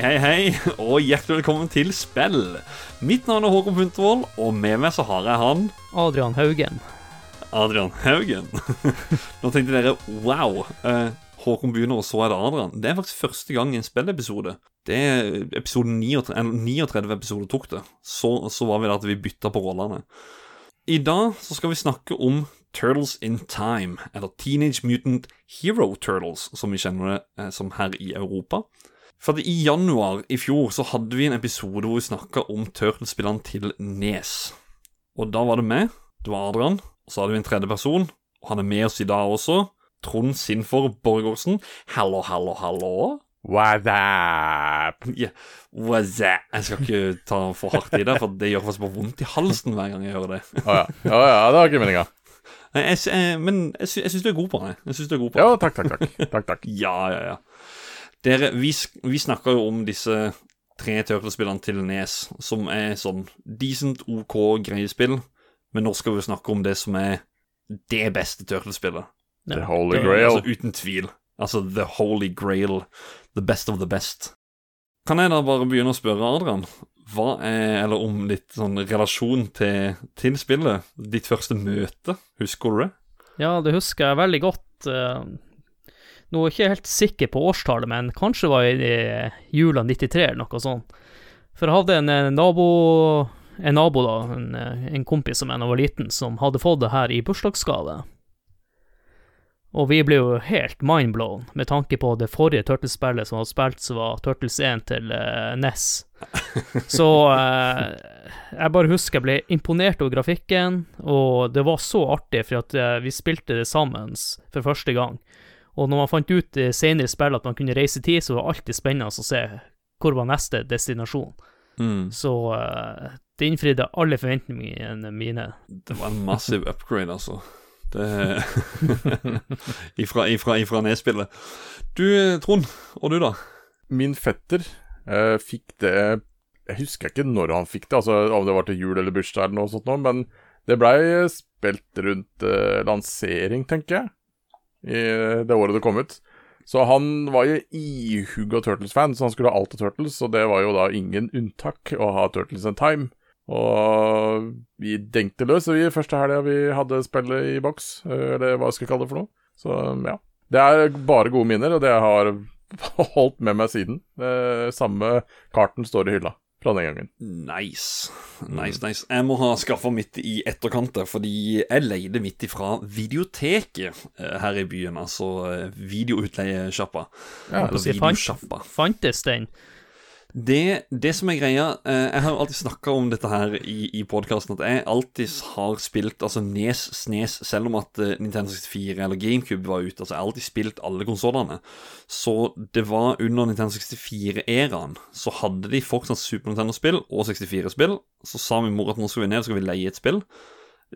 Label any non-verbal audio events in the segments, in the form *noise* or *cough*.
Hei, hei, hei, og hjertelig velkommen til spill. Mitt navn er Håkon Puntervold, og med meg så har jeg han Adrian Haugen. Adrian Haugen. Nå tenkte dere wow, eh, Håkon begynner, og så er det Adrian. Det er faktisk første gang i en spillepisode. Det er episode 39, eller 39 episoder tok det. Så, så var vi der at vi bytta på rollene. I dag så skal vi snakke om Turtles in Time, eller Teenage Mutant Hero Turtles, som vi kjenner det eh, som her i Europa. For I januar i fjor så hadde vi en episode hvor vi snakka om Turtles-spillene til Nes. Og da var det meg, det var Adrian, og så hadde vi en tredje person, og han er med oss i dag også. Trond Sinfor Borgersen. Hallo, hallo, hallo. What's up? Yeah. What's up? Jeg skal ikke ta for hardt i det, for det gjør faktisk bare vondt i halsen hver gang jeg hører det. Å ja. Oh, ja, det var ikke meninga. Jeg, eh, men jeg, sy jeg syns du er god på det. Jeg synes du er god på det. Ja, takk, takk, takk. takk, takk. Ja, ja, ja. Dere, vi, vi snakka jo om disse tre Turtles-spillene til Nes, som er sånn decent, OK, greie spill. Men nå skal vi snakke om det som er det beste Turtles-spillet. The Holy Grail. Altså uten tvil. Altså The Holy Grail. The best of the best. Kan jeg da bare begynne å spørre Adrian, hva er, eller om litt sånn relasjon til, til spillet? Ditt første møte, husker du det? Ja, det husker jeg veldig godt. Eh, Nå er jeg ikke helt sikker på årstallet, men kanskje var det i jula 93 eller noe sånt. For jeg hadde en, eh, nabo, en nabo da, en, eh, en kompis som jeg da var liten, som hadde fått det her i bursdagsgave. Og vi ble jo helt mindblown med tanke på det forrige Turtles-spillet som var spilt, som var Turtles 1 til uh, NES. *laughs* Så uh, jeg bare husker jeg ble imponert over grafikken, og det var så artig, for at uh, vi spilte det sammen for første gang. Og når man fant ut i senere spill at man kunne reise i tid, så var det alltid spennende å se hvor var neste destinasjon. Mm. Så uh, det innfridde alle forventningene mine. Det var en massiv upgrade, altså. Det *laughs* Ifra, ifra, ifra nedspillet. Du, Trond, og du, da? Min fetter eh, fikk det Jeg husker ikke når han fikk det, altså om det var til jul eller bursdag eller noe sånt, men det blei spilt rundt eh, lansering, tenker jeg, i det året det kom ut. Så han var jo ihuga Turtles-fan, så han skulle ha alt av Turtles, og det var jo da ingen unntak å ha Turtles in Time. Og vi dengte løs vi første helga vi hadde spillet i boks, eller hva skal jeg kalle det for noe. Så ja. Det er bare gode minner, og det har holdt med meg siden. Samme karten står i hylla fra den gangen. Nice. Nice, nice. Jeg må ha skaffa mitt i etterkant, fordi jeg leide mitt ifra videoteket eh, her i byen. Altså eh, videoutleiesjappa. Ja, Eller videosjappa. fant-. Fantes den? Det, det som er greia eh, Jeg har jo alltid snakka om dette her i, i podkasten, at jeg alltid har spilt altså Nes, Snes, selv om at eh, Nintendo 64 eller GameCube var ute. Altså Jeg har alltid spilt alle konsollene. Så det var under Nintendo 64-æraen, så hadde de fortsatt Super Nintendo-spill og 64-spill. Så sa min mor at nå skal vi ned og skal vi leie et spill.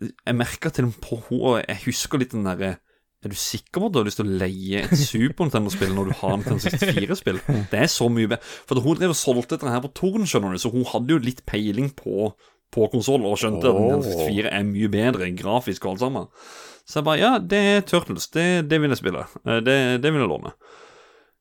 Jeg merka til og med på henne, jeg husker litt den derre er du sikker på at du har lyst til å leie et Super Nintendo-spill når du har Nintendo 64-spill? Det er så mye bedre. For hun drev og solgte dette her på Torn, skjønner du, så hun hadde jo litt peiling på, på konsoll og skjønte at Nintendo 64 er mye bedre grafisk og alt sammen. Så jeg bare Ja, det er Turtles. Det, det vil jeg spille. Eh, Det, det vil jeg låne.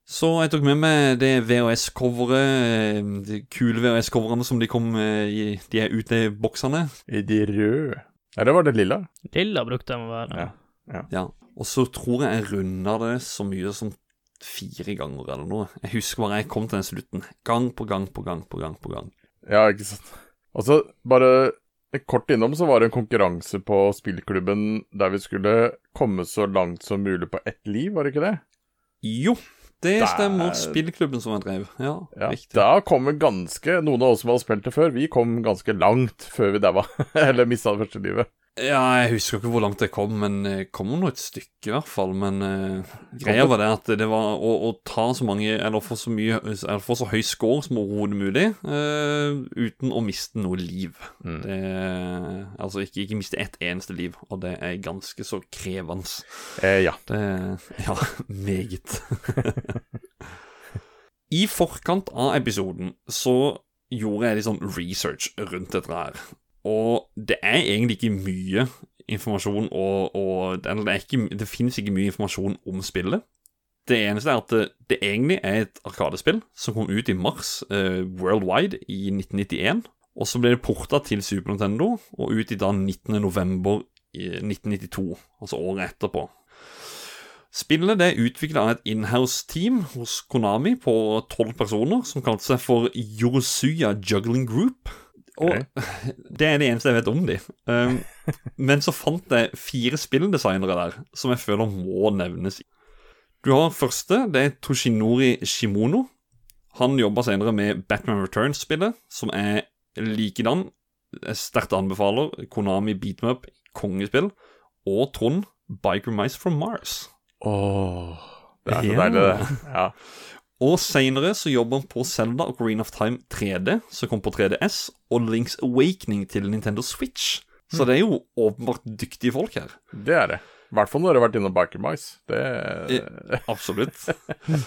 Så jeg tok med meg det VHS-coveret, eh, de kule VHS-coverene som de kom eh, i de er ute i boksene. I de røde Eller var det lilla? Lilla brukte de å være. Ja. Ja, og så tror jeg jeg runda det så mye som fire ganger eller noe. Jeg husker bare jeg kom til den slutten. Gang på gang på gang på gang på gang. Ja, ikke sant. Og så bare kort innom så var det en konkurranse på spillklubben der vi skulle komme så langt som mulig på ett liv, var det ikke det? Jo, det Der- stemmer. Spillklubben som jeg drev. Ja, Ja. riktig. Da kom vi ganske Noen av oss som hadde spilt det før, vi kom ganske langt før vi daua. *laughs* Eller mista det første livet. Ja, jeg husker ikke hvor langt jeg kom, men jeg kom nå et stykke i hvert fall. Men uh, greia var det at det var å, å ta så mange, eller få så mye, eller få så høy score som overhodet mulig, uh, uten å miste noe liv. Mm. Det, altså ikke, ikke miste ett eneste liv, og det er ganske så krevende. Eh, ja. Det Ja, meget. I forkant av episoden så gjorde jeg litt sånn research rundt dette her. Og det er egentlig ikke mye informasjon og, og det, er ikke, det finnes ikke mye informasjon om spillet. Det eneste er at det, det egentlig er et arkadespill som kom ut i mars eh, worldwide i 1991. Og så ble det porta til Super Nintendo og ut i da 19. november 1992, altså året etterpå. Spillet det er utvikla av et inhouse-team hos Konami på tolv personer, som kalte seg for Yorosuya Juggling Group. Og *laughs* det er det eneste jeg vet om de. Um, men så fant jeg fire spilldesignere der som jeg føler må nevnes. Du har første, det er Toshinori Shimono. Han jobba senere med Batman Returns-spillet, som er likedan. Jeg sterkt anbefaler Konami Beat Me Up, kongespill. Og Trond, Biker Mice from Mars. Åh, det er så deilig, det. Ja. Og senere så jobber han på Zelda og Green of Time 3D, som kom på 3DS, og Links Awakening til Nintendo Switch. Så det er jo åpenbart dyktige folk her. Det er det. I hvert fall når du har vært innom Biker Mice. Det Absolutt.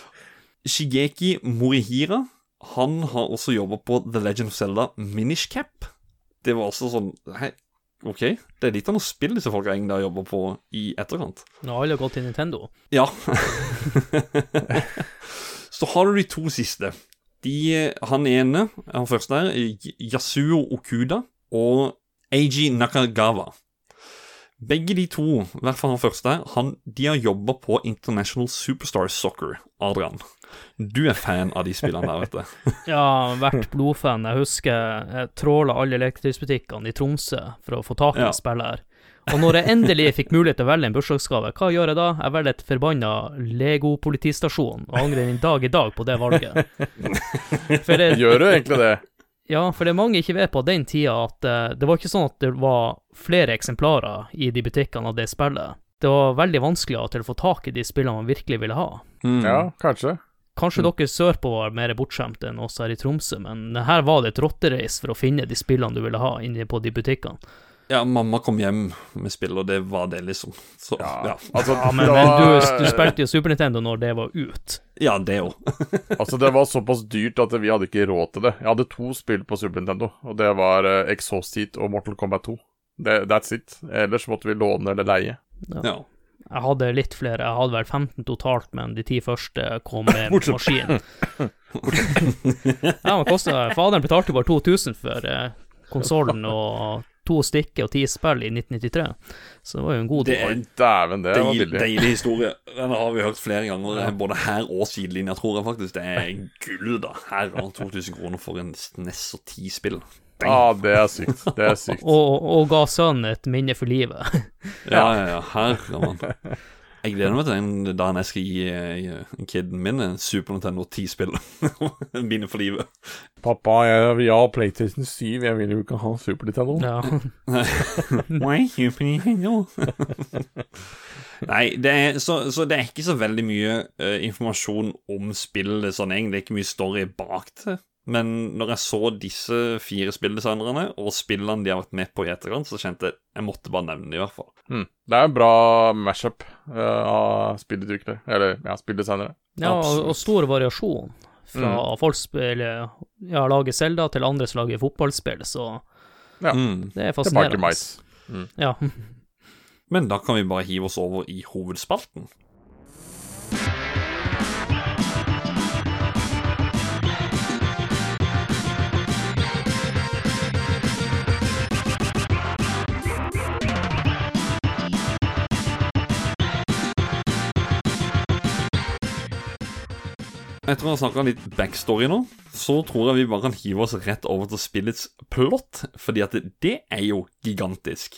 *laughs* Shigeki Morihira Han har også jobba på The Legend of Zelda Minish Cap. Det var også sånn Hei, OK, det er litt av noe spill disse folka egentlig har jobba på i etterkant. Nå har alle gått til Nintendo. Ja. *laughs* Så har du de to siste. De, han ene, han første her, Yasuo Okuda og Eiji Nakagawa. Begge de to, i hvert fall han første han, de har jobba på International Superstar Soccer, Adrian. Du er fan av de spillene der, vet du. *laughs* Ja, vært blodfan. Jeg husker jeg tråla alle leketøysbutikkene i Tromsø for å få tak i ja. spillet her. Og når jeg endelig fikk mulighet til å velge en bursdagsgave, hva gjør jeg da? Jeg velger et forbanna Lego-politistasjon, og angrer en dag i dag på det valget. For det, Gjør du egentlig det? ja, for det er mange ikke vet på den tida, at uh, det var ikke sånn at det var flere eksemplarer i de butikkene av det spillet. Det var veldig vanskelig til å få tak i de spillene man virkelig ville ha. Mm. Ja, kanskje. Kanskje dere sørpå var mer bortskjemte enn oss her i Tromsø, men her var det et rottereis for å finne de spillene du ville ha inne på de butikkene. Ja, mamma kom hjem med spill, og det var det, liksom. Så, Ja, ja. altså, Ja, men, da... men du, du spilte jo Super Nintendo når det var ut. Ja, det òg. *laughs* Altså, det var såpass dyrt at vi hadde ikke råd til det. Jeg hadde to spill på Super Nintendo, og det var uh, Exhaust Heat og Mortal Kombat 2. Det, that's it. Ellers måtte vi låne eller leie. Ja. Jeg hadde litt flere, jeg hadde vel 15 totalt, men de ti første kom med *laughs* maskin. ja, men kosta Faderen betalte jo bare 2000 for eh, konsollen og to stikker og ti spill i 1993, så det var jo en god deal. Oi, dæven, det var billig. deilig historie. Den har vi hørt flere ganger, både her og sidelinja, tror jeg faktisk. Det er gull, da. Her har 2000 kroner for en SNES og ti spill. Ja, ah, det er sykt. Det er sykt. Og, og ga sønnen et minne for livet. Ja, ja, ja. Herre kan man Jeg gleder meg til den dagen jeg skal gi eh, kiden min en Super Nintendo 10-spill. Minne *laughs* for livet. Pappa, jeg vil ha PlayStation 7. Jeg vil jo ikke ha Super Nintendo. Ja. *laughs* Why, Super Nintendo? Nei, det er, så, så det er ikke så veldig mye uh, informasjon om spillet sånn egentlig. Det er ikke mye story bak det. Men når jeg så disse fire spilldesignerne og spillene de har vært med på i etterkant, så kjente jeg jeg måtte bare nevne det, i hvert fall. Mm. Det er en bra mashup uh, av spillutviklere. Eller ja, spilldesignere. Ja, Absolutt. og stor variasjon. Fra folk spiller Ja, lager Selda til andre som lager fotballspill, så Ja. Mm. det er Det er Biker fascinerende. Ja. *laughs* *laughs* Men da kan vi bare hive oss over i hovedspalten. Etter å ha snakka litt backstory nå, så tror jeg vi bare kan hive oss rett over til spillets plott, fordi at det, det er jo gigantisk.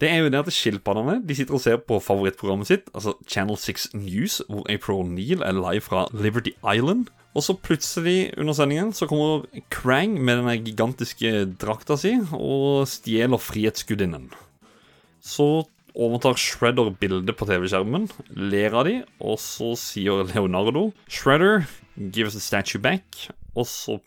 Det er jo det at skilpaddene de sitter og ser på favorittprogrammet sitt, altså Channel 6 News, hvor April Neal er live fra Liberty Island. Og så plutselig under sendingen så kommer Krang med den gigantiske drakta si og stjeler Frihetsgudinnen. Så overtar Shredder bildet på TV-skjermen, ler av de, og så sier Leonardo Shredder, give us the statue back, og så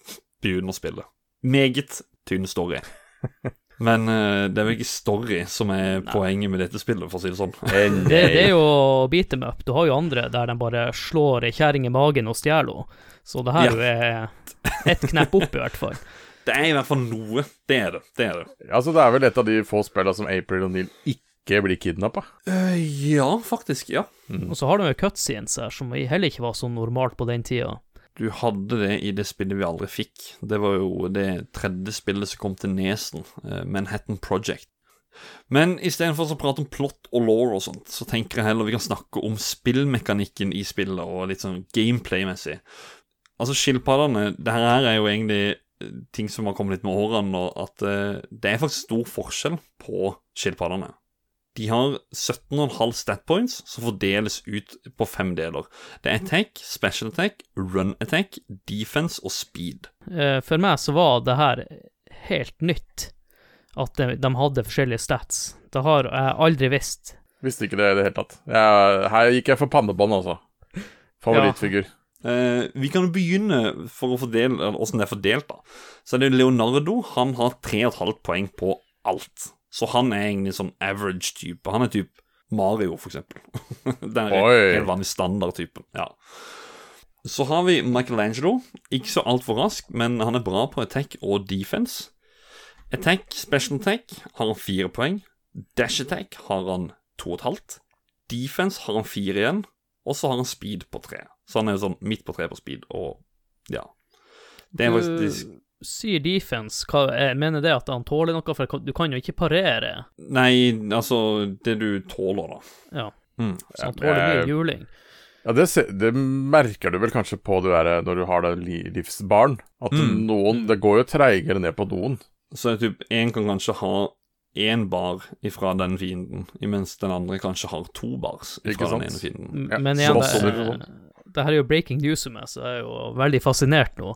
begynner spillet. Meget tynn story. *laughs* Men uh, det er vel ikke story som er poenget med dette spillet, for å si det sånn. *laughs* Det, det er jo beat them up. Du har jo andre der de bare slår ei kjerring i magen og stjeler henne. Så det her Ja. er ett knepp opp, i hvert fall. *laughs* Det er i hvert fall noe. Det er det. Det er det. Altså, det er vel et av de få spillene som April O'Neill ikke ikke blir kidnappa. Uh, ja, faktisk. Ja. Og så har du jo cutscenes her, som heller ikke var så normalt på den tida. Du hadde det i det spillet vi aldri fikk. Det var jo det tredje spillet som kom til Nesen, eh, Manhattan Project. Men istedenfor å prate om plot og law og sånt, så tenker jeg heller vi kan snakke om spillmekanikken i spillet, og litt sånn gameplay-messig. Altså, skilpaddene Det her er jo egentlig eh, ting som har kommet litt med årene, og at eh, det er faktisk stor forskjell på skilpaddene. De har 17,5 stat points som fordeles ut på fem deler. Det er attack, special attack, run attack, defense og speed. Eh, For meg så var det her helt nytt, at de, de hadde forskjellige stats. Det har jeg aldri visst. Visste ikke det i det hele tatt. Jeg, her gikk jeg for pannebånd, altså. Favorittfigur. Eh, vi kan jo begynne for å fordele åssen det er fordelt, da. Så er det Leonardo. Han har 3,5 poeng på alt. Så han er egentlig sånn average type. Han er type Mario, for eksempel. *laughs* Den helt vanlige standardtypen. Ja. Så har vi Michelangelo. Ikke så altfor rask, men han er bra på attack og defense. Attack, special attack har han fire poeng. Dash attack har han to og et halvt. Defense har han fire igjen. Og så har han speed på tre. Så han er sånn midt på tre på speed, og ja. Det er faktisk sier defense, hva, jeg mener det at han tåler noe, for du kan jo ikke parere. Nei, altså Det du tåler, da. Ja, Mm. så han tåler mye juling. Ja, det, det merker du vel kanskje på det der, når du har det livsbarn. At Mm. noen Det går jo treigere ned på noen. Så typ én kan kanskje ha én bar ifra den fienden, imens den andre kanskje har to bars ifra den ene fienden. Ja, Men igjen, det, det her er jo breaking news for meg, så jeg er jo veldig fascinert nå.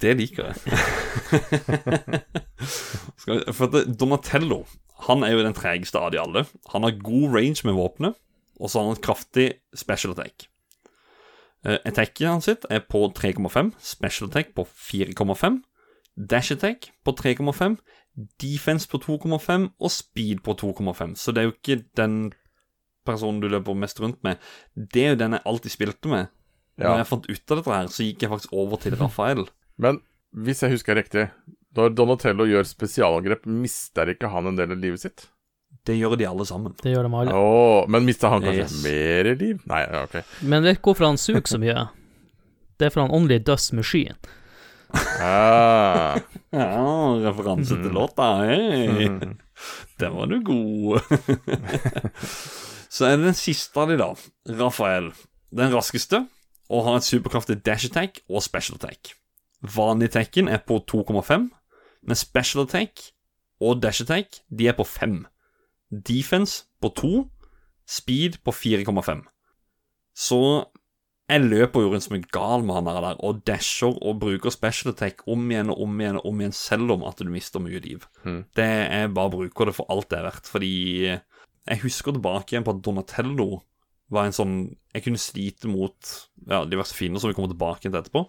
Det liker jeg. *laughs* For at Donatello han er jo den tregeste av de alle. Han har god range med våpenet, og så har han et kraftig special attack. Uh, Attacket hans sitt er på 3,5, special attack på 4,5, dash attack på 3,5, defense på 2,5 og speed på 2,5. Så det er jo ikke den personen du løper mest rundt med. Det er jo den jeg alltid spilte med. Ja. Når jeg fant ut av dette her, så gikk jeg faktisk over til Rafael. *laughs* Men hvis jeg husker riktig, når Donatello gjør spesialangrep, mister ikke han en del av livet sitt? Det gjør de alle sammen. Det gjør de alle. Åh, men mister han kanskje Yes. mer liv? Nei, ok. Men vet du hvorfor han suger så mye? Det er for han only does machine. Ah. *laughs* Ja, referanse til låta. Hei. Den var du god. *laughs* Så er det den siste av de, da. Rafael. Den raskeste, og har et superkraftig dash attack og special attack. Vanlig attacken er på 2,5, men special attack og dash attack de er på 5. Defense på 2, speed på 4,5. Så jeg løper jo rundt som en gal med han der, og dasher og bruker special attack om igjen og om igjen og om igjen, selv om at du mister mye liv. Mm. Det Jeg bare bruker det for alt det er verdt, fordi jeg husker tilbake igjen på at Donatello var en sånn Jeg kunne slite mot ja, diverse fiender som vi kommer tilbake til etterpå,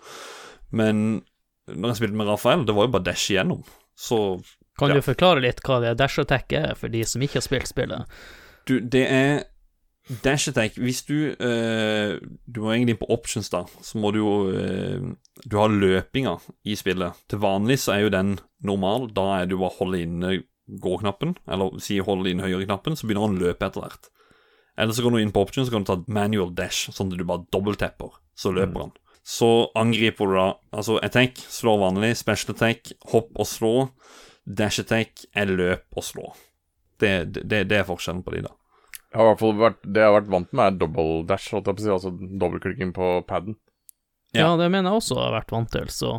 men når jeg spilte med Rafael, det var jo bare dash igjennom. Så Kan Ja. du forklare litt hva det dash attack er, for de som ikke har spilt spillet? Du, det er Dash attack Hvis du øh, Du må egentlig inn på options, da. Så må du jo øh, Du har løpinga i spillet. Til vanlig så er jo den normal. Da er det jo bare å holde inne gå-knappen, eller si holde inne høyre-knappen, så begynner han å løpe etter hvert. Eller så går du inn på options, så kan du ta manual dash, sånn at du bare dobbelttepper. så løper han. Så angriper du da Altså attack, slår vanlig. Special attack, hopp og slå. Dash attack er løp og slå. Det, det, det er forskjellen på de, da. Jeg har i hvert fall vært, det jeg har vært vant med, er double dash, holdt jeg på å si, altså dobbeltklikking på paden. Ja. Ja, det mener jeg også har vært vant til, så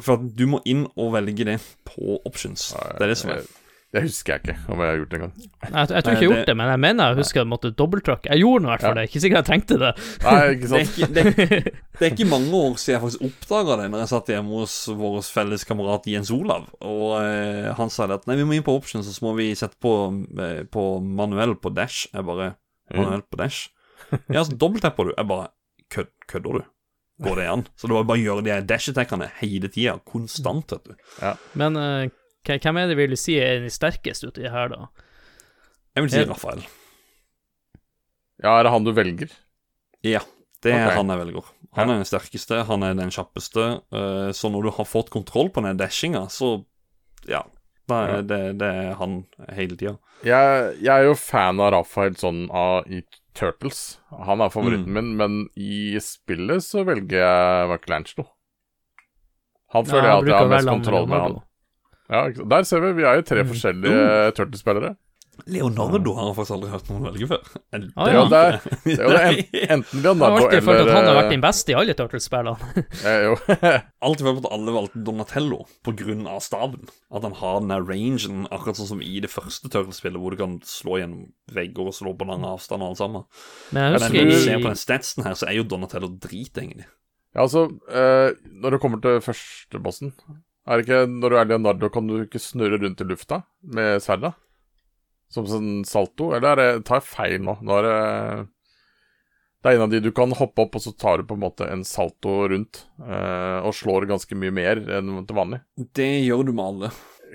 For at du må inn og velge det på options. Det er det som er. Det husker jeg ikke om jeg har gjort det engang. Jeg, jeg tror ikke jeg har gjort det- men jeg mener jeg husker jeg måtte dobbelttrykke. Jeg gjorde nå i hvert fall Ja. det, ikke sikkert jeg trengte det. Nei, ikke Det er ikke, det, *laughs* det er ikke mange år siden jeg faktisk oppdaga det, når jeg satt hjemme hos vår felles kamerat Jens Olav. Og eh, han sa det at nei, vi må inn på options, og så må vi sette på, eh, på manuell på dash. Jeg bare Manuell på dash? Ja, så dobbelttapper du. Jeg bare kød, Kødder du? Går det an? Så det var bare å gjøre de dash-attackene hele tida, konstant, vet du. Men eh, hvem er det vil du si er den sterkeste uti her, da? Jeg vil si Ja. Rafael. Ja, er det han du velger? Ja, det er okay. han jeg velger. Han er den sterkeste, han er den kjappeste. eh, Så når du har fått kontroll på den dashinga, så ja, Det, er det, det er han hele tida. Jeg, jeg er jo fan av Rafael sånn av, i Turtles. Han er favoritten Mm. min, men i spillet så velger jeg Michelangelo. Han Ja, føler jeg at jeg har mest kontroll med han. Ja. Der ser vi, vi er jo tre Mm. forskjellige Turtles-spillere. Leonardo har jeg faktisk aldri hørt noen velge før. Jeg Ah, Det er ja. det, er det *laughs* en, enten Jeg har Leonardo alltid følt at han har vært eller den beste i alle Turtles-spillene. eh, *laughs* Jo. *laughs* Alltid følt at alle valgte Donatello pga. staven. At han har den der rangen, akkurat sånn som i det første Turtles-spillet, hvor du kan slå gjennom vegger og slå på lang avstand og alt sammen. Men jeg Men husker når du ser på den statsen her, så er jo Donatello drit, egentlig. Ja, altså, eh, når det kommer til første bossen Er det ikke når du er Leonardo, kan du ikke snurre rundt i lufta med sverda? Som sånn salto? Eller er det, tar jeg feil nå? Nå er det Det er en av de du kan hoppe opp, og så tar du på en måte en salto rundt. eh, og slår ganske mye mer enn til vanlig. Det gjør du med alle.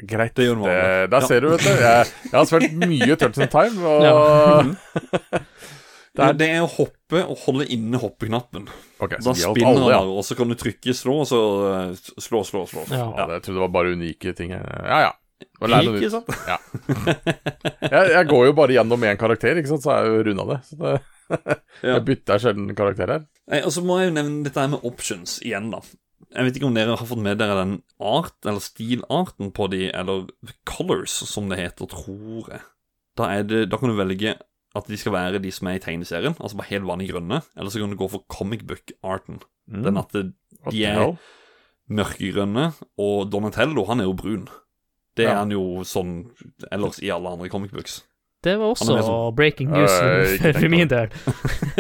Greit. Det gjør du med alle. Der Ja. ser du, vet du. Jeg, jeg har spilt mye Turtles in Time, og. *laughs* Det er, det er å hoppe og holde inne hoppeknappen. Okay, Da spinner alle, ja. han, og så kan du trykke slå, og så eh, slå, slå, slå. Ja. Ja, det- jeg trodde det var bare unike ting. Ja, ja. Noe Ikke nytt. sant? Jeg, jeg går jo bare gjennom én karakter, ikke sant, så er jeg jo runda det. Så det, Ja. jeg bytter sjelden karakter her. Og så må jeg jo nevne dette her med options igjen, da. Jeg vet ikke om dere har fått med dere den art, eller stilarten på de, eller colors, som det heter, tror jeg. Da, er det, da kan du velge at de skal være de som er i tegneserien, altså bare helt vanlig grønne, eller så kan du gå for comic book-arten. Den at de er mørkegrønne, og Donatello, han er jo brun. Det er Ja. han jo sånn ellers i alle andre comic books. Det var også sånn, breaking news Øh, *laughs* for, min del.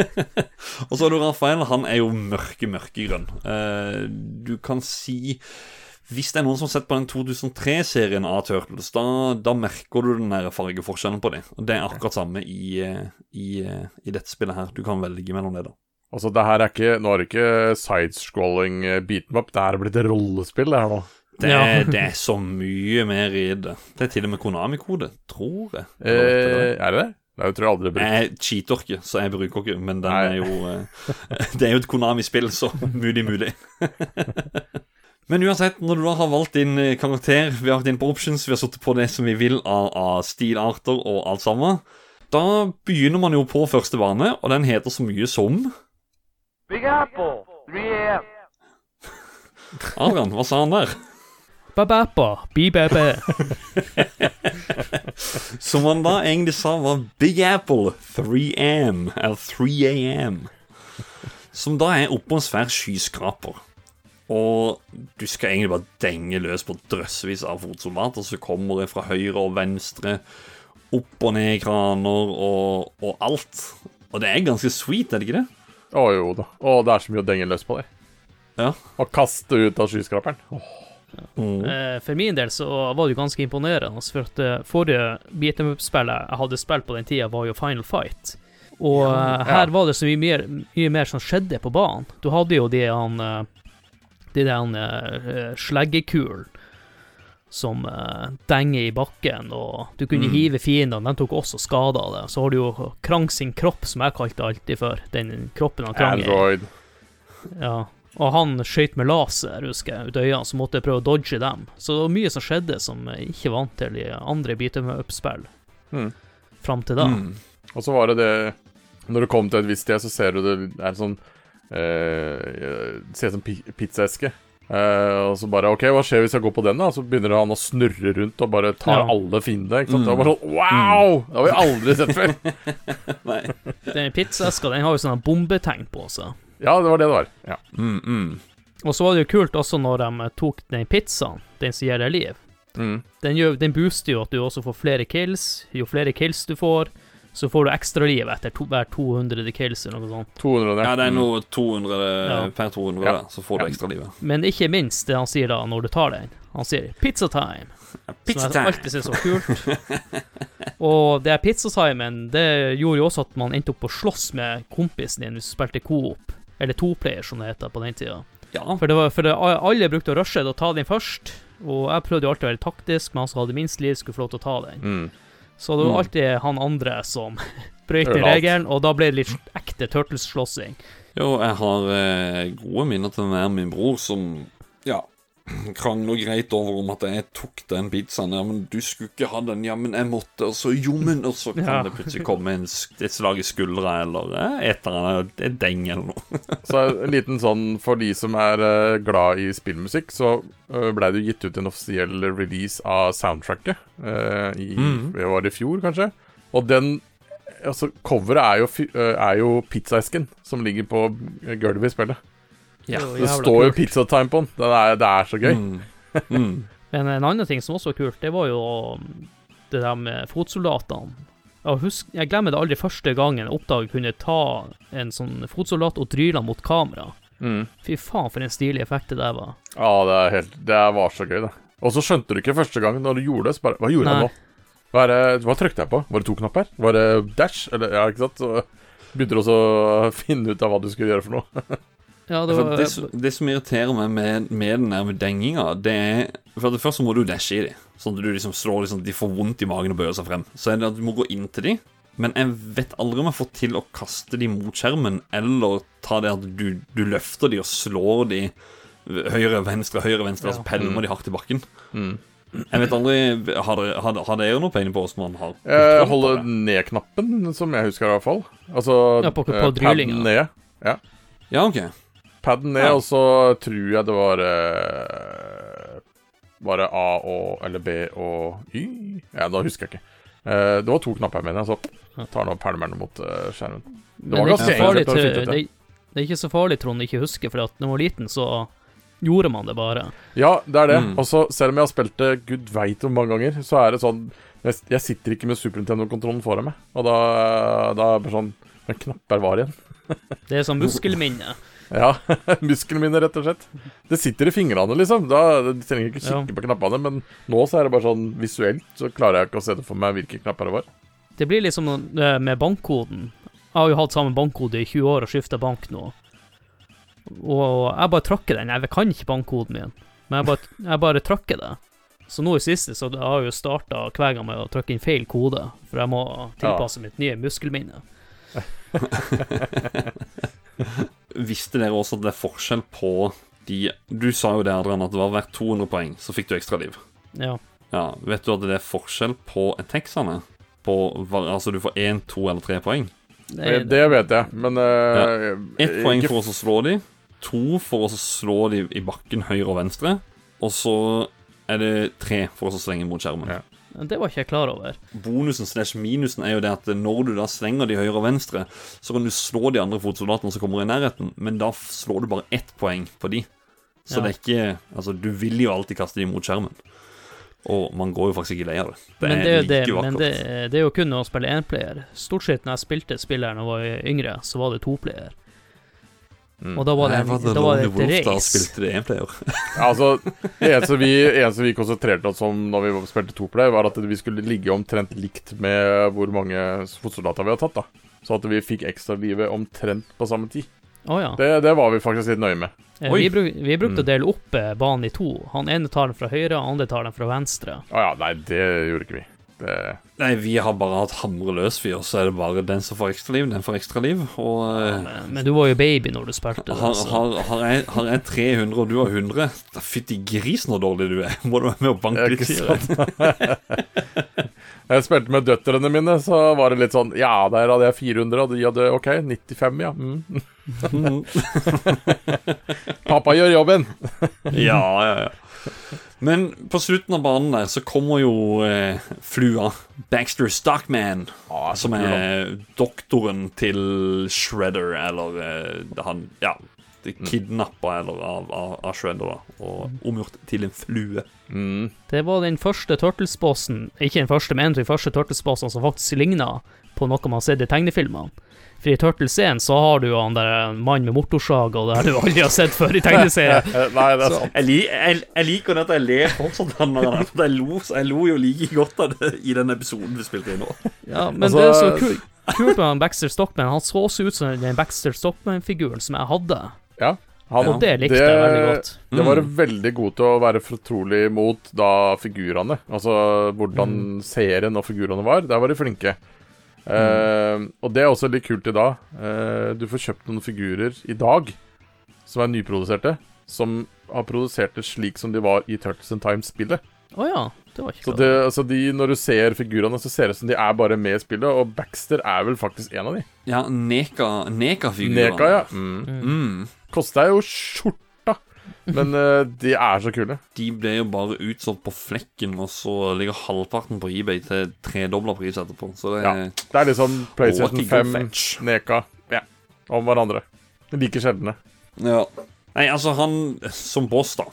*laughs* Og så har du Rafael, han er jo mørke, mørkegrønn. Uh, du kan si Hvis det er noen som har sett på den 2003-serien av Turtles, da, da merker du den der fargeforskjellen på dem. Og det er akkurat samme i, eh, i, eh, i dette spillet her. Du kan velge mellom det, da. Altså, det her er ikke Nå er det ikke sidescrolling beaten up, det er blitt et rollespill, det her nå. Det, Ja. er- det er så mye mer i det. Det er til og med Konami-kode, tror jeg. Eh, er det det? Det tror jeg aldri bruker. Jeg cheater ikke, så jeg bruker ikke, men den Nei. er jo eh, *laughs* Det er jo et Konami-spill, så *laughs* mulig, mulig. *laughs* men uansett, når du da har valgt din eh, karakter, vi har vært inne på options, vi har satt på det som vi vil av, av stilarter og alt sammen, da begynner man jo på første bane, og den heter så mye som Big Apple, 3 a.m. *laughs* Adrian, hva sa han der? Babapa, bibebe. *laughs* Som han da egentlig sa var Big Apple 3am, eller 3am. Som da er oppå en svær skyskraper. Og du skal egentlig bare denge løs på drøssevis av fotsoldater som kommer fra høyre og venstre, opp og ned kraner og, og alt. Og det er ganske sweet, er det ikke det? Å jo da. Å, det er så mye å denge løs på det. Ja. Og kaste ut av skyskraperen. Oh. Mm. For min del så var det jo ganske imponerende, for at det forrige beat em up-spillet jeg hadde spilt på den tida, var jo Final Fight. Og eh, her var det så mye mer, mye mer som skjedde på banen. Du hadde jo de han eh, De der uh, sleggekulen som uh, denger i bakken, og du kunne Mm. hive fiendene, de tok også skade av det. Så har du jo Krang sin kropp, som jeg kalte det alltid før. Den kroppen han Krang. Android. Ja. Og han skøyt med laser, husker jeg, ut øynene, så måtte jeg prøve å dodge dem. Så det var mye som skjedde som jeg ikke vant til i andre beat med up-spill Mm. fram til da. Mm. Og så var det det Når du kom til et visst sted, så ser du det er sånn eh, ser ut som pizzaeske. Eh, og så bare OK, hva skjer hvis jeg går på den, da? Så begynner han å snurre rundt og bare tar Ja. alle fiendene. Ikke sant? Mm. Det var bare sånn Wow! Det har vi aldri sett før. *laughs* Nei. Den pizzaeska den har jo sånne bombetegn på seg. Ja, det var det det var. Ja. Mm, mm. Og så var det jo kult også når de tok den pizzaen, den som gir deg liv. Mm. Den, gjør, den booster jo at du også får flere kills. Jo flere kills du får, så får du ekstra liv etter to, hver 200 kills eller noe sånt. 200, Ja, det er noe 200 Ja. per 200, Ja. så får du Ja. ekstra livet. Men ikke minst det han sier da når du tar den. Han sier 'pizza time'. Pizza som jeg alltid synes var kult. *laughs* og det pizzatimen, det gjorde jo også at man endte opp å slåss med kompisen din hvis du spilte coop, eller toplayer som det heter på den tida. Ja. For, det var, for det, alle brukte å rushe og ta den først, og jeg prøvde jo alltid å være taktisk, men han som hadde minst liv, skulle få lov til å ta den. Mm. Så det var Mm. alltid han andre som *laughs* brøyt den regelen, og da ble det litt ekte Turtles-slåssing. Jo, jeg har eh, gode minner til den der min bror som Ja, *clears throat* krangler greit over om at jeg tok den pizzaen. Ja, men du skulle ikke ha den. Ja, men jeg måtte. Og så jommen. Og så kan Ja. det plutselig komme en, et slag i skuldra eller eh, et eller annet. Et deng eller noe. *laughs* Så en liten sånn for de som er eh, glad i spillmusikk, så uh, blei det jo gitt ut en offisiell release av soundtracket eh, i mm. det var i fjor, kanskje. Og den Altså, coveret er jo, eh, er jo pizzaesken som ligger på gulvet i spillet. Ja, Det Det står jo. Pizza Time på den. Den er, det er så gøy. Mm. Mm. *laughs* Men en annen ting som også var kult, det var jo det der med fotsoldatene. Jeg, husker, jeg glemmer det aldri første gangen jeg oppdaget kunne ta en sånn fotsoldat og dryle mot kamera. Mm. Fy faen, for en stilig effekt det der var. Ja, det, er helt, det var så gøy, det. Og så skjønte du ikke første gang når du gjorde det. Så bare, hva gjorde jeg nå? Hva, er det, hva trykte jeg på? Var det to knapper? Var det dash? Eller, ja, ikke sant? Så begynte du også å finne ut av hva du skulle gjøre for noe. *laughs* Ja, det var det, som- det som irriterer meg med, med den der med denginga, det er For det første må du dashe i dem. Sånn at du liksom slår liksom, de får vondt i magen og bøyer seg frem. Så er det at du må gå inn til dem. Men jeg vet aldri om jeg får til å kaste dem mot skjermen, eller ta det at du, du løfter dem og slår dem høyre, venstre, høyre, venstre, Ja. altså pælmer de hardt i bakken. Mm. Jeg vet aldri Har dere, har, har dere noe peiling på åssen man har Jeg Holde ned-knappen, som jeg husker i hvert fall. Altså Ja, på- på eh, drillinga. padden ned. Ja, OK. Padden ned, Ja. og så tror jeg det var Bare Var det A og Eller B og Y? Ja, da husker jeg ikke. Eh, det var to knapper, mener jeg, så tar nå pælmeren mot eh, skjermen. Det var ganske enkelt det, det er ikke så farlig, Trond, ikke husker, for at da man var liten, så gjorde man det bare. Ja, det er det. Mm. Og så, selv om jeg har spilt det gud veit hvor mange ganger, så er det sånn Jeg, jeg sitter ikke med Super Nintendo-kontrollen foran meg, og da, da er det bare sånn Men knapper var igjen. Det er sånn muskelminne. Ja, *laughs* muskelminne, rett og slett. Det sitter i fingrene, liksom. Da du trenger ikke Ja. kikke på knappene. Men nå så er det bare sånn visuelt, så klarer jeg ikke å se det for meg hvilke knapper det var. Det blir liksom med bankkoden. Jeg har jo hatt samme bankkode i 20 år og skifta bank nå. Og jeg bare tråkker den. Jeg kan ikke bankkoden min, men jeg bare, jeg bare trykker det. Så nå i siste så har jeg jo starta hver gang med å trykke inn feil kode, for jeg må tilpasse mitt nye muskelminne. *laughs* Visste dere også at det er forskjell på de Du sa jo det, Adrian, at det var hvert 200 poeng, så fikk du ekstra liv. Ja. Ja, Vet du at det er forskjell på attexene? På, hva- altså du får én, to eller tre poeng. Det, Eh, Det vet jeg, men uh, Ett poeng for å slå de, to for å slå de i bakken høyre og venstre, og så er det tre for å slenge mot skjermen. Ja. Det var ikke jeg klar over. Bonusen slash minusen er jo det at når du da slenger de høyre og venstre, så kan du slå de andre fotsoldatene som kommer i nærheten, men da slår du bare ett poeng på de. Så Ja. det er ikke Altså, du vil jo alltid kaste de mot skjermen. Og man går jo faktisk ikke lei av det. Det men det, er jo det, like men vakkert. det, det er jo kun å spille énplayer. Stort sett når jeg spilte spilleren og var yngre, så var det toplayer. Mm. Og da var det, Nei, da var det et race. da spilte det én player. Ja, *laughs* altså, det eneste vi, eneste vi konsentrerte oss om når vi spilte toplayer, var at vi skulle ligge omtrent likt med hvor mange fotsoldater vi har tatt. da Så at vi fikk ekstralivet omtrent på samme tid. Oh, ja. Det, det var vi faktisk litt nøye med. Eh, Oi. Vi, bruk, vi brukte Mm. å dele opp eh, banen i to. Han ene tar den fra høyre, han andre tar den fra venstre. Å ja, nei, det gjorde ikke vi. Det, Nei, vi har bare hatt hamre løs, vi, og så er det bare den som får ekstraliv, den får ekstraliv. Og ja, Men, men du var jo baby når du spilte. har, har, har, jeg, har jeg 300 og du har 100, da fytti grisen så dårlig du er. *laughs* Må du være med og banke litt *laughs* jeg spilte med døtrene mine, så var det litt sånn Ja, der hadde jeg 400, og de hadde OK, 95, ja. Mm. *laughs* Pappa gjør jobben. Ja, ja, ja. Men på slutten av banen der så kommer jo eh, flua Baxter Stockman, Ah, som er doktoren til Shredder, eller eh, han Ja, kidnappa eller av, av, av Shredder, da, og omgjort til en flue. Mm. Det var den første Turtles-bossen, ikke den første, men den første Turtles-bossene som faktisk ligna på noe man har sett i tegnefilmene. For i Turtles 1 så har du jo han der mannen med motorsag og det har du aldri har sett før i tegneserien. *laughs* Eh, Nei, det er sant. Jeg, li, jeg, jeg liker at jeg ler fortsatt av den der, for jeg lo, jeg lo jo like godt av det i den episoden vi spilte i nå. Ja, men Altså- det er så kult, kult med han Baxter Stockman. Han så også ut som den Baxter Stockman-figuren som jeg hadde, Ja. Han, og det likte jeg veldig godt. Det var Mm. veldig god til å være fortrolig mot da figurene. Altså hvordan Mm. serien og figurene var. Der var de flinke. Eh, og det er også litt kult i dag. Uh, du får kjøpt noen figurer i dag som er nyproduserte. som har produsert det slik som de var i Turtles in Time-spillet. Oh, ja, det var ikke Så det, altså de, når du ser figurene, så ser det ut som de er bare med i spillet, og Baxter er vel faktisk en av de. Ja, Neka- Neka-figurer. Neka, ja. Mm. Mm. Kosta jo skjorta, men uh, de er så kule. De ble jo bare utsolgt på flekken, og så ligger halvparten på eBay til tredobla pris etterpå. Så det Ja. Det er liksom PlayStation 5 fetch. Neka ja, om hverandre. Like sjeldne. Ja. Nei, altså, han som boss, da.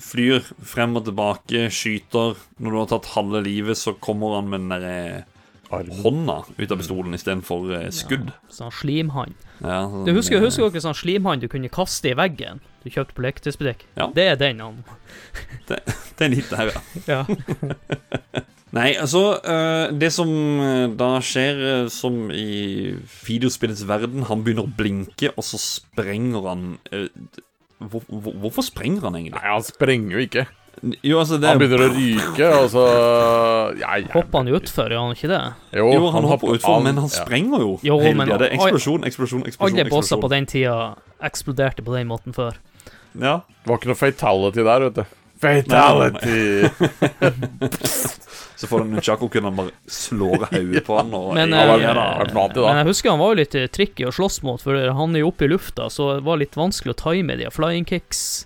Flyr frem og tilbake, skyter. Når du har tatt halve livet, så kommer han med den derre Arm. hånda ut av pistolen istedenfor skudd. skudd. Sånn slimhand. Ja, sånn, Du husker, eh, husker dere sånn slimhand du kunne kaste i veggen? Du kjøpte på leketøysbutikk? Ja. Det er den han. *laughs* Det er litt der, ja. Ja. *laughs* Nei, altså eh, Det som eh, da skjer, eh, som i videospillets verden Han begynner å blinke, og så sprenger han hvor, hvor, Hvorfor sprenger han egentlig? Nei, han sprenger jo ikke. Jo, altså det Han begynner å ryke, og så ja, ja. Hopper han utfor, gjør han ikke det? Jo, Jo, han, hopper utfor, men han sprenger jo. Jo, hele men-. Det er eksplosjon, eksplosjon, eksplosjon. Alle bosser på den tida eksploderte på den måten før. Ja. Det var ikke noe fatality der, vet du. Fatality! *laughs* Så får den Nunchako kunne han bare slå hodet på han. Og, Men, ja, eh, ja, Men jeg husker han var jo litt eh, tricky å slåss mot, for han er jo oppe i lufta, så det var litt vanskelig å time de flying kicks.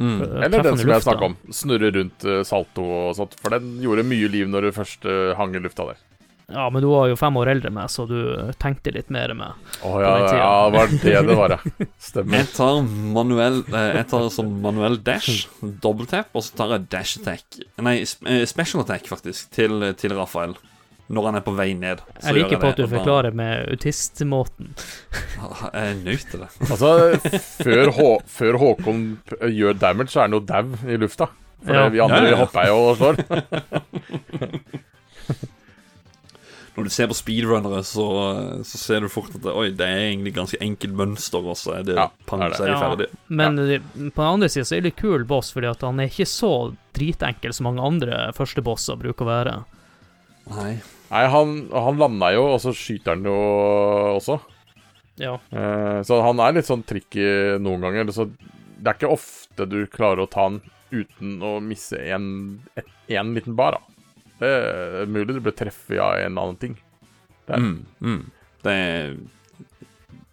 Mm. eh, Eller den som jeg snakka om. Snurre rundt salto og sånt. For den gjorde mye liv når du først hang i lufta der. Ja, men du var jo fem år eldre enn meg, så du tenkte litt mer enn meg. Å ja, den ja, det var det det var, ja. Stemmer. Jeg tar manuell eh, Jeg tar som manuell dash, dobbelttap, og så tar jeg dash attack Nei, eh, special attack, faktisk, til, til Rafael. Når han er på vei ned. Så Jeg gjør liker på at du forklarer med autistmåten. Jeg er det. Altså, før, Hå før Håkon gjør damage, så er han jo dau i lufta. For Ja. vi andre Ja, ja, ja. hopper jo og slår. *laughs* Når du ser på speedrunnere, så, så ser du fort at det, Oi, det er egentlig ganske enkelt mønster, og så er det Ja, pang, er det. så er de Ja. Men ja. på den andre sida så er det litt kul boss, fordi at han er ikke så dritenkel som mange andre førstebosser bruker å være. Nei. Nei, han, han landa jo, og så skyter han jo også. Ja. Eh, så han er litt sånn tricky noen ganger. Så det er ikke ofte du klarer å ta han uten å misse en, en liten bar, da. Det er mulig du blir treffet av en annen ting. Der. Mm, mm. Det er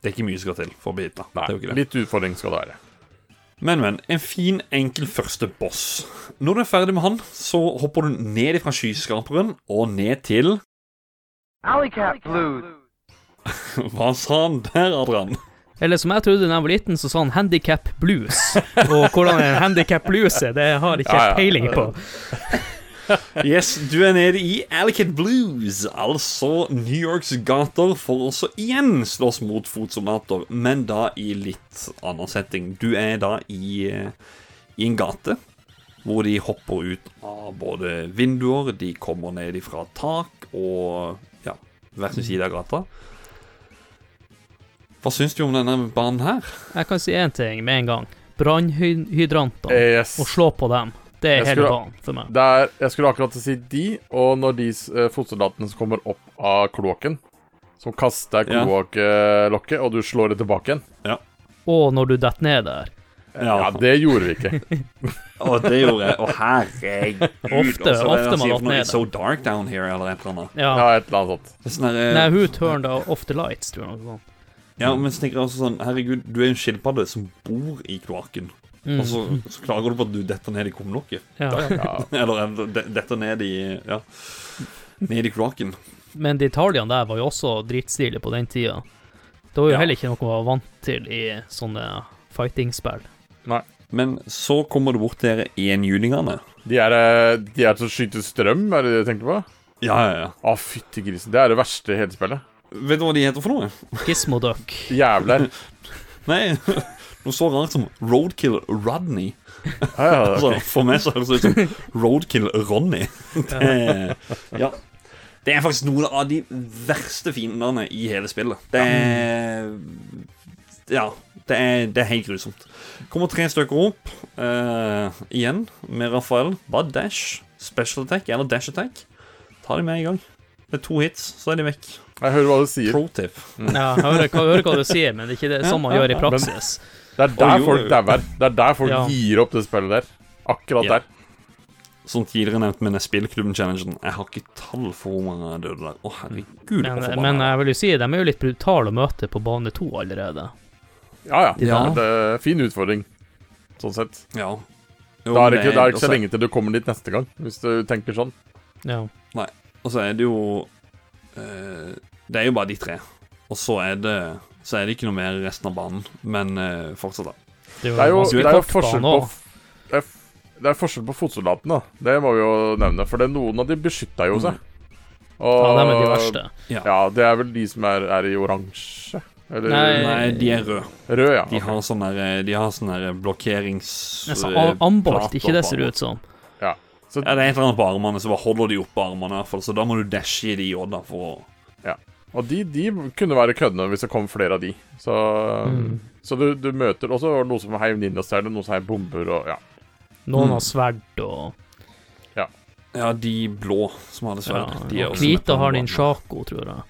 Det er ikke mye som skal til for å bli hit, da. Nei, det er jo ikke det. litt utfordring skal det være. Men, men. En fin, enkel første boss. Når du er ferdig med han, så hopper du ned fra skyskraperen og ned til Alley Cat Blues. *laughs* Hva sa han der, Adrian? Eller som jeg trodde da jeg var liten, så sa han handicap blues. Og hvordan en handicap blues er, det har jeg ikke Ja, ja. peiling på. *laughs* Yes, du er nede i Alley Blues, altså New Yorks gater, for også igjen slåss mot fotsoldater, men da i litt annen setting. Du er da i, eh, i en gate hvor de hopper ut av både vinduer, de kommer ned fra tak og ja, hver sin side av gata. Hva syns du om denne banen her? Jeg kan si én ting med en gang. Brannhydranter. Yes. Og slå på dem. Det er Jeg hele skulle- banen for meg. Det er, jeg skulle akkurat si de, og når de uh, fotsoldatene som kommer opp av kloakken, som kaster Ja. kloakklokket, og du slår det tilbake igjen Og når du detter ned der. Ja, det gjorde vi ikke. *laughs* Og det gjorde jeg. Å, herregud. Ofte- Også, ofte man datt ned It's so dark down here, eller et eller annet. Ja. Ja, et eller annet sånt. Det sånn der, Nei, eh, hun turned off the lights, tror jeg. Ja, men så tenker jeg også sånn Herregud, du er en skilpadde som bor i kloakken. Mm. Og så, så klager du på at du detter ned i kumlokket. Ja. *laughs* *laughs* Eller detter ned i Ja. Ned i kloakken. Men de detaljene der var jo også dritstilige på den tida. Det var jo Ja. heller ikke noe man var vant til i sånne fighting-spill. Nei. Men så kommer du bort til enhjulingene. De er, eh, de er til å skyte strøm, er det det du tenker på? Ja, ja, ja. Å, fytti grisen. Det er det verste i hele spillet. Vet du hva de heter for noe? Gizmo Duck. Jævler. *laughs* Nei, noe så rart som Roadkill Rodney. Ja, *laughs* Altså. For meg så høres det ut som Roadkill Ronny. *laughs* Det, ja. det er faktisk noen av de verste fiendene i hele spillet. Det er Ja, det er, det er helt grusomt. Kommer tre stykker opp uh, igjen med Rafael. Bare dash, special attack eller dash attack. Ta de med i gang. Det er to hits, så er de vekk. Jeg hører hva du sier. Pro tip. Ja, jeg hører, jeg hører hva du sier, men det er ikke det sånn man ja, gjør i praksis. Det Det er der jo, folk dauer. Det er der folk Ja. gir opp det spillet der. Akkurat yeah. der. Som tidligere nevnt med spillklubben-challengen. Jeg har ikke tall for hvor mange døde der. Å, herregud. Men, men jeg vil jo si, de er jo litt brutale å møte på bane to allerede. Ja, ja. Ja. Det er en fin utfordring, sånn sett. Ja. Jo, Da er det ikke, det er ikke så lenge til du kommer dit neste gang, hvis du tenker sånn. Ja. Nei. Og så er det jo eh, Det er jo bare de tre. Og så er det Så er det ikke noe mer i resten av banen. Men uh, fortsatt, da. Det er jo, det er jo forskjell på det er, er forskjell på fotsoldatene. Det må vi jo nevne. For det, noen av de beskytta jo seg. Og, Ja, de er de verste. Ja, det er vel de som er, er i oransje. Eller Nei. Nei, de er røde. rød, ja. De ok. har sånn der De sånn der blokkerings... Eh, ambolt, ikke det ser det ut som. Så, Ja, det er et eller annet på armene, så bare holder de oppe armene, i hvert fall. Så da må du dashe i de òg, da, for å og de, de kunne være køddene hvis det kom flere av de. Så, Mm. så du, du møter også noe som heiv ninjastjerner, noe som heiv bomber og ja. Noen Mm. har sverd og Ja, ja. de blå som hadde ja, sverd. de er og Hvite har sjako, tror jeg.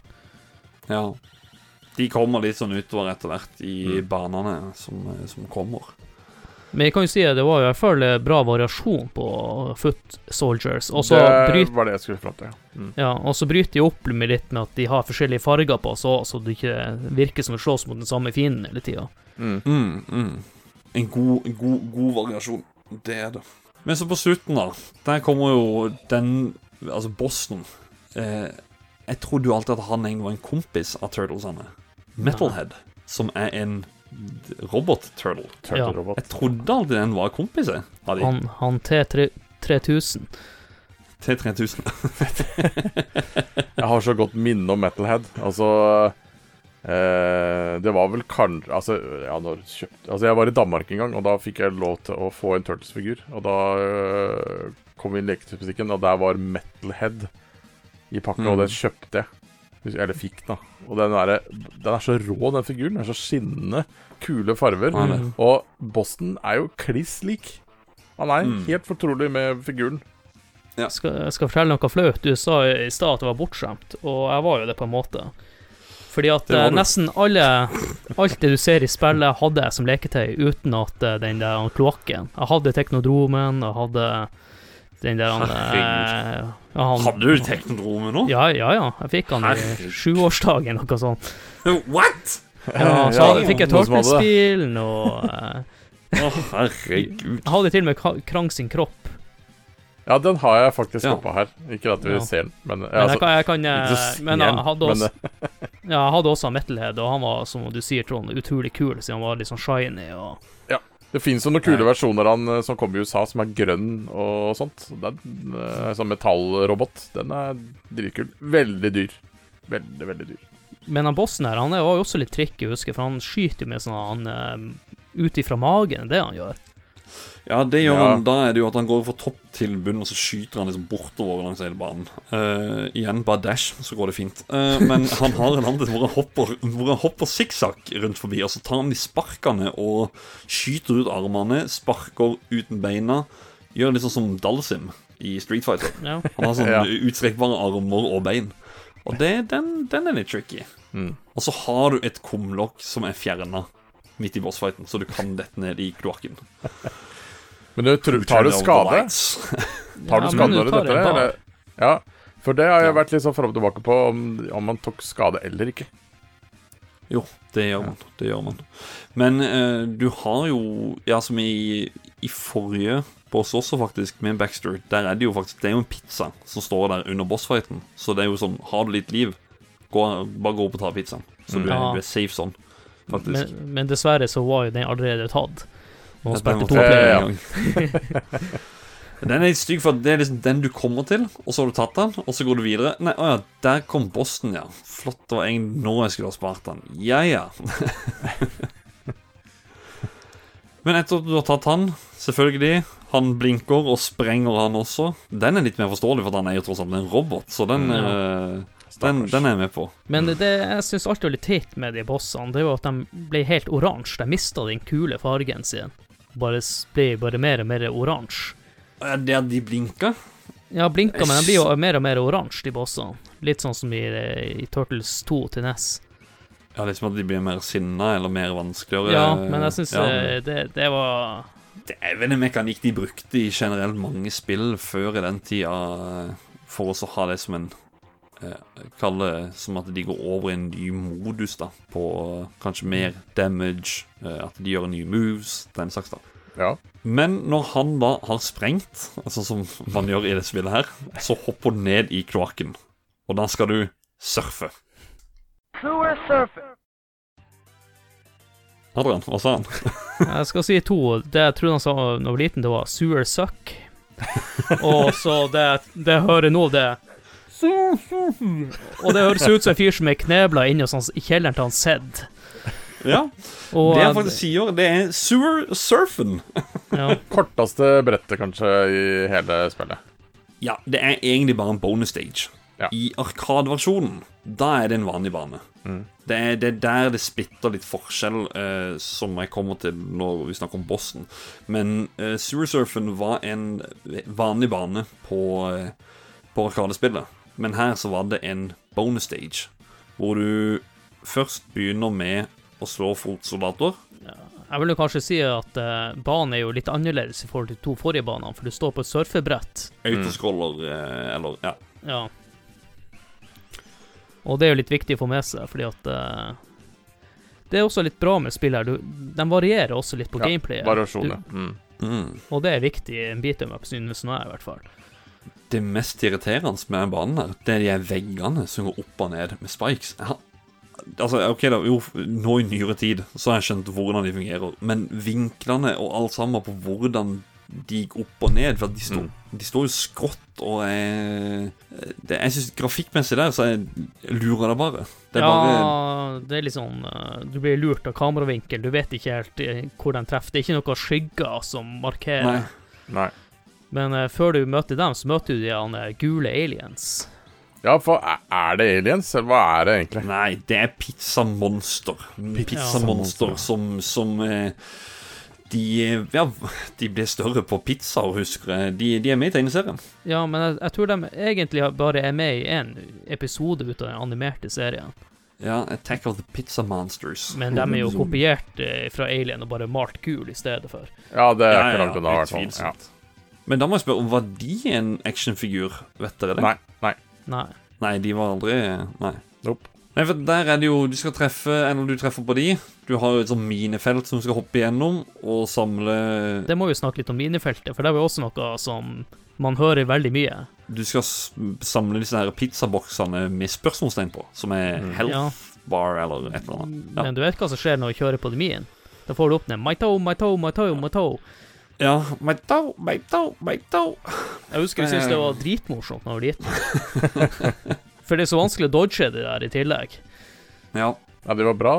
Ja. De kommer litt sånn utover etter hvert i Mm. banene som, som kommer. Men jeg kan jo si at det var i hvert fall eh, bra variasjon på Foot Soldiers. Også det bryt, var det jeg skulle fram til. ja. Mm. ja, og så bryter de opp med litt med at de har forskjellige farger på seg, så det ikke virker som å slåss mot den samme fienden hele tida. Mm. Mm, mm. En god, en god, god variasjon. Det er det. Men så på slutten, da. Der kommer jo den Altså bossen. Eh, jeg trodde jo alltid at han egentlig var en kompis av Turtlesene. Metalhead, som er en robot-turtle. Turtle-robot. Jeg trodde aldri den var kompiser av de. Han, han T3000 T3000. *laughs* Jeg har så godt minne om Metalhead. Altså eh, Det var vel kanskje Altså, ja, Altså, jeg var i Danmark en gang, og da fikk jeg lov til å få en Turtles-figur. Og da eh, kom vi inn i leketøysbutikken, og der var Metalhead i pakken, og Mm. den kjøpte jeg. Eller fikk, da. Og den er, den er så rå, den figuren. Den er så skinnende. Kule farver. Mm. Og Boston er jo kliss lik. Han er Mm. helt fortrolig med figuren. skal, jeg skal fortelle noe flaut. Du sa i stad at det var bortskjemt, og jeg var jo det på en måte. Fordi at eh, du. nesten alle Alt det du ser i spillet, hadde jeg som leketøy, uten at eh, den der kloakken Jeg hadde teknodromen, jeg hadde den der han, eh, ja, han, Hadde du teknodromen nå? Ja, ja, ja. Jeg fikk han i Herregud. sjuårsdagen, noe sånt. *laughs* What?! Ja, så Ja, fikk jeg noen som hadde det. Og eh, Å, herregud. Jeg hadde til og med Ka- Krang sin kropp. Ja, den har jeg faktisk Ja. oppå her. Ikke at vi Ja. ser den, men, Men altså, jeg kan, jeg kan ikke eh, så Men jeg hadde men, også eh, Ja, jeg hadde også Metalhead, og han var, som du sier, Trond, utrolig kul, siden han var litt sånn shiny og Det finnes jo noen kule Nei. versjoner av han eh, som kommer i USA, som er grønn og sånt. Den sånn metallrobot. Den er dritkul. Veldig dyr. Veldig, veldig dyr. Men han bossen her, han er jo også litt tricky, husker for han skyter jo med sånn han eh, ut ifra magen, det han gjør. Ja, det gjør Ja. han. Da er det jo at han går fra topp til bunn, og så skyter han liksom bortover langs hele banen. Uh, igjen bare dash, så går det fint. Uh, men *laughs* han har en annen hvor han hopper Hvor han hopper sikksakk rundt forbi, og så tar han de sparkene og skyter ut armene, sparker uten beina. Gjør litt sånn som Dalsim i Street Fighter. Ja. Han har sånn Ja. utstrekkbare armer og bein. Og det, den, den er litt tricky. Mm. Og så har du et kumlokk som er fjerna midt i bossfighten, så du kan dette ned i kloakken. Men du, tror- tar *laughs* du skade? Tar du Ja, skade når du tar detter? ned? Ja, for det har jeg Ja. vært litt sånn fram og tilbake på, om, om man tok skade eller ikke. Jo, det gjør man. Det gjør man. Men uh, du har jo Ja, som i, i forrige boss også, faktisk, med Baxter, der er det jo faktisk Det er jo en pizza som står der under bossfighten. Så det er jo sånn Har du litt liv, gå, bare gå opp og ta pizzaen. Så Mm. du, er, Ja. du er safe sånn, faktisk. Men, men dessverre så var jo den allerede tatt. Den spilte to tatt ja. en gang. *laughs* Den er litt stygg, for det er liksom den du kommer til, og så har du tatt den, og så går du videre. Nei, å ja, der kom bossen, ja. Flott, det var egentlig nå jeg skulle ha spart den. Ja, ja. *laughs* Men etter at du har tatt han, selvfølgelig, han blinker og sprenger han også. Den er litt mer forståelig, for han er jo tross alt en robot, så den, Mm. eh, den, den er jeg med på. Men det jeg syns alltid var litt teit med de bossene, det var at de ble helt oransje. De mista den kule fargen sin. Bare ble bare mer og mer oransje. Ja, Det at de blinker Ja, blinka, men de blir jo mer og mer oransje, de bossene. Litt sånn som i, i Turtles 2 til NES. Ja, liksom at de blir mer sinna eller mer vanskeligere. Ja, men jeg syns Ja. det, det var Det er vel en mekanikk de brukte i generelt mange spill før i den tida, eh, for å ha det som en eh, Kall det som at de går over i en ny modus, da, på eh, kanskje mer damage, eh, at de gjør nye moves, den slags, da. Ja. Men når han da har sprengt, altså som man gjør i det spillet her, så hopper han ned i kloakken. Og da skal du surfe. Adrian, hva sa han? *laughs* Jeg skal si to. Det jeg trodde han sa da jeg var liten, det var sewer suck. *laughs* Og så det, det jeg hører nå, det Og det høres ut som en fyr som er knebla inne hos han, i kjelleren til han Sed. Ja, Og, det han faktisk sier, det er sewer surfen. ja, Korteste brettet, kanskje, i hele spillet. Ja, det er egentlig bare en bonus stage. Ja. I Arkadeversjonen, da er det en vanlig bane. Mm. Det, er, det er der det splitter litt forskjell, eh, som jeg kommer til når vi snakker om Boston. Men eh, Sewer Surfen var en vanlig bane på, eh, på Arkadespillet. Men her så var det en bonus stage, hvor du først begynner med å slå fotsoldater. jeg vil jo kanskje si at uh, banen er jo litt annerledes i forhold til de to forrige banene, for du står på et surfebrett. Autoscroller, mm. eller Ja. Ja. Og det er jo litt viktig å få med seg, fordi at uh, Det er også litt bra med spill her. Du, de varierer også litt på Ja, gameplayet. Variasjon, Du- Mm. Mm. Og det er viktig i en beat em up, synes nå jeg, i hvert fall. Det mest irriterende med den banen her, det er de veggene som går opp og ned med spikes. Jeg har, altså, ok da, jo, nå i nyere tid så har jeg skjønt hvordan de fungerer, men vinklene og alt sammen på hvordan de gikk opp og ned, for de, de, står, de står jo skrått og er det, Jeg synes grafikkmessig der, så jeg lurer det bare. Det er ja, bare det er litt sånn eh, Du blir lurt av kameravinkel, du vet ikke helt eh, hvor den treffer. Det er ikke noen skygger som markerer. Nei. Nei. Men uh, før du møter dem, så møter du de han, eh, gule aliens. Ja, for er- det aliens, eller hva er det egentlig? Nei, det er pizzamonster. Pizzamonster som, som uh, de, ja, de ble større på pizza, husker jeg. De, de er med i tegneserien. Ja, men jeg, jeg tror de egentlig bare er med i én episode ut av den animerte serien. Ja, Attack of the Pizza Monsters. Men de er jo kopiert eh, fra Alien og bare malt gul i stedet for. Ja, det er Ja, ikke ja, langt unna, i hvert fall. Ja. utvilsomt. Men da må jeg spørre, var de en actionfigur? Vet dere det? Nei, nei. Nei. Nei, de var aldri Nei. Nope. Nei, for der er det jo Du skal treffe Eller du treffer på de. Du har jo et sånt minefelt som du skal hoppe igjennom og samle Det må vi snakke litt om minefeltet, for det er jo også noe som man hører veldig mye. Du skal samle disse her pizzaboksene med spørsmålstegn på, som er Mm. health Ja. bar eller et eller annet. Ja. Men du vet hva som skjer når du kjører på demien? Da får du opp ned My toe, my toe, my toe, my toe. Ja, toe, my toe. Jeg husker jeg syntes det var dritmorsomt da jeg var liten. *laughs* For det er så vanskelig å dodge det der i tillegg. Ja. Ja, det var bra.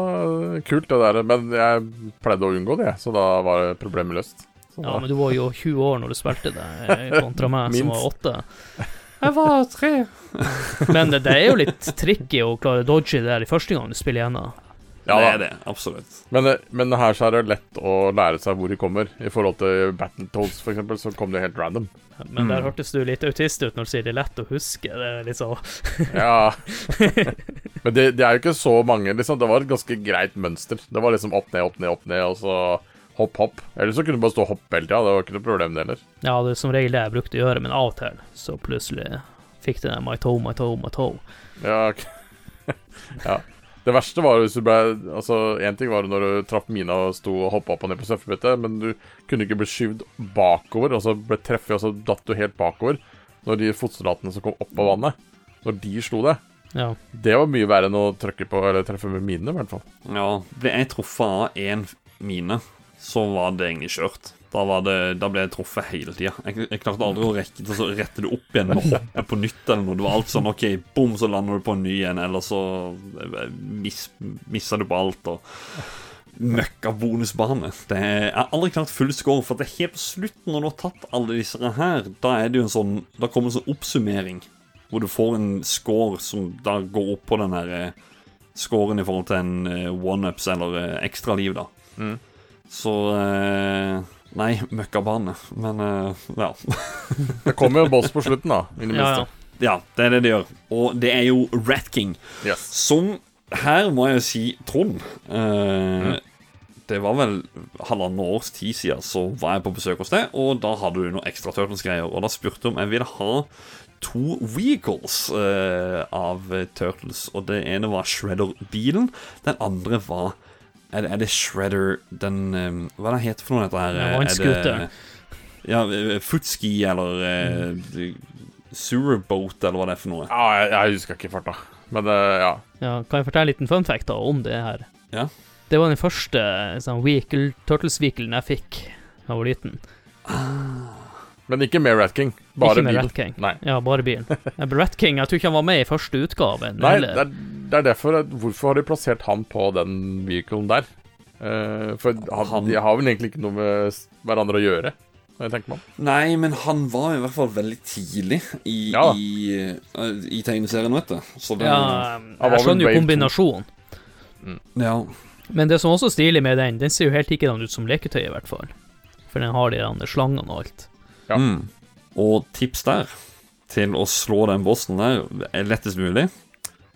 Kult, det der. Men jeg pleide å unngå det, så da var problemet løst. Så Ja, da- men du var jo 20 år når du spilte det, eh, kontra meg som var 8. Jeg var tre. Men det, det er jo litt tricky å klare å dodge det der i første gang du spiller gjennom. Ja, det er det, absolutt. Men, men her så er det lett å lære seg hvor de kommer. I forhold til Battletoads, for eksempel, så kom det helt random. Men der Mm. hørtes du litt autist ut når du sier det er lett å huske. Det er litt så Ja. *laughs* Men det, det er jo ikke så mange, liksom. Det var et ganske greit mønster. Det var liksom opp, ned, opp, ned, opp, ned, og så hopp, hopp. Eller så kunne du bare stå og hoppe hele tida. Det var ikke noe problem, det heller. Ja, det er som regel det jeg brukte å gjøre, men av og til så plutselig fikk det my toe, my toe, my toe. Ja, ok. *laughs* ja. Det verste var hvis du ble Altså, én ting var når du traff mina og sto og hoppa opp og ned på surfebrettet, men du kunne ikke bli skyvd bakover, og så ble treffet, og så datt du helt bakover. Når de fotsoldatene som kom opp av vannet, når de slo det. Ja. Det var mye verre enn å trykke på, eller treffe med mine, i hvert fall. Ja, ble jeg truffet av én mine, så var det egentlig kjørt. Da, var det, da ble jeg truffet hele tida. Jeg, jeg klarte aldri å rekke til å rette det opp igjen og hoppe på nytt eller noe. Det var alt sånn OK, bom, så lander du på en ny en, eller så eh, mis, missa du på alt. og Møkka bonusbane. Det er, jeg har aldri klart full score, for det er helt på slutten, når du har tatt alle disse her, da er det jo en sånn Da kommer en sånn oppsummering, hvor du får en score som da går opp på den der eh, scoren i forhold til en eh, one-ups eller ekstraliv, da. Mm. Så eh, Nei, møkkabane. Men uh, ja. *laughs* Det kommer jo en boss på slutten, da. I det Ja, minste. ja. ja, det er det det gjør. Og det er jo Rat King, Yes. som her må jeg jo si Trond. Eh, Det var vel halvannet års tid siden så var jeg på besøk hos deg, og da hadde du noe ekstra Turtles-greier. Og da spurte jeg om jeg ville ha to vehicles uh, av Turtles. Og det ene var Shredder-bilen. Den andre var Er det, er det Shredder den um, Hva er det heter for noe, dette her? Det var en vannscooter. Ja, eh, footski eller uh, Sewerboat, eller hva det er for noe. Ja, jeg, jeg husker ikke farta. Men eh, ja. Ja, kan jeg fortelle en liten fun fact da om det her? Ja. Det var den første sånn, Turtles-vehicle jeg fikk da jeg var liten. Men ikke med Rat King. Bare ikke med bilen. Rat King. Nei. Ja, bare bilen. *laughs* Rat King, jeg tror ikke han var med i første utgave. Nei, det er, det er derfor Hvorfor har de plassert han på den vehiclen der? Uh, for han, Han- de har vel egentlig ikke noe med hverandre å gjøre. Nei, men han var i hvert fall veldig tidlig i, Ja. i, uh, i tegneserien, vet du. Så det Ja, Han var jeg skjønner jo kombinasjonen. Mm. ja. Men det som også er stilig med den, den ser jo helt likedan ut som leketøy, i hvert fall. For den har de slangene og alt. Ja. Mm. Og tips der til å slå den bossen der er lettest mulig.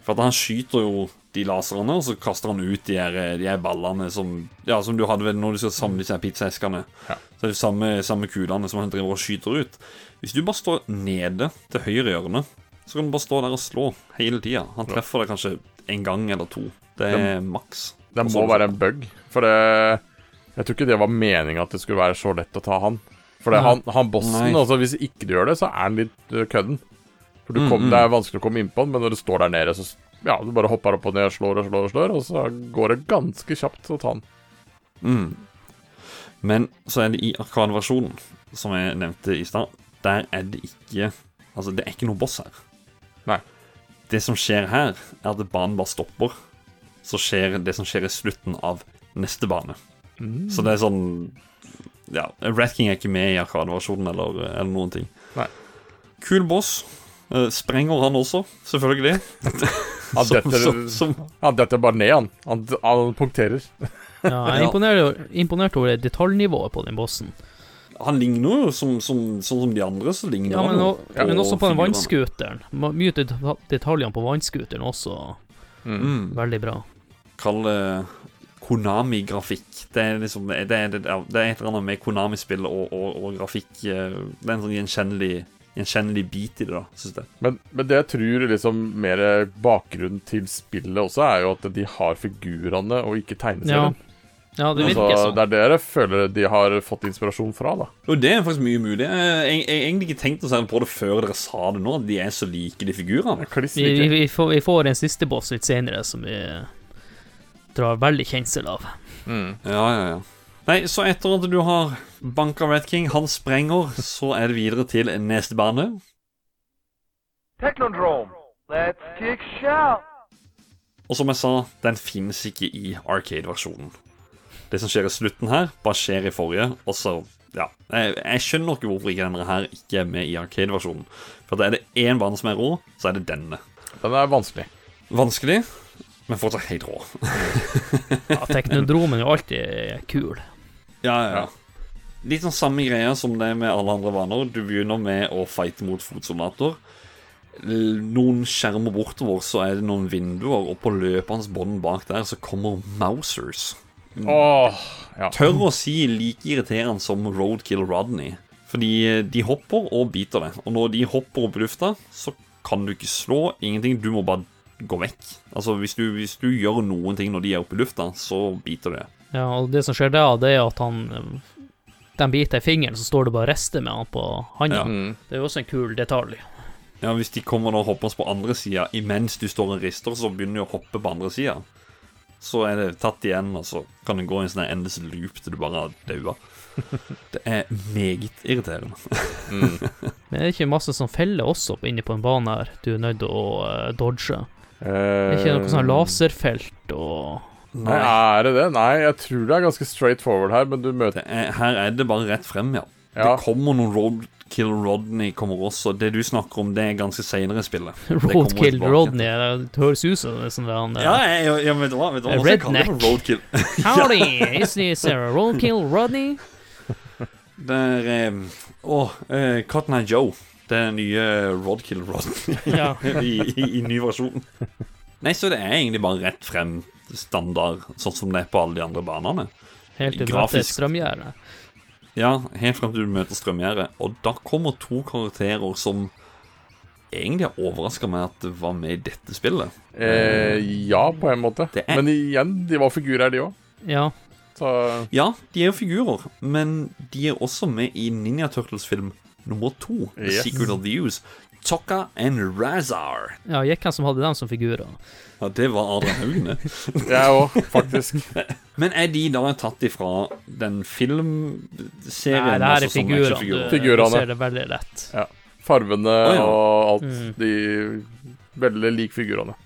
For at han skyter jo de laserne, og så kaster han ut de her, de her ballene som Ja, som du hadde når du skal samle disse pizzaeskene. Ja. Så er det samme, samme kulene som han driver og skyter ut. Hvis du bare står nede til høyre hjørne, så kan du bare stå der og slå hele tida. Han treffer deg kanskje en gang eller to. Det er maks. Det må være en bug. For det Jeg tror ikke det var meninga at det skulle være så lett å ta han. For det, han, han bossen, Nei. altså hvis ikke du gjør det, så er han litt uh, kødden. For du Mm, kom, mm. Det er vanskelig å komme innpå han, men når du står der nede, så ja, du bare hopper opp og ned, slår og slår og slår, og så går det ganske kjapt å ta han. Mm. Men så er det i Arkadeversjonen, som jeg nevnte i stad, der er det ikke Altså, det er ikke noe boss her. Nei. Det som skjer her, er at banen bare stopper. Så skjer det som skjer i slutten av neste bane. Mm. Så det er sånn Ja, Rat King er ikke med i Arkadeversjonen eller, eller noen ting. Nei. Kul boss. Eh, sprenger han også, selvfølgelig. Han *laughs* detter, som- som- han detter bare ned, han. Han, han punkterer. Ja, jeg er imponert, imponert over detaljnivået på den bossen. Han ligner jo som, som, sånn som de andre, så ligner Ja, han men, jo og, men også på den vannskuteren. vannscooteren. Mye det- detaljene på vannscooteren også Mm. veldig bra. Kall det Konami-grafikk. Det er liksom det er, det, er, det er et eller annet med Konami-spill og, og, og grafikk eh, Det er en sånn gjenkjennelig, gjenkjennelig bit i det, da, syns jeg. Men, men det jeg tror liksom mer bakgrunnen til spillet også, er jo at de har figurene og ikke Ja, tegneserien. ja det Så virker sånn. det er det jeg føler de har fått inspirasjon fra, da. Og det er faktisk mye mulig. Jeg har egentlig ikke tenkt se på det før dere sa det nå, at de er så like, de figurene. Vi, vi, vi, får, vi får en siste boss litt senere som vi drar veldig kjensel av. Mm. Ja, ja, ja. Nei, så etter at du har banka Red King, han sprenger, så er det videre til neste bane. Technodrome. Let's kick shout. Og som jeg sa, den finnes ikke i Arcade-versjonen. Det som skjer i slutten her, bare skjer i forrige, og så Ja. Jeg, jeg skjønner ikke hvorfor ikke denne her ikke er med i Arcade-versjonen. For er det én bane som er rå, så er det denne. Den er vanskelig. Vanskelig, men fortsatt helt rå. *laughs* Ja, Teknodromen er jo alltid kul. Ja, ja, ja. Litt sånn samme greia som det med alle andre vaner. Du begynner med å fighte mot fotsoldater. Noen skjermer bortover, så er det noen vinduer, og på løpende bånd bak der så kommer Mousers. Oh, ja. Tør å si like irriterende som Roadkill Rodney. Fordi eh, de hopper og biter det. Og når de hopper opp i lufta, så kan du ikke slå ingenting. Du må bare gå vekk. Altså, hvis du, hvis du gjør noen ting når de er oppe i lufta, så biter deg. Ja, og det som skjer da, det er at han De biter i fingeren, så står det bare 'reste' med han på handa. Ja. Mm. Det er jo også en kul detalj. Ja, Hvis de kommer og hopper på andre sida imens du står og rister, så begynner de å hoppe på andre sida. Så er det tatt igjen, og så kan det gå i en sånn endes loop til du bare dauer. *laughs* Det er meget irriterende. Mm. *laughs* Men er det ikke masse som feller også inne på en bane her du er nødt til å eh, dodge? Det er ikke noe sånn laserfelt og Nei, er det det? Nei, jeg tror det er ganske straight forward her, men du møter er, her er det bare rett frem, ja. Ja. Det kommer noen Roadkill Rodney kommer også. Det du snakker om, det er ganske seinere i spillet. *laughs* Roadkill. Rodney. Det høres ut som det er sånn der han Ja, ja, ja, vet du hva? Vet du hva? Jeg det Redneck. Roadkill. *laughs* Howdy, is this Roadkill Rodney? *laughs* Der er eh, Å, eh, Cotton Eye Joe. Det er nye Rodkill Rod Ja. *laughs* i, i, i ny versjon. Nei, så det er egentlig bare rett frem standard, sånn som det er på alle de andre banene. Helt til du Grafisk. strømgjerde. Ja, helt frem til du møter strømgjerdet. Og da kommer to karakterer som egentlig har overraska meg at det var med i dette spillet. Eh, ja, på en måte. Er- Men igjen, de var figurer, de òg. Ja. Så Ja, de er jo figurer, men de er også med i Ninja Turtles-film nummer to, The Yes. Secret of the Use. Tokka and Razar. ja, gikk han som hadde dem som figurer. Ja, det var Adrian Haugene. *laughs* jeg òg, faktisk. *laughs* Men er de da tatt ifra den filmserien? Nei, det her altså er som figurene. Du, Figurene. du ser det veldig lett. Farvene ja. og alt. Mm. De veldig lik figurene.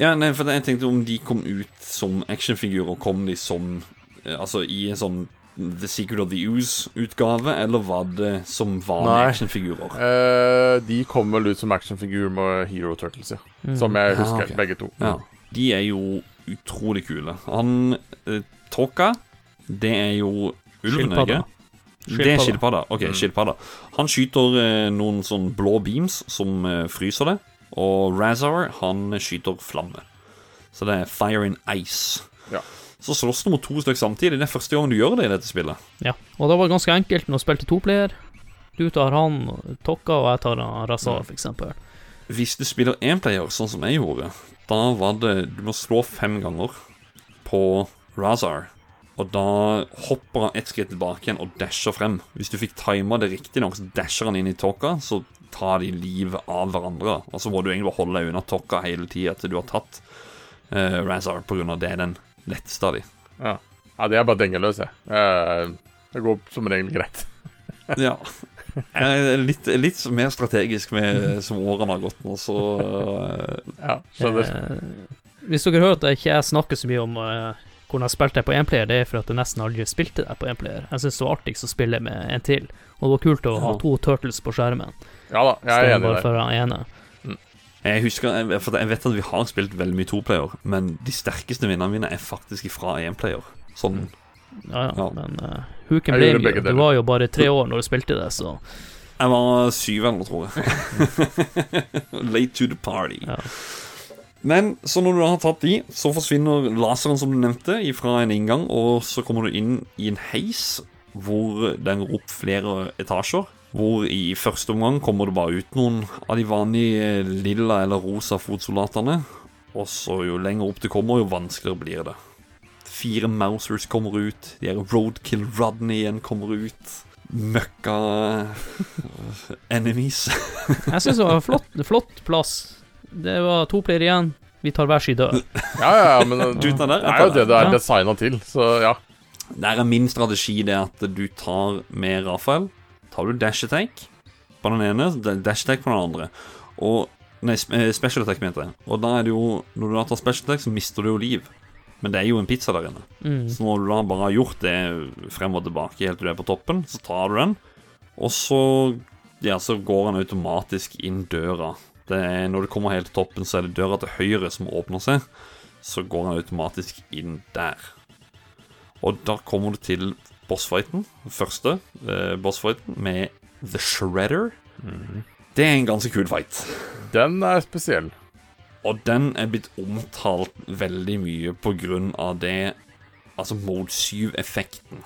Ja, nei, for jeg tenkte om de kom ut som actionfigurer, kom de som eh, Altså i en sånn The Secret of the Ooze-utgave, eller var det som vanlige actionfigurer? Uh, de kom vel ut som actionfigur med Hero Turtles, ja. Mm. Som jeg Ja, husker, begge to. Ja. De er jo utrolig kule. Han uh, Tokka, det er jo ulven, ikke? Det er Skilpadda. Ok, Mm. skilpadda. Han skyter uh, noen sånn blå beams som eh, fryser det. Og Razar, han skyter flamme. Så det er fire in ice. Ja. Så slåss du mot to stykker samtidig. Det er første gang du gjør det i dette spillet. Ja. Og det var ganske enkelt når du spilte toplayer. Du tar han Tokka, og jeg tar Razar, eksempel. Hvis du spiller énplayer, sånn som jeg gjorde, da var det Du må slå fem ganger på Razar. Og da hopper han ett skritt tilbake igjen og dasher frem. Hvis du fikk tima det riktig nok, så dasher han inn i Tokka, så tar de livet av hverandre. Og så må du egentlig bare holde deg unna Tokka hele tida til du har tatt uh, Razar, av det den letteste av de. Ja. ja, det er bare dengeløs, jeg. Eh, det går som regel greit. *laughs* Ja. Jeg er litt, litt mer strategisk med som årene har gått nå, så eh, Ja, skjønner. Eh, hvis dere hører at jeg ikke snakker så mye om eh, hvordan jeg spilte det på énplayer, det er for at jeg nesten aldri spilte det på énplayer. Jeg syns det var artigst å spille med en til, og det var kult å ha to turtles på skjermen. Ja da, jeg er enig i der. Jeg husker, for jeg vet at vi har spilt veldig mye toplayer, men de sterkeste vinnerne mine er faktisk fra énplayer. Sånn Ja, ja, Ja. men uh, huken can blame you? Du var jo bare tre år når du spilte det, så Jeg var syv eller noe, tror jeg. *laughs* Late to the party. Ja. Men så når du da har tatt de, så forsvinner laseren som du nevnte, fra en inngang, og så kommer du inn i en heis hvor den går opp flere etasjer. Hvor i første omgang kommer det bare ut noen av de vanlige lilla eller rosa fotsoldatene. Og så jo lenger opp det kommer, jo vanskeligere blir det. Fire Mousers kommer ut. De her Roadkill Rodney igjen kommer ut. Møkka enemies. *laughs* Jeg syns det var en flott, flott plass. Det var to player igjen. Vi tar hver sin død. Ja, ja, men *laughs* det Duten er jo det det er designa til, så ja. Der er min strategi det at du tar med Rafael Tar du dash attack på den ene, dash attack på den andre. Og Nei, eh, special attack, mente jeg. Og da er det jo Når du da tar special attack, så mister du jo liv. Men det er jo en pizza der inne. Mm. Så når du da bare har gjort det frem og tilbake helt til du er på toppen, så tar du den, og så Ja, så går han automatisk inn døra. Det er, når du kommer helt til toppen, så er det døra til høyre som åpner seg. Så går han automatisk inn der. Og da kommer du til bossfighten, den første eh, bossfighten, med The Shredder. Det er en ganske kul fight. Den er spesiell. Og den er blitt omtalt veldig mye på grunn av det Altså Mode 7-effekten.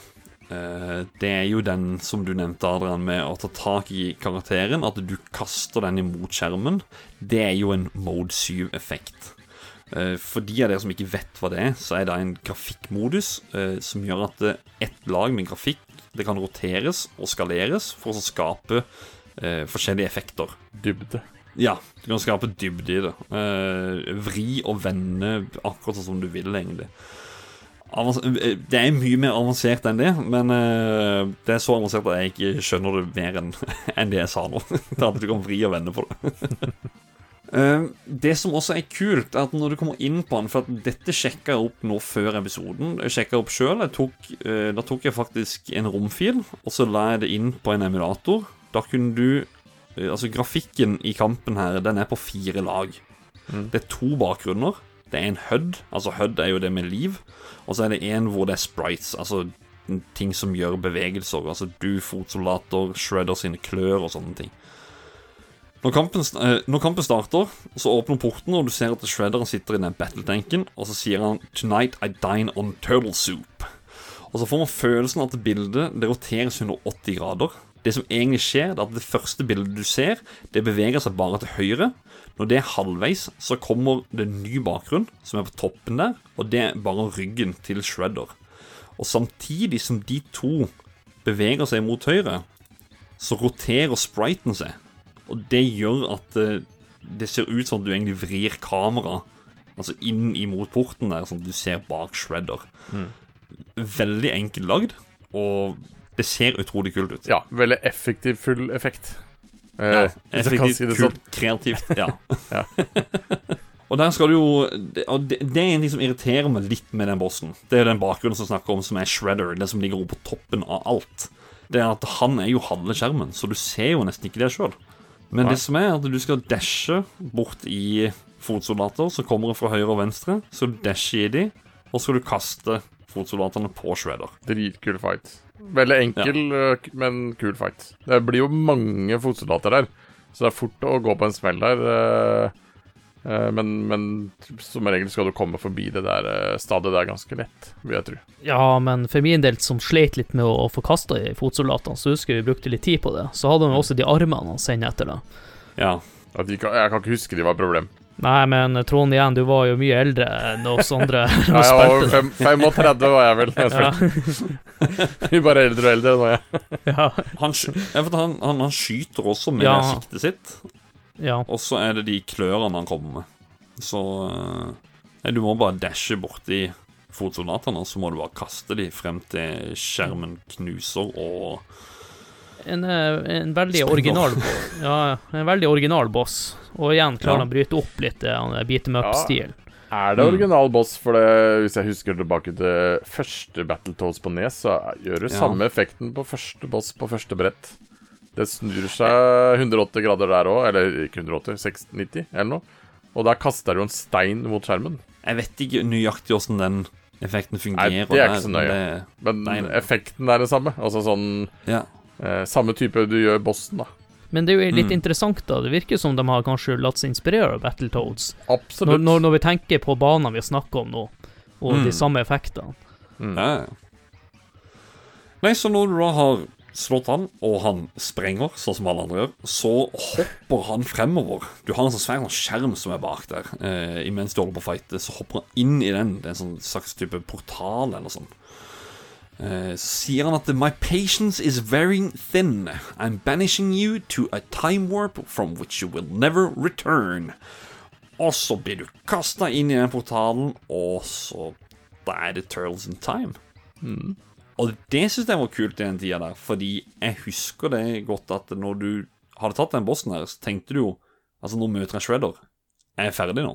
Eh, det er jo den som du nevnte, Adrian, med å ta tak i karakteren. At du kaster den imot skjermen. Det er jo en Mode 7-effekt. Eh, for de av dere som ikke vet hva det er, så er det en grafikkmodus eh, som gjør at det- ett lag med grafikk det kan roteres og skaleres for å skape eh, forskjellige effekter. Dybde. Ja, du kan skape dybde i det. Eh, vri og vende akkurat sånn som du vil, egentlig. Eh, det er mye mer avansert enn det, men eh, det er så avansert at jeg ikke skjønner det mer enn *laughs* det jeg sa nå. *laughs* Det at du kan vri og vende på det. *laughs* Eh, det som også er kult, er at når du kommer inn på den For at dette sjekka jeg opp nå før episoden. Jeg sjekka opp sjøl. Da tok jeg faktisk en romfil, og så la jeg det inn på en emulator. Da kunne du eh, Altså, grafikken i kampen her, den er på fire lag. Mm. Det er to bakgrunner. Det er en HUD. Altså, HUD er jo det med liv. Og så er det en hvor det er sprites. Altså ting som gjør bevegelser. Altså du, fotsoldater, Shredder sine klør og sånne ting. Når kampen, eh, når kampen starter, så åpner porten, og du ser at Shredderen sitter i den battletanken, og så sier han 'Tonight I dine on turtle soup'. Og så får man følelsen at bildet det roteres 180 grader. Det som egentlig skjer, det er at det første bildet du ser, det beveger seg bare til høyre. Når det er halvveis, så kommer det en ny bakgrunn, som er på toppen der, og det er bare ryggen til Shredder. Og samtidig som de to beveger seg mot høyre, så roterer spriten seg. Og det gjør at eh, det ser ut som at du egentlig vrir kamera Altså inn imot porten der, sånn at du ser bak Shredder. Veldig enkelt lagd, og det ser utrolig kult ut. Ja, veldig effektiv full effekt. Eh, Ja, hvis effektivt, si kult, sånn. kreativt. Ja. *laughs* Ja. *laughs* og der skal du jo og det, det er en ting som irriterer meg litt med den bossen. Det er den bakgrunnen som snakker om, som er Shredder. Den som ligger oppe på toppen av alt. Det er at han er jo halve skjermen, så du ser jo nesten ikke det sjøl. Men det som er at du skal dashe bort i fotsoldater som kommer fra høyre og venstre. Så du dasher i de, og så skal du kaste fotsoldatene på Shredder. Dritkul fight. Veldig enkel, ja. men kul fight. Det blir jo mange fotsoldater der, så det er fort å gå på en smell der. Øh, men, men som regel skal du komme forbi det der øh, stadiet der ganske lett, vil jeg tro. Ja, men for min del, som slet litt med å få kasta i fotsoldatene, så husker jeg vi brukte litt tid på det. Så hadde han også de armene han sendte etter deg. Ja. At de kan, jeg kan ikke huske de var et problem. Nei, men Trond igjen, du var jo mye eldre enn oss andre. *laughs* Når jeg var fem, 35 var jeg vel. Jeg Ja. *laughs* Vi bare eldre og eldre, var jeg. ja, Han, ja, han, han, han skyter også med Ja. siktet sitt. Ja. Og så er det de klørne han kommer med. Så eh, Du må bare dashe borti fotsoldatene, og så må du bare kaste de frem til skjermen knuser og En, eh, en veldig original *laughs* Ja, en veldig original boss. Og igjen klarer Ja. han å bryte opp litt eh, han beat up-stil. Er det Mm. original boss? For det, hvis jeg husker tilbake til første Battletoads på Nes, så gjør du Ja. samme effekten på første boss på første brett. Det snur seg 180 grader der òg, eller ikke 180, 690 eller noe. Og der kaster du en stein mot skjermen. Jeg vet ikke nøyaktig åssen den effekten fungerer. Nei, det er ikke så nøye. det- Men Nei, nei. effekten er det samme. Altså sånn Ja. eh, Samme type du gjør bossen, da. Men det er jo litt Mm. interessant, da. Det virker som de har kanskje latt seg inspirere av Battletoads. Absolutt. når, når vi tenker på banene vi snakker om nå, og Mm. de samme effektene. Mm. Ja. Nei, så når du da har slått han, og han sprenger, sånn som alle andre gjør, så hopper han fremover. Du har en sånn svær sånn skjerm som er bak der. Eh, imens du holder på å fighte, så hopper han inn i den. Det er en sånn slags type portal eller sånn. Eh, så sier han at My patience is very thin. I'm banishing you to a time warp from which you will never return. Og så blir du kasta inn i den portalen, og så Da er det Turtles in Time. Og det syns jeg var kult i den tida der, fordi jeg husker det godt at når du hadde tatt den bossen her, så tenkte du jo Altså, nå møter jeg Shredder. Jeg er ferdig nå.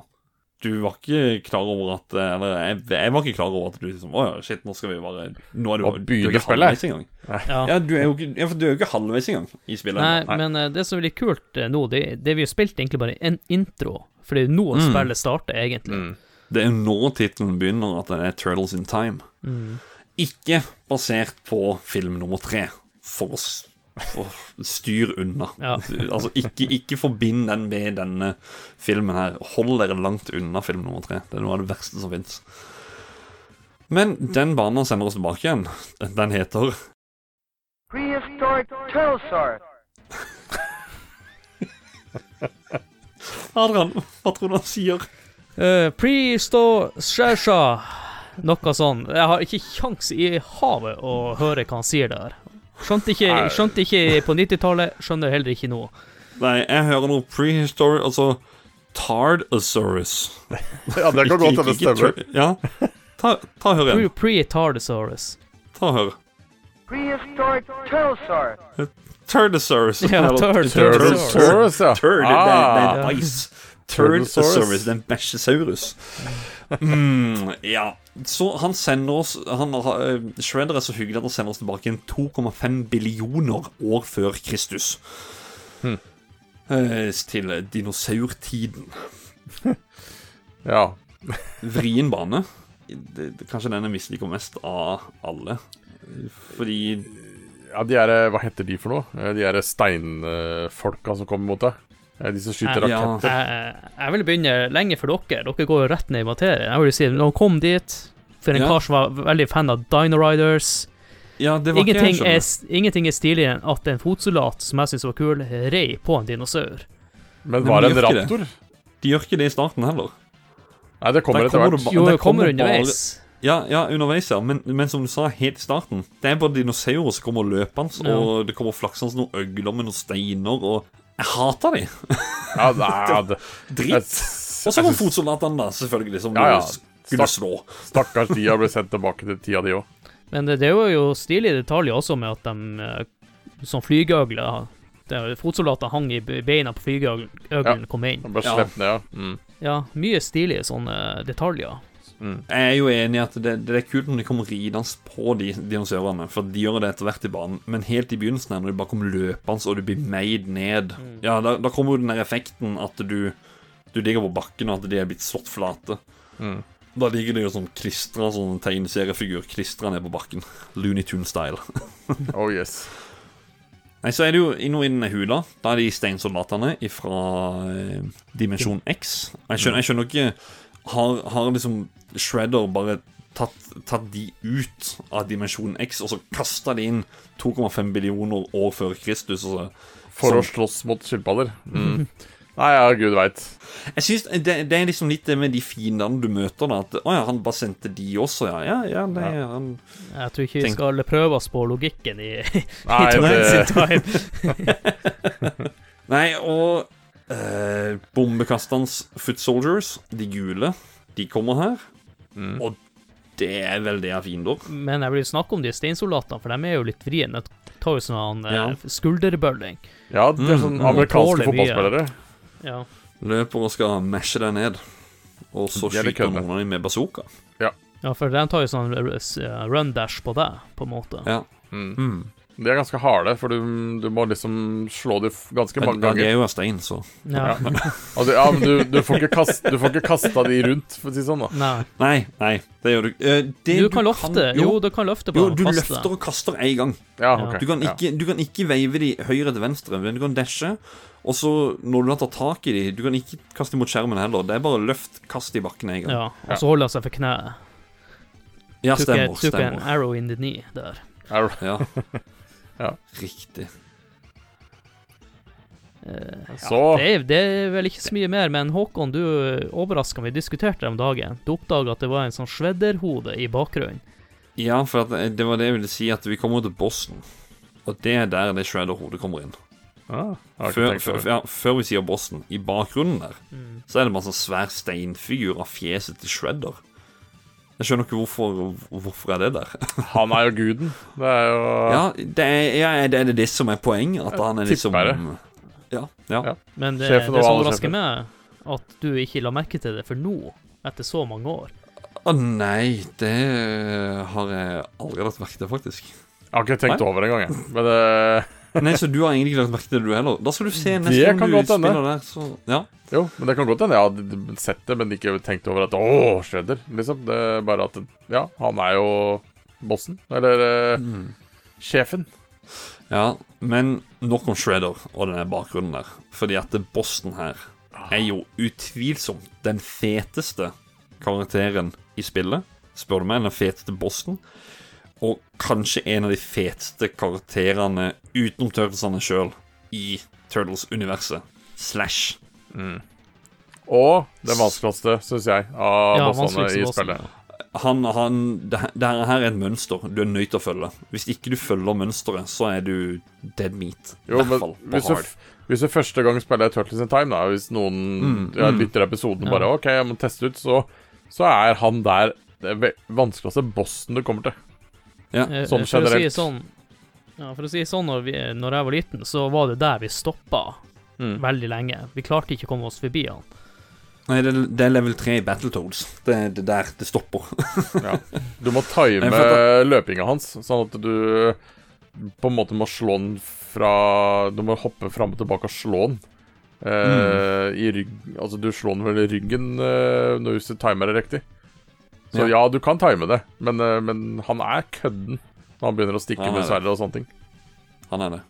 Du var ikke klar over at Eller jeg, jeg var ikke klar over at du liksom Å ja, shit, nå skal vi bare Nå er du, du er ikke halvveis engang. Ja. Ja, du er jo ikke, ja, for du er jo ikke halvveis engang i spillet. Nei, Nei. men eh, det som er litt kult eh, nå, det, det vi har spilt egentlig bare en intro. For det er nå Mm. spillet starter, egentlig. Mm. Det er nå tittelen begynner, at det er Turtles in Time. Mm. Ikke basert på film nummer tre, for å Styr for unna. Ja. Altså, ikke, ikke forbind den med denne filmen her. Hold dere langt unna film nummer tre. Det er noe av det verste som fins. Men den banen sender oss tilbake igjen. Den- Den heter Prehistoric Telsar Adrian, hva tror du han sier? Uh, Prehistoric Shasha Noe sånn. Jeg har ikke kjangs i havet å høre hva han sier der. Skjønte ikke, skjønte ikke på 90-tallet, skjønner heller ikke nå. Nei, jeg hører noe prehistory Altså Tardosaurus. Ja, det kan godt hende det stemmer. Ja. Ta, ta og hør igjen. Pre-Tardosaurus. Ta og hør. Prehistoric Turtlesaurus. Turdosaurus. Ja, Eller- Turd- ja. Ah. Turdosaurus, det er bæsjesaurus. Mm, ja. Så han sender oss han, eh, Shredder er så hyggelig at han sender oss tilbake igjen 2,5 billioner år før Kristus. Hmm. Eh, til dinosaurtiden. *laughs* ja. Vrien bane. Det, det, kanskje den jeg misliker mest av alle. Fordi Ja, de er, Hva heter de for noe? Eh, De er steinfolka som kommer mot deg. Eh, De som skyter Ja. raketter. Jeg, jeg vil begynne lenge for dere. Dere går jo rett ned i materien. Jeg vil si, når han kom dit, for en Ja. kar som var veldig fan av Dino Riders Ja, det var ikke jeg Ingenting er, ingenting er stiligere enn at en fotsoldat som jeg syns var kul, rei på en dinosaur. Men Men var det en raptor? De gjør ikke det i starten heller. Nei, det kommer etter hvert. Jo, det kommer underveis. Ja, ja, underveis, ja. Men, men som du sa helt i starten, det er bare dinosaurer som kommer løpende, Ja. og det kommer flaksende noen øgler med noen steiner, og jeg hater de. *laughs* Ja, det, jeg, Dritt. Og så kom fotsoldatene, da, selvfølgelig, som Ja, ja. skulle slå. Stakkars de har blitt sendt tilbake til tida, de òg. Men det, det var jo stilige detaljer også med at de eh, som flygeøgler Fotsoldater hang i be- beina på flygeøglene kom inn. Ja. ned, ja. Mm. Ja, mye stilige sånne detaljer. Mm. Jeg er jo enig i at det, det er kult når de kommer ridende på de dinosaurene, for de gjør det etter hvert i banen, men helt i begynnelsen, her, når de bare kommer løpende og du blir meid ned Ja, da, da kommer jo den der effekten at du Du ligger på bakken, og at de er blitt slått flate. Mm. Da ligger det jo sånn klistra, sånn tegneseriefigur klistra ned på bakken. Looney Tune-style. *laughs* Oh yes. Nei, så er det jo noe i denne hula. Da er de steinsoldatene fra eh, Dimensjon X. Jeg skjønner, jeg skjønner ikke Har, har liksom Shredder bare tatt, tatt de ut av Dimensjon X, og så kasta de inn 2,5 billioner år før Kristus? Så. For å slåss mot skilpadder. Mm. *laughs* Nei, ja, gud veit. Jeg synes det, det er liksom litt det med de fiendene du møter, da. At å ja, han bare sendte de også, ja. Ja, ja, det er han Jeg tror ikke vi skal prøve oss på logikken i, *laughs* i Nei, Transit det, Time. *laughs* Nei, og eh, bombekasterens foot soldiers, de gule, de kommer her. Mm. Og det er vel det av fiender. Men jeg vil snakke om de steinsoldatene, for de er jo litt vriene. De tar jo sånn eh, Ja. skulderbølling. ja, det er sånn Mm, mm. amerikanske fotballspillere. Ja. Løper og skal mashe deg ned. Og så er skyter noen av dem med bazooka. ja, ja, for de tar jo sånn eh, run dash på deg, på en måte. Ja. Mm. De er ganske harde, for du, du må liksom slå dem ganske mange mange ja, de ganger. er jo av stein, så Ja. Altså, ja, men du, du får ikke kast, Du får ikke kasta de rundt, for å si det sånn. da Nei. Nei, nei, det gjør du ikke det Du kan løfte. Jo, du kan løfte på jo, du kaste. løfter og kaster én gang. Ja, okay. ok Du kan, ikke, du kan ikke veive de høyre til venstre, men du kan dashe. Og så, når du har tatt tak i de Du kan ikke kaste mot skjermen heller. Det er bare løft, kast i bakken en gang. Ja, og så holder han seg for kneet. Ja, stemmer. Tok en arrow in the knee der. Arrow. Ja. *laughs* Ja. Riktig. Eh, Så det, er, det er vel ikke så mye mer, men Håkon, du overraska meg. Vi diskuterte det om dagen. Du oppdaga at det var en sånn shredder-hode i bakgrunnen. Ja, for at, det var det jeg ville si, at vi kommer til Boston. Og det er der det Shredder-hodet kommer inn. ah, Før, før, ja, før vi sier Boston, i bakgrunnen der, Mm. så er det bare sånn svær steinfigur av fjeset til Shredder. Jeg skjønner ikke hvorfor Hvorfor er det der. *laughs* Han er jo guden. Det er jo Ja, det er, ja, det er det som er poenget. At han er liksom tipper Ja. ja. Ja. Men det, Sjefen det som overrasker meg, at du ikke la merke til det for nå, etter så mange år. Å nei, det har jeg aldri lagt merke til, faktisk. Jeg har ikke tenkt Nei. over engang, jeg. Men det Nei, Så du har egentlig ikke lagt merke til det, du heller? Da skal du se neste Det gang du spiller der. Så, ja. Jo, men det kan godt hende jeg hadde sett det, men ikke tenkt over at Å, Shredder, liksom. Det er bare at Ja, han er jo bossen. Eller eh, Mm. sjefen. ja. Men nok om Shredder og denne bakgrunnen der. Fordi at bossen her er jo utvilsomt den feteste karakteren i spillet. Spør du meg, den feteste Boston. Og kanskje en av de feteste karakterene utenom Turtlesene sjøl i Turtles-universet. Slash. Og det vanskeligste, syns jeg, av Ja, bossene i spillet. Han, han, det, det her er et mønster du er nødt til å følge. Hvis ikke du følger mønsteret, så er du dead meat. I hvert fall på hvis du, hvis du første gang spiller Turtles in Time, da Hvis noen Mm, ja, mm. lytter episoden Ja. bare OK, jeg må teste ut, så, så er han der det vanskeligste bossen du kommer til. Ja, Eh, sånn for å si sånn ja, For å si sånn, når, vi, når jeg var liten, så var det der vi stoppa Mm. veldig lenge. Vi klarte ikke å komme oss forbi han. Nei, det, det er level 3 i Battletoads. Det er det der det stopper. *laughs* Ja. Du må time løpinga hans, sånn at du på en måte må slå den fra Du må hoppe fram og tilbake og slå den. Eh, I rygg Altså, du slår den vel i ryggen eh, når du timer det riktig. Så ja, Ja. du kan time det, men, eh, men han er kødden når han begynner å stikke med det. sverdet og sånne ting. Han er det.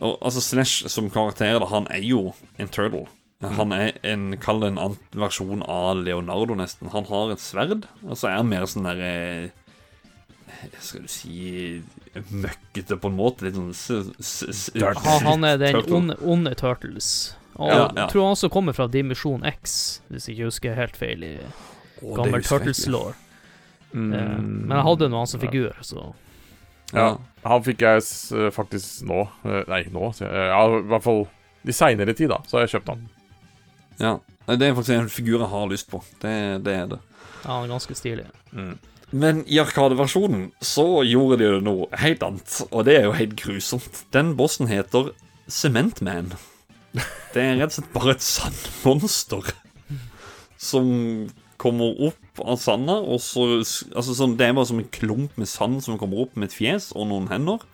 Og, altså Slash som karakter, da, han er jo en turtle. Han er en, kall det en annen versjon av Leonardo, nesten. Han har et sverd, og så er han mer sånn der eh, Skal du si møkkete på en måte. Litt sånn s- s- s- Han, han er den onde, onde Turtles. Og Ja, ja. tror han også kommer fra Dimensjon X, hvis jeg ikke husker helt feil i Gammel ikke. Turtles-law. Mm, Men jeg hadde noe han som figur, så Ja. Han fikk jeg faktisk nå. Eh, Nei, nå. sier jeg. Ja, i hvert fall i seinere tid, da. Så har jeg kjøpt han. Ja. Det er faktisk en figur jeg har lyst på. Det, det er det. ja, han er ganske stilig. Men i Arkadeversjonen så gjorde de jo noe helt annet, og det er jo helt grusomt. Den bossen heter Cementman. Det er rett og slett bare et sandmonster som kommer opp av sanda, og så Altså sånn, det er bare som en klump med sand som kommer opp med et fjes og noen hender.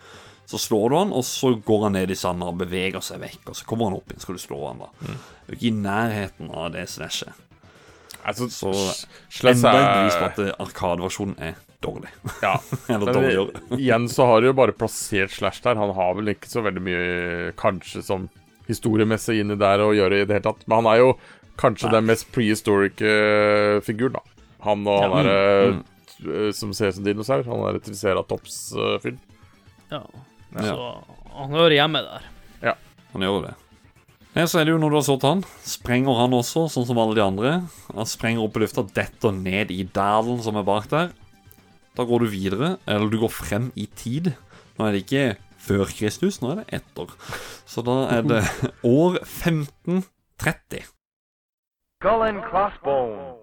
Så slår du han, og så går han ned i sanda og beveger seg vekk, og så kommer han opp igjen, skal du slå han da. Er ikke i nærheten av det slashet. Altså, Så Enda et bevis på at eh, Arkadeversjonen er dårlig. Ja. *laughs* Eller dårligere. igjen så har de jo bare plassert Slash der. Han har vel ikke så veldig mye kanskje som historiemessig inni der å gjøre i det hele tatt. Men han er jo kanskje den mest prehistoric figuren, da. Han og han Ja. derre Mm. eh, som ser ut som dinosaur. Han derre triceratops-fyren. Ja. Ja. Så han hører hjemme der. Ja. Han gjør jo det. Ja, så er det jo når du har slått han, sprenger han også, sånn som alle de andre. Han sprenger opp i lufta, detter ned i dalen som er bak der. Da går du videre, eller du går frem i tid. Nå er det ikke før Kristus, nå er det etter. Så da er det *laughs* år 1530. Skull and crossbone.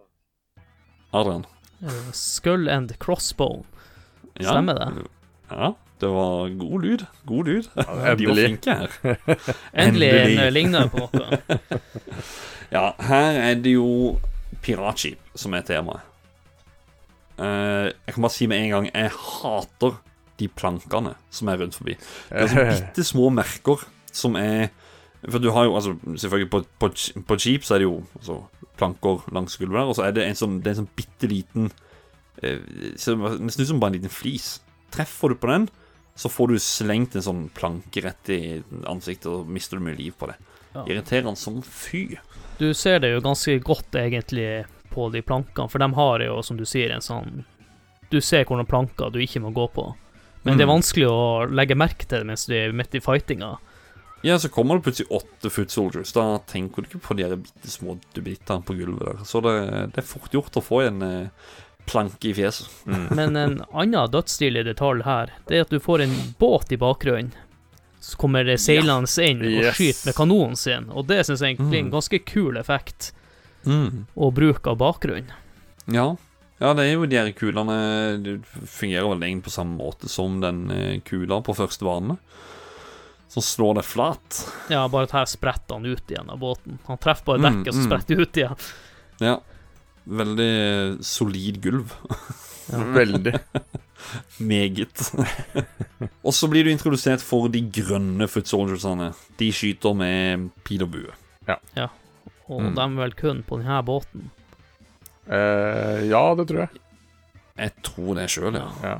Adrian. Eh, Skull and crossbone. Ja. Stemmer det? Ja, det var god lyd. God lyd. *laughs* De var flinke her. *laughs* Endelig en ligner på noe. Ja, her er det jo piratskip som er temaet. Eh, jeg kan bare si med en gang jeg hater de plankene som er rundt forbi. Det er sånne *laughs* bitte små merker som er For du har jo altså Selvfølgelig på, på, på et skip så er det jo altså, planker langs gulvet der, og så er det en sånn, det sånn bitte liten eh, Nesten ut som bare en liten flis. Treffer du på den, så får du slengt en sånn planke rett i ansiktet, og mister du mye liv på det. Ja. Irriterende som fy. Du ser det jo ganske godt egentlig på de plankene, for de har jo, som du sier, en sånn Du ser hvordan planker du ikke må gå på. Men det er Mm. vanskelig å legge merke til det mens du er midt i fightinga. Ja, så kommer det plutselig åtte foot soldiers. Da tenker du ikke på de bitte små duppedittene på gulvet der. Så det, det er fort gjort å få en eh, planke i fjeset. *laughs* Men en annen dødsstilig detalj her, det er at du får en båt i bakgrunnen. Så kommer det seilende inn og Yes. skyter med kanonen sin, og det syns jeg egentlig er en Mm. ganske kul effekt. Mm. Og bruk av bakgrunn. Ja. ja, det er jo de her kulene Det fungerer vel egentlig på samme måte som den eh, kula på første bane. Som slår det flat. Ja, bare at her spretter han ut igjen av båten. Han treffer bare Mm, dekket, så mm. spretter han ut igjen. Ja. Veldig solid gulv. *laughs* Veldig. Meget. *laughs* og så blir du introdusert for de grønne foot soldiersene. De skyter med pil og bue. Ja Og Mm. de er vel kun på denne båten. Eh, ja, det tror jeg. Jeg tror det sjøl, ja. Ja.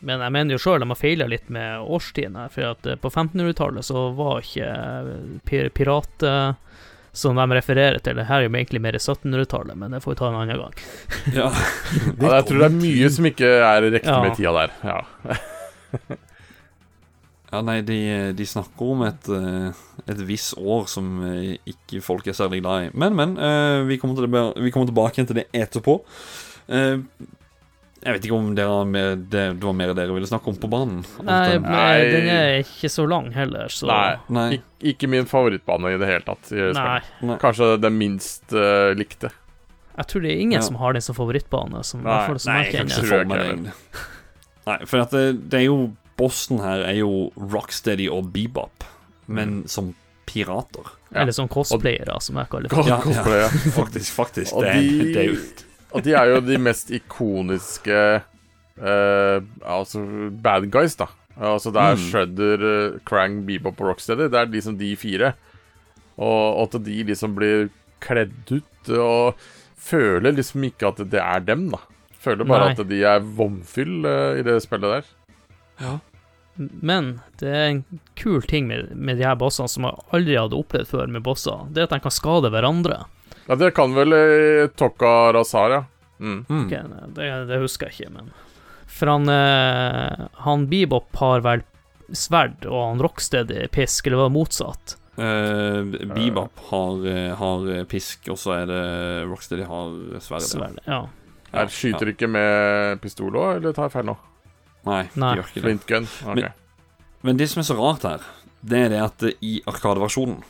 Men jeg mener jo sjøl de har feila litt med årstiden her, for at eh, på 1500-tallet så var ikke pirater pir pirat eh, som de refererer til. Det her er jo egentlig mer 1700-tallet, men det får vi ta en annen gang. *laughs* ja. ja, jeg tror det er mye som ikke er riktig Ja. med tida der. Ja. *laughs* Ja, nei, de, de snakker om et, eh, et visst år som eh, ikke folk er særlig glad i. Men, men. eh, vi, kommer til det, vi kommer tilbake til det etterpå. Eh, jeg vet ikke om det var, mer, det, det var mer dere ville snakke om på banen? Nei, men Nei. den er ikke så lang heller, så Nei. Nei. Ik ikke min favorittbane i det hele tatt. Nei. Kanskje den minst uh, likte. Jeg tror det er ingen Ja. som har den som favorittbane, som, Nei. fall som Nei, jeg kan ikke ikke det. Nei, for at det, det er jo Boston her er jo Rocksteady og Bebop, men som pirater. Ja. Eller som cosplayere, som jeg kaller det. Ja, ja. *laughs* Faktisk, faktisk. Det er, de- det er jo Og de er jo de mest ikoniske uh, Altså bad guys, da. Altså det er Mm. Shudder, eh, Krang, Bebop og Rocksteady. Det er liksom de fire. Og at de liksom blir kledd ut og føler liksom ikke at det er dem, da. Føler bare Nei. at de er vomfyll uh, i det spillet der. Ja. Men det er en kul ting med, med de her bossene som jeg aldri hadde opplevd før med bosser. Det er at de kan skade hverandre. Ja, det kan vel eh, Tokka Razar, ja. Mm. Mm. Ok, det, det husker jeg ikke, men For han, eh, han Bebop har vel sverd, og han Rocksteady pisk, eller var det motsatt? Eh, Bebop har, eh, har pisk, og så er det Rocksteady har sverd. ja. Sverd, ja. Jeg skyter ikke med pistol òg, eller tar jeg feil nå? Nei, Nei. de gjør ikke det. Flint gun? Ok. Men- Men det som er så rart her, det er det at i Arkadeversjonen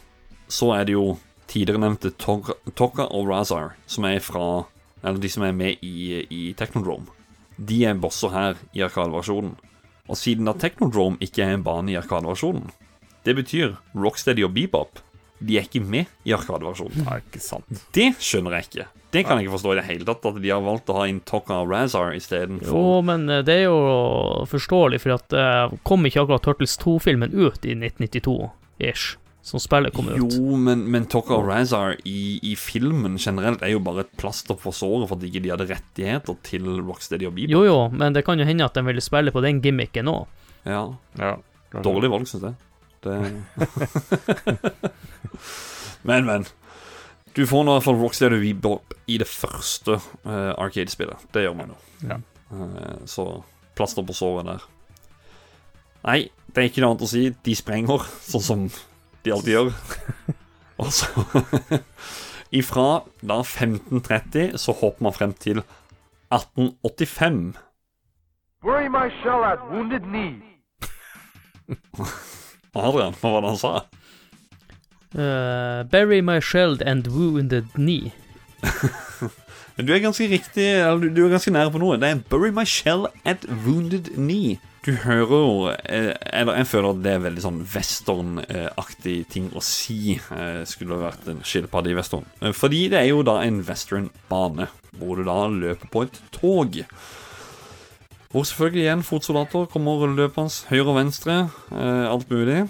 så er det jo tidligere nevnte Tor- Tokka og Razar som er fra Eller de som er med i, i Technodrome. De er bosser her i Arkadeversjonen. Og siden da Technodrome ikke er en bane i Arkadeversjonen, det betyr Rocksteady og Bebop de er ikke med i Arkadeversjonen. Sant. Det skjønner jeg ikke. Det kan jeg ikke forstå i det hele tatt, at de har valgt å ha inn Tokka og Razar Jo, men eh, det er jo forståelig, for at eh, kom ikke akkurat Turtles 2-filmen ut i 1992-ish, som spillet kommer ut. Jo, men, men og Razar i, i filmen generelt er jo bare et plaster på såret for at ikke de hadde rettigheter til Rocksteady og Bebop. Jo, jo, men det kan jo hende at de ville spille på den gimmicken òg. Ja, Ja. Dårlig valg, syns jeg. Det *laughs* Men, men. Du får nå i hvert fall Rocksteady og Bebop i det første uh, Arcade-spillet. Det gjør man jo. Ja. Uh, så plaster på såret der. Nei, det er ikke noe annet å si. De sprenger, sånn som de alltid gjør. *laughs* Og så *laughs* Ifra da 1530 så hopper man frem til 1885. Bury my shell at wounded knee. *laughs* Adrian, hva var det han sa? Uh, bury my shell and wounded knee. Du er ganske riktig, eller du, er ganske nære på noe. Det er 'Bury my shell at wounded knee'. Du hører eh, Eller jeg føler at det er veldig sånn western-aktig ting å si. Eh, skulle vært en skilpadde i western. Eh, fordi det er jo da en western-bane, hvor du da løper på et tog. Hvor selvfølgelig igjen fotsoldater kommer løpende høyre og venstre. Alt mulig.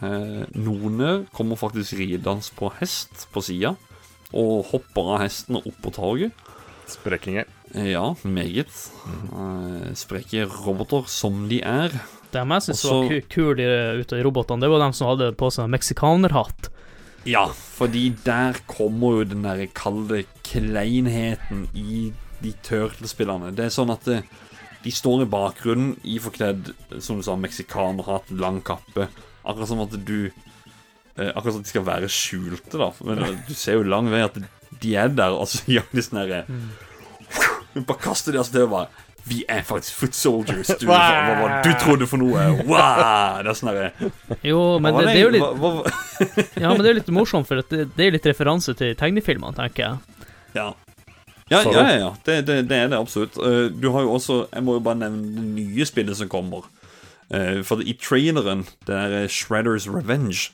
Noen kommer faktisk ridende på hest på sida. Og hopper av hesten og opp på toget. Sprekkinger. Eh, Ja, meget. Spreke roboter som de er. Det jeg syns var ku- kul i- ut av de robotene, det var dem som hadde på seg meksikanerhatt. Ja, fordi der kommer jo den der kalde kleinheten i de Turtle-spillerne. Det er sånn at eh, de står i bakgrunnen i forkledd, som du sa, meksikanerhatt, lang kappe. Akkurat som at du Akkurat som de skal være skjulte, da. Men eh, du ser jo lang vei at de er der, og så gjør de sånn herre Bare kaster de oss til og bare Vi er faktisk foot soldiers. Du, *laughs* hva, hva, hva du trodde for noe. Wow! Det er sånn herre Jo, men det, det er jo litt hva- hva- *laughs* Ja, men det er litt morsomt, for det, det er litt referanse til tegnefilmene, tenker jeg. Ja. Ja, ja, ja, ja. Det, det, det er det absolutt. Eh, Du har jo også Jeg må jo bare nevne det nye spillet som kommer. Eh, For i traileren, det er Shredders Revenge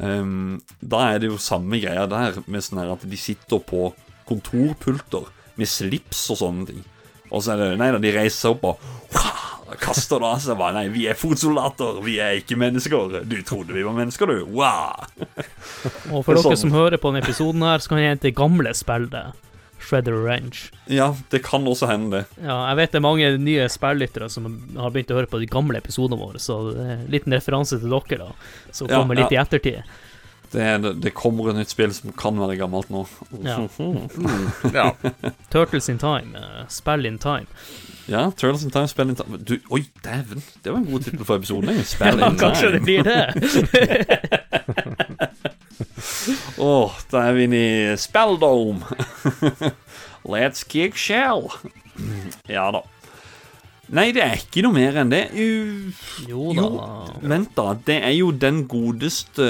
ehm, Da er det jo samme greia der, med sånn her at de sitter på kontorpulter med slips og sånne ting. Og så er det Nei da, de reiser opp og wow, kaster det av seg. Bare, Nei, vi er fotsoldater, vi er ikke mennesker. Du trodde vi var mennesker, du. Wow. Og for er dere sånn. som hører på denne episoden her, så kan jeg hente det gamle spillet. Shredder Range. Ja, det kan også hende, det. Ja, jeg vet det er mange nye spillyttere som har begynt å høre på de gamle episodene våre, så det er en liten referanse til dere, da, som Ja, kommer litt i ettertid. Det, det, det kommer et nytt spill som kan være gammelt nå. Ja. *laughs* Ja. Turtles in Time. Spell Spill in Time. Ja, Turtles in Time, Spell in Time du, Oi, dæven! Det var en god tittel for episoden. *laughs* Spell Ja, in kanskje det blir det. *laughs* *laughs* Åh, da er vi inne i Spelldome. *laughs* Let's kick shell. Ja da. Nei, det er ikke noe mer enn det. Uh, Jo Jo. da. vent, da. Det er jo den godeste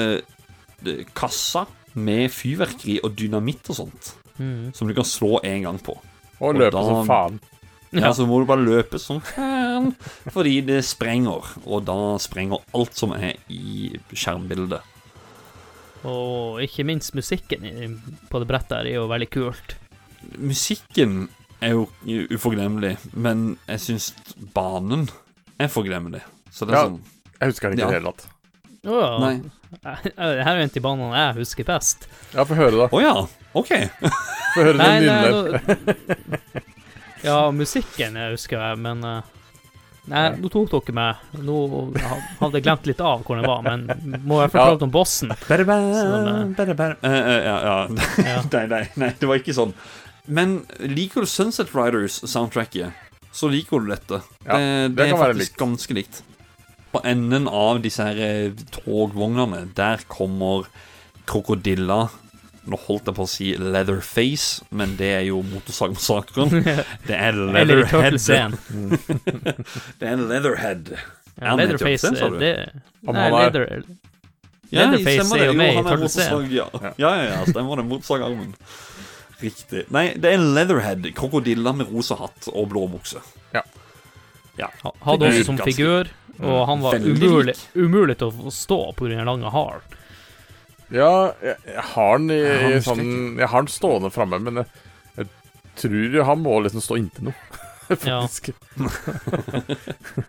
eh, kassa med fyrverkeri og dynamitt og sånt. Mm. Som du kan slå en gang på. Og løpe da- som faen. Ja, Så må du bare løpe som faen, fordi det sprenger. Og da sprenger alt som er i skjermbildet. Og ikke minst musikken på det brettet her er jo veldig kult. Musikken er jo uforglemmelig, men jeg syns banen er forglemmelig. Så det er Ja. sånn Jeg husker den ikke i Ja. det hele tatt. Å ja. Nei. Det her er en av banene jeg husker best. Ja, få høre, da. Å ja, OK. Få høre den nei, Ja, musikken jeg husker jeg, men eh, Nei, nå tok dere meg. Nå hadde jeg glemt litt av hvor den var, men må jeg fortelle om bossen. Bare, bare, Sånn, bada, bada. Eh, eh, ja, ja. Ja. *laughs* nei, nei, nei, det var ikke sånn. Men liker du Sunset Riders-soundtracket, så liker du dette. Ja, det, det det er faktisk likt. ganske likt. På enden av disse her eh, togvognene, der kommer krokodilla Nå holdt jeg på å si Leatherface, men det er jo Motorsagmassakren. *laughs* Det er Leatherhead. *laughs* Det er Leatherhead. Ja, Leatherface, er sa du? det Nei, er- Leather Ja, Leatherface er jo det. med i er ja. ja, ja, ja, stemmer det. Motorsagarmen. Riktig. Nei, det er Leatherhead. Krokodilla med rosa hatt og blå bukse. Ja. Ja. Hadde også som figur, og han var umulig, umulig til å stå pga. den lange halen. Ja, jeg, jeg har den i, han i husker sånn Jeg har den stående framme, men jeg, jeg tror han må liksom stå inntil noe. *laughs* Ja. Faktisk. *laughs*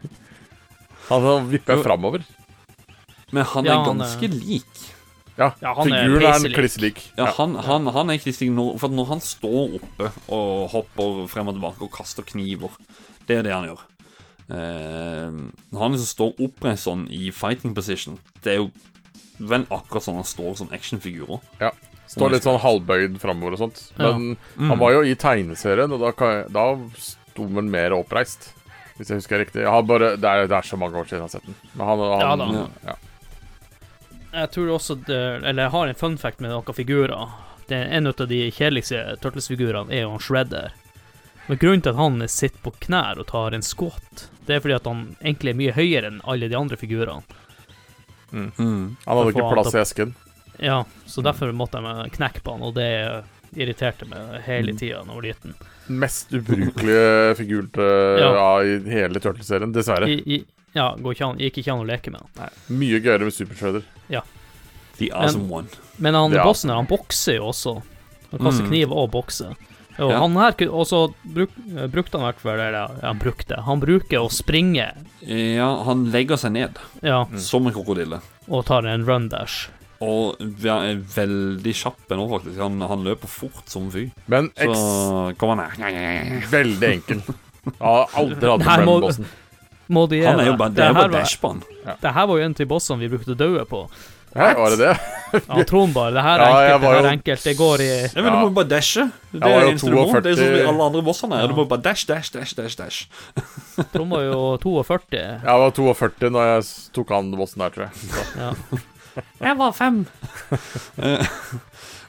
han vipper Jo. framover. Men han Ja, er han ganske er- lik. Ja, Ja, han er er kliss lik. Ja. Han, han, han er ikke lik når, For når han står oppe og hopper frem og tilbake og kaster kniver Det er det han gjør. Eh, når han liksom står oppreist sånn i fighting position Det er jo vel akkurat sånn han står som actionfigurer. Ja. Står litt sånn halvbøyd framover og sånt. Ja. Men Mm. han var jo i tegneserien, og da, da sto han mer oppreist. Hvis jeg husker riktig. Jeg har bare, det, er, det er så mange år siden jeg har sett den. Men han, han Ja ja, da. ja. Jeg tror også det, Eller jeg har en fun fact med noen figurer. Det er En av de kjedeligste Turtles-figurene er jo han Shredder. Men grunnen til at han sitter på knær og tar en squat, det er fordi at han egentlig er mye høyere enn alle de andre figurene. Mm. Han hadde ikke plass i esken. Ja, så derfor måtte jeg knekke på han, og det irriterte meg hele tida da jeg var liten. Mest ubrukelige *laughs* figur til, Ja. ja. i hele Turtle-serien, dessverre. I, i, ja, går ikke an, gikk ikke an å leke med han. Mye gøyere med Super Shredder. The awesome one. Men han Ja. bossen her, han bokser jo også. Han kaster Mm. kniv og bokser. Og Ja. han her Og så bruk, eh, brukte han i hvert fall eller, han brukte Han bruker å springe, Ja, han legger seg ned ja, som en krokodille. og tar en run dash. Og ja, er veldig kjapp nå, faktisk. Han, han løper fort som fy. Men Så kom han her. veldig enkel. Jeg har aldri hatt en *laughs* run-bossen. Han er jo det? bare, det Det er jo bare dash på han. Det her var jo en av de bossene vi brukte å daue på. Hæ, var det det? Ja, Trond bare. Det her er Ja, enkelt, det her er jo- enkelt. Det går i Ja, men du må jo bare dashe. Det er eneste du må. Det er sånn 42. som alle andre bossene. Ja. Du må bare dash, dash, dash, dash, dash. *laughs* Trond var jo 42. Jeg var 42 når jeg tok han bossen der, tror jeg. Ja. Jeg var fem. *laughs*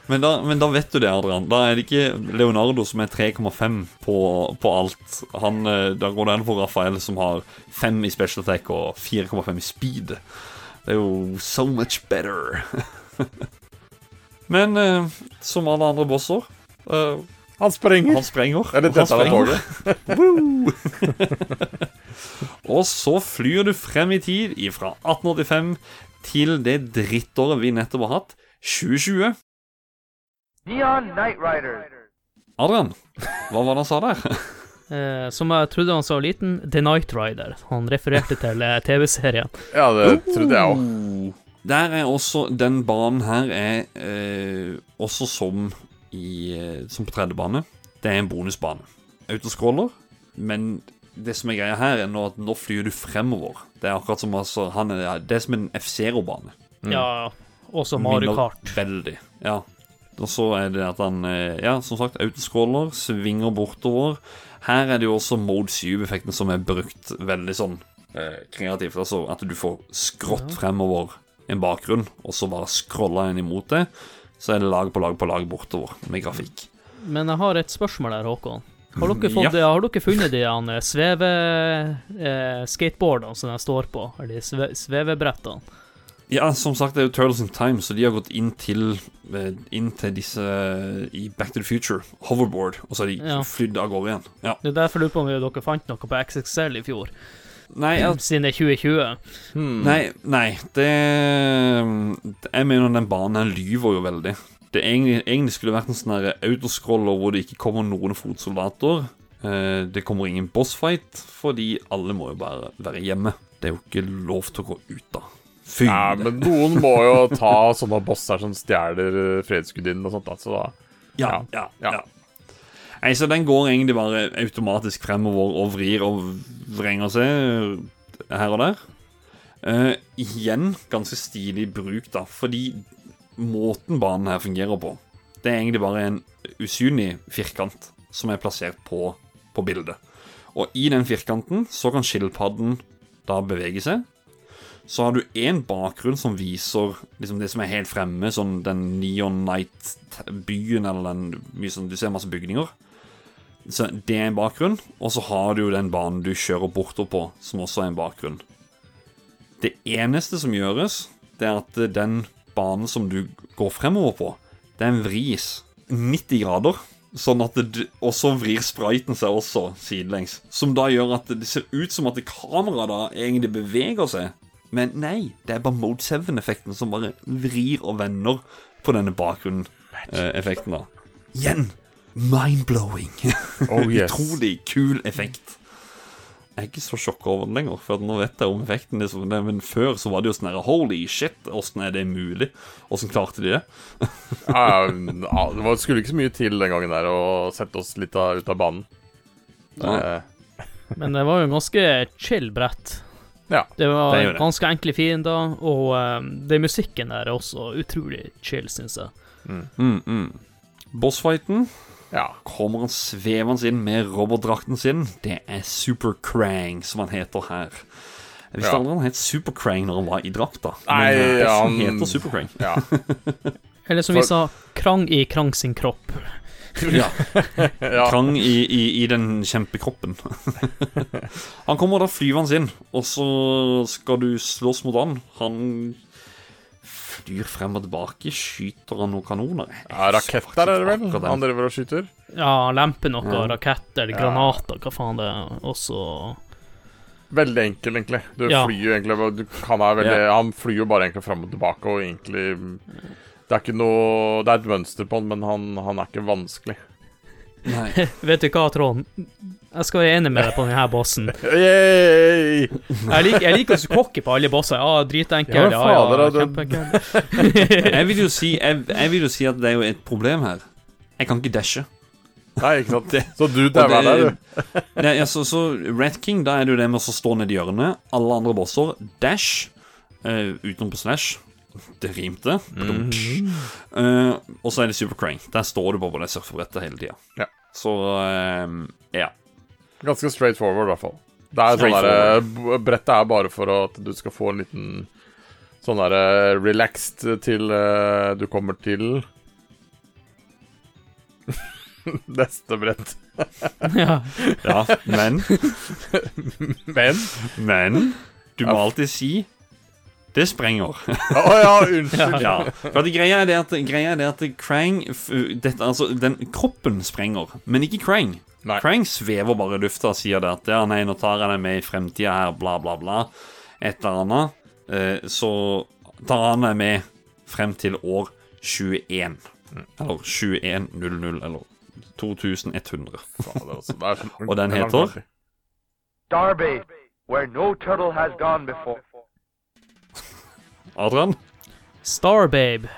men, da, men da vet du det, Adrian. Da er det ikke Leonardo som er 3,5 på, på alt. Han, eh, da går det an for Rafael, som har 5 i special attack og 4,5 i speed. Det er jo so much better. *laughs* men eh, som alle andre bosser eh, Han sprenger. Han sprenger. Eller og dette er sprenger. toget. *laughs* *laughs* Og så flyr du frem i tid fra 1885 til det drittåret vi nettopp har hatt, 2020. Neon Night Rider. Adrian, hva var det han sa der? Eh, som jeg trodde han sa liten, The Night Rider. Han refererte til eh, TV-serien. *laughs* Ja, det trodde jeg òg. Oh. Der er også Den banen her er eh, også som i eh, Som på tredje bane. Det er en bonusbane. Autoscroller, men det som er greia her, er nå at nå flyr du fremover. Det er akkurat som altså, han er, Det er som en F-Zero-bane. Ja, også Mario Minner Kart. Veldig, ja. Og så er det at han, eh, ja, som sagt, autoscroller, svinger bortover. Her er det jo også mode 7-effekten som er brukt veldig sånn eh, kreativt. Altså at du får skrått fremover en bakgrunn, og så bare scrolla en imot det. Så er det lag på lag på lag bortover med grafikk. Men jeg har et spørsmål der, Håkon. Har dere, fått, Ja. har dere funnet de eh, sveve... Eh, skateboardene som de står på? Eller de sve, svevebrettene? Ja, som sagt, det er jo Turtles in Time, så de har gått inn til, eh, inn til disse eh, i Back to the Future, hoverboard, og så har de Ja. flydd av gårde igjen. Ja. Det er derfor jeg lurer på om dere fant noe på XXL i fjor, Nei, jeg siden det er 2020. Hmm. Nei, nei det Jeg mener den banen lyver jo veldig. Det egentlig, egentlig skulle vært en sånn autoscroller hvor det ikke kommer noen fotsoldater. Eh, det kommer ingen bossfight, fordi alle må jo bare være hjemme. Det er jo ikke lov til å gå ut, da. Fy! Ja, men noen må jo ta sånne bosser som stjeler fredsgudinnen og sånt, Altså, da ja, ja, ja. ja. Nei, så den går egentlig bare automatisk fremover og vrir og vrenger seg her og der. Uh, igjen ganske stilig bruk, da, fordi måten banen her fungerer på, det er egentlig bare en usynlig firkant som er plassert på, på bildet. Og i den firkanten så kan skilpadden da bevege seg. Så har du én bakgrunn som viser liksom det som er helt fremme, sånn den Neon Night-byen, eller den mye sånn, Du ser masse bygninger. Så det er en bakgrunn. Og så har du jo den banen du kjører bortover på, som også er en bakgrunn. Det eneste som gjøres, det er at den banen som du går fremover på, den vris 90 grader. Sånn at det, Og så vrir spriten seg også sidelengs. Som da gjør at det ser ut som at kameraet da egentlig beveger seg. Men nei, det er bare Mode 7-effekten som bare vrir og vender på denne bakgrunnen-effekten. da Igjen mind-blowing. Oh, *laughs* yes. Utrolig kul effekt. Jeg er ikke så sjokka over den lenger, for nå vet jeg om effekten. Liksom. Men før så var det jo sånn her Holy shit, åssen er det mulig? Åssen klarte de det? *laughs* Ja, ja, det var- skulle ikke så mye til den gangen der å sette oss litt av, ut av banen. Ja. Eh, Men det var jo en ganske chill brett. Ja, Det var det det. ganske enkle fiender, og um, det musikken der er også utrolig chill, syns jeg. Mm, mm. Bossfighten ja. kommer han svevende inn med robotdrakten sin. Det er Super Krang, som han heter her. Jeg visste Ja. aldri han het Super Krang når han var i drakta. Nei, Men eh, han- heter Super Krang. ja. *laughs* Eller som For- vi sa, Krang i Krang sin kropp. *laughs* Ja. ja. Krang i, i, i den kjempekroppen. *laughs* han kommer da flyvende inn, og så skal du slåss mot han. Han flyr frem og tilbake. Skyter han noen kanoner? Ja raketter er det vel han driver og skyter? Ja, lemper noe, Ja. raketter, granater, hva faen det er. Også Veldig enkel, egentlig. Du Ja. flyr jo egentlig du, han, er veldig, han flyr jo bare egentlig fram og tilbake, og egentlig Det er ikke noe Det er et mønster på han, men han, han er ikke vanskelig. Nei. *laughs* Vet du hva, Trond? Jeg skal være enig med deg på denne bossen. *laughs* Yay! Jeg liker, jeg liker så cocky på alle bosser. Ja, dritenkel. Ja, Ja, ja, ja, kjempeenkel. Jeg vil jo si jeg, jeg vil jo si at det er jo et problem her. Jeg kan ikke dashe. Nei, ikke sant. *laughs* Det- Så du dauer der, du. det, ja, så Red King, da er det jo det med å stå nedi i hjørnet. Alle andre bosser dash, uh, utenom på slash. Det rimte. Mm -hmm. uh, og så er det Super Crane. Der står du bare på det surfebrettet hele tida. Ja. Så uh, ja. Ganske straight forward, i hvert fall. Det er sånn der, Brettet er bare for at du skal få en liten sånn derre relaxed til uh, du kommer til *laughs* Neste brett. *laughs* Ja. ja. Men *laughs* Men Men du må alltid si det sprenger. Å ja, unnskyld. *laughs* ja. For at greia er det at, greia er det at Krang f- dette, altså, Den kroppen sprenger, men ikke Krang. Nei. Krang svever bare i lufta og sier det at ja, nei, nå tar jeg deg med i fremtida her, bla, bla, bla. Et eller annet. Eh, så tar han deg med frem til år 21. Eller 2100, eller 2100. Fader, altså, det er sånn- Og den er heter? Darby, where no turtle has gone before. Adrian? Starbabe.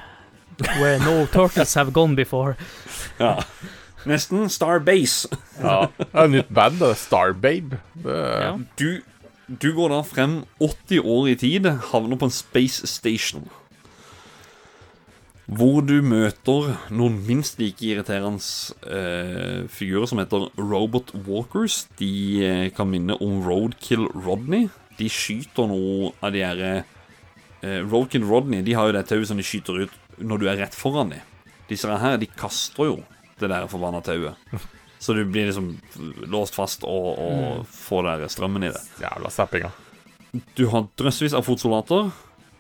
Where no turtles have gone before. Ja. Nesten Starbase. Ja. Det er et nytt band, det. Starbabe. Det, Ja. Du, du går da frem 80 år i tid, havner på en space station. Hvor du møter noen minst like irriterende eh, figurer som heter Robot Walkers. De eh, kan minne om Roadkill Rodney. De skyter noe av de her eh, Roadkill Rodney De har jo det tauet som de skyter ut når du er rett foran dem. Disse her de kaster jo det der forbanna tauet. Så du blir liksom låst fast og, og får der strømmen i det. Jævla zappinga. Du har drøssevis av fotsoldater,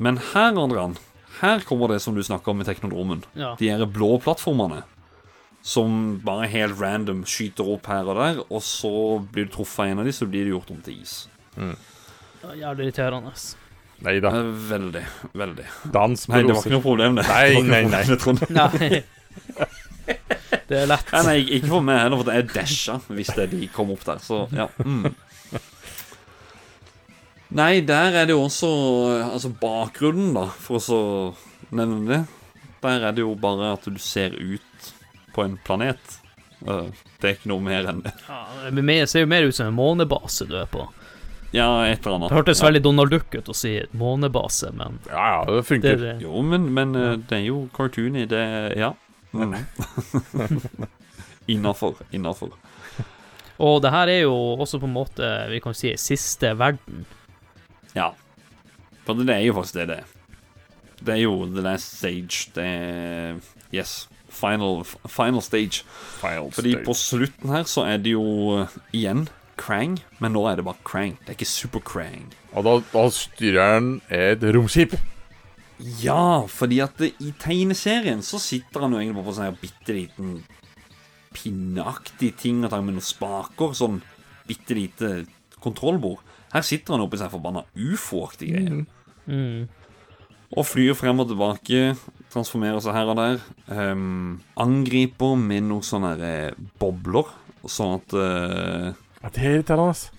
men her, Adrian, her kommer det som du snakker om i Teknodromen. Ja. De her blå plattformene som bare helt random skyter opp her og der, og så blir du truffet av en av dem, så blir du gjort om til is. Jævlig irriterende. Nei da. Eh, Veldig, veldig. Dans på Nei, det var ikke noe problem, det. Nei, Det nei, nei. Nei. Det er lett. Nei, nei, ikke for meg heller, for jeg dasha hvis det de kom opp der. Så ja. Mm. Nei, der er det jo også Altså bakgrunnen, da, for å så nevne det. Der er det jo bare at du ser ut på en planet. Eh, Det er ikke noe mer enn det. Ja, det ser jo mer ut som en månebase du er på. Ja, et eller annet. Det hørtes ja. veldig Donald Duck ut å si månebase, men Ja, ja, det funker. det Jo, men, men ja. det er jo cartoony, det Ja. Mm. *laughs* Innafor. Innafor. Og det her er jo også på en måte, vi kan si, siste verden. Ja. For det er jo faktisk det det er. Det er jo the last stage. Det er Yes. Final, final stage. Final Fordi stage. på slutten her så er det jo eh, igjen Krang, men nå er det bare Krang. Det er ikke Super Krang. Og da, da styrer han et romskip. Ja, fordi at det, i tegneserien så sitter han jo egentlig bare på sånn her bitte liten pinneaktig ting og tar med noen spaker. Sånn bitte lite kontrollbord. Her sitter han oppi seg forbanna ufo-aktige greier. Mm. Og flyr frem og tilbake, transformerer seg her og der. Um, angriper med noen sånne eh, bobler, sånn at eh, Ja, det er irriterende.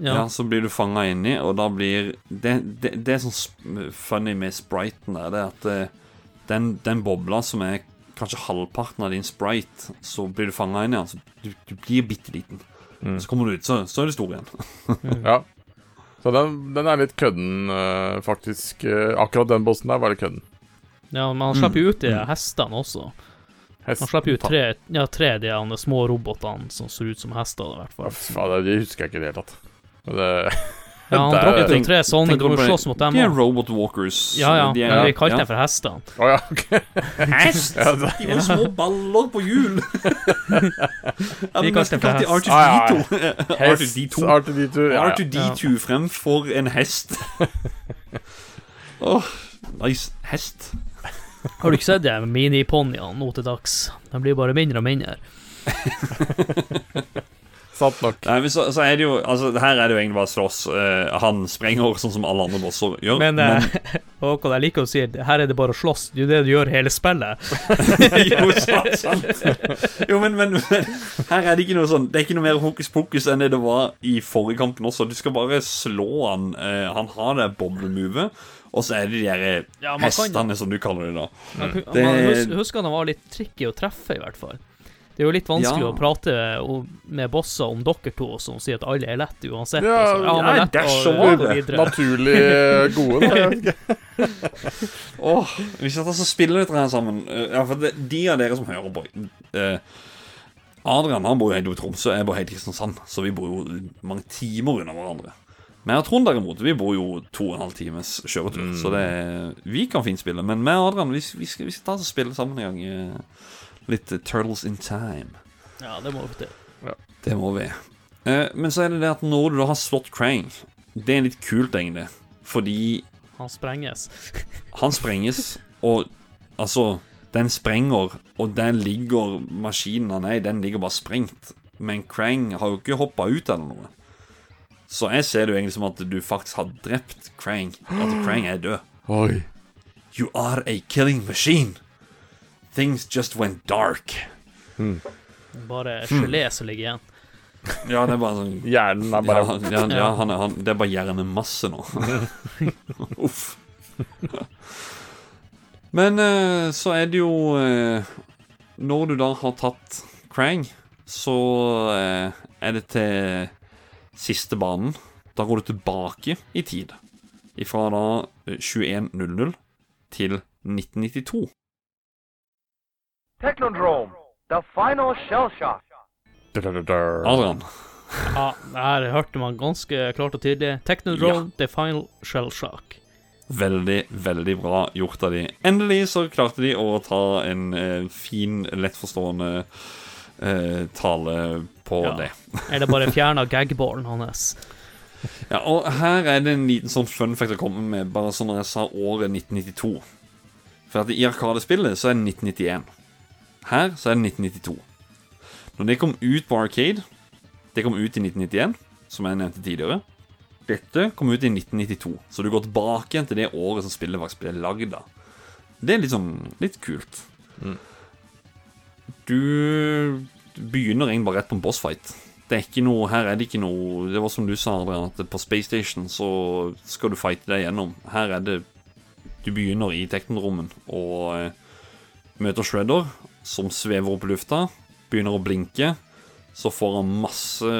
ja. Ja. så blir du fanga inni, og da blir Det, det, det er sånn funny med spriten der, det er at eh, den, den bobla som er kanskje halvparten av din sprite, så blir du fanga inn i den, så du, du blir bitte liten. Så kommer du ut, så, så er du stor igjen. *laughs* Ja. Så den, den er litt kødden, eh, faktisk. Eh, akkurat den bossen der var litt kødden. ja, men han slipper jo ut de Mm. hestene også. Hest- Han slipper jo tre, ja, tre av de andre små robotene som ser ut som hester, i hvert fall. faen, det husker jeg ikke i det hele tatt. Det, Ja, han *laughs* droppet jo tre sånne, du må jo slåss mot dem De er robot walkers. Ja, ja, De er, men vi kalte ja. dem for hestene. Oh, ja. *laughs* Hest! De var små baller på hjul. *laughs* Vi kalte dem for hester hest. R2D2. R2D2. R2D2. Ja, ja. R2D2 fremfor en hest. Åh, nice. Hest. Har du ikke sett de miniponniene nå til dags? De blir bare mindre og mindre. *laughs* Sant nok. Nei, så, så er det jo Altså, her er det jo egentlig bare slåss. Uh, han sprenger sånn som alle andre bosser gjør. Men, eh, *laughs* Håkon, jeg liker å si her er det bare å slåss. Det er jo det du gjør hele spillet. *laughs* jo, sant, sant. Jo, men, men, men her er det ikke noe sånn Det er ikke noe mer hokus pokus enn det det var i forrige kampen også. Du skal bare slå han. Uh, han har det boblemovet, og så er det de der eh, Ja, hestene, kan- som du kaller det da. Man, Mm. Det- man husker han var litt tricky å treffe, i hvert fall. Det er jo litt vanskelig Ja. å prate med bosser om dere to som sier at alle er lett uansett. Ja, og ja, han ja, er lett dash og, og Naturlig eh, gode, da. *laughs* Åh, Vi ta oss og spille litt her sammen. Eh, Ja, for det, De av dere som hører på eh, Adrian han bor jo helt i Tromsø, jeg bor helt i Kristiansand. Så vi bor jo mange timer unna hverandre. Men har Trond derimot, vi bor jo to og en halv times kjøretur. Så det, vi kan fint spille. Men vi og Adrian vi, vi, skal, vi skal ta oss og spille sammen en gang. eh, litt eh, Turtles in Time. Ja, det må vi til. til. Det må vi. Eh, men så er det det at når du da har slått Krang Det er litt kult, egentlig. Fordi Han sprenges. *laughs* han sprenges, og altså Den sprenger, og der ligger maskinen han er i, den ligger bare sprengt. Men Krang har jo ikke hoppa ut eller noe. Så jeg ser det jo egentlig som at du faktisk har drept Krang. At Krang er død. Oi. You are a killing machine. Things just went dark. Bare Hmm. gelé som ligger igjen. Ja, det er bare sånn Hjernen er Ja, bare Ja, ja, ja han er, han, det er bare hjernemasse nå. *laughs* Uff. Men eh, så er det jo eh, Når du da har tatt Krang, så eh, er det til siste banen. Da går du tilbake i tid. Fra da eh, 21.00 til 1992. Technodrome, the final shell shock. Adrian, Ja, det her hørte man ganske klart og tydelig. Technodrome, the final shell shock. Veldig, veldig bra gjort av de. Endelig så klarte de å ta en eh, fin, lettforstående eh, tale på Ja. det. Eller bare fjerna gagballen hans. Ja, og her er det en liten sånn fun fact å komme med, bare sånn når jeg sa året 1992. For at i Arkadespillet så er det 1991. Her så er det 1992. Når det kom ut på Arcade Det kom ut i 1991, som jeg nevnte tidligere. Dette kom ut i 1992, så du går tilbake igjen til det året som spillet faktisk ble lagd av. Det er sånn litt kult. Du begynner egentlig bare rett på en bossfight. Det er ikke noe, Her er det ikke noe Det var som du sa, Adrian, at på Space Station så skal du fighte deg gjennom. Her er det Du begynner i teknorommet og eh, møter Shredder, som svever opp i lufta, begynner å blinke. så får han masse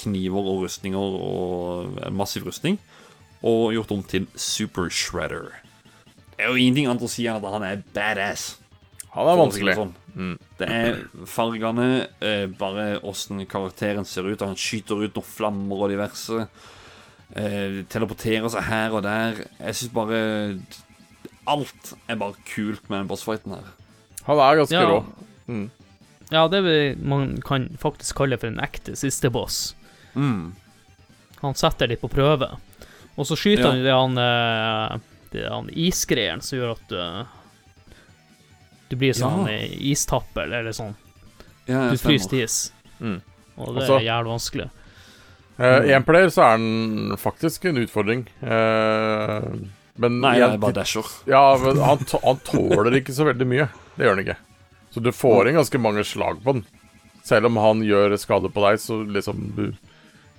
kniver og rustninger og massiv rustning, og gjort om til Super Shredder. Det er jo ingenting annet å si enn at han er badass. Han er vanskelig. sånn. Det er fargene, eh, bare åssen karakteren ser ut. Han skyter ut noen flammer og diverse. Eh, teleporterer seg her og der. Jeg syns bare Alt er bare kult med den bossfighten her. Han er ganske Ja. rå. Ja, det vil man kan faktisk kalle for en ekte siste boss. Mm. Han setter litt på prøve. Og så skyter Ja. han det han, eh, det han isgreieren som gjør at du Du blir sånn Ja. istappel, eller sånn. Ja, Du fryser til is. Mm. Og det Altså- er jævlig vanskelig. Eh, en player så er han faktisk en utfordring. Uh, men Nei, det er bare dasher. Ja, men han, han tåler ikke så veldig mye. Det gjør han ikke. Så du får inn ganske mange slag på den. Selv om han gjør skade på deg, så liksom du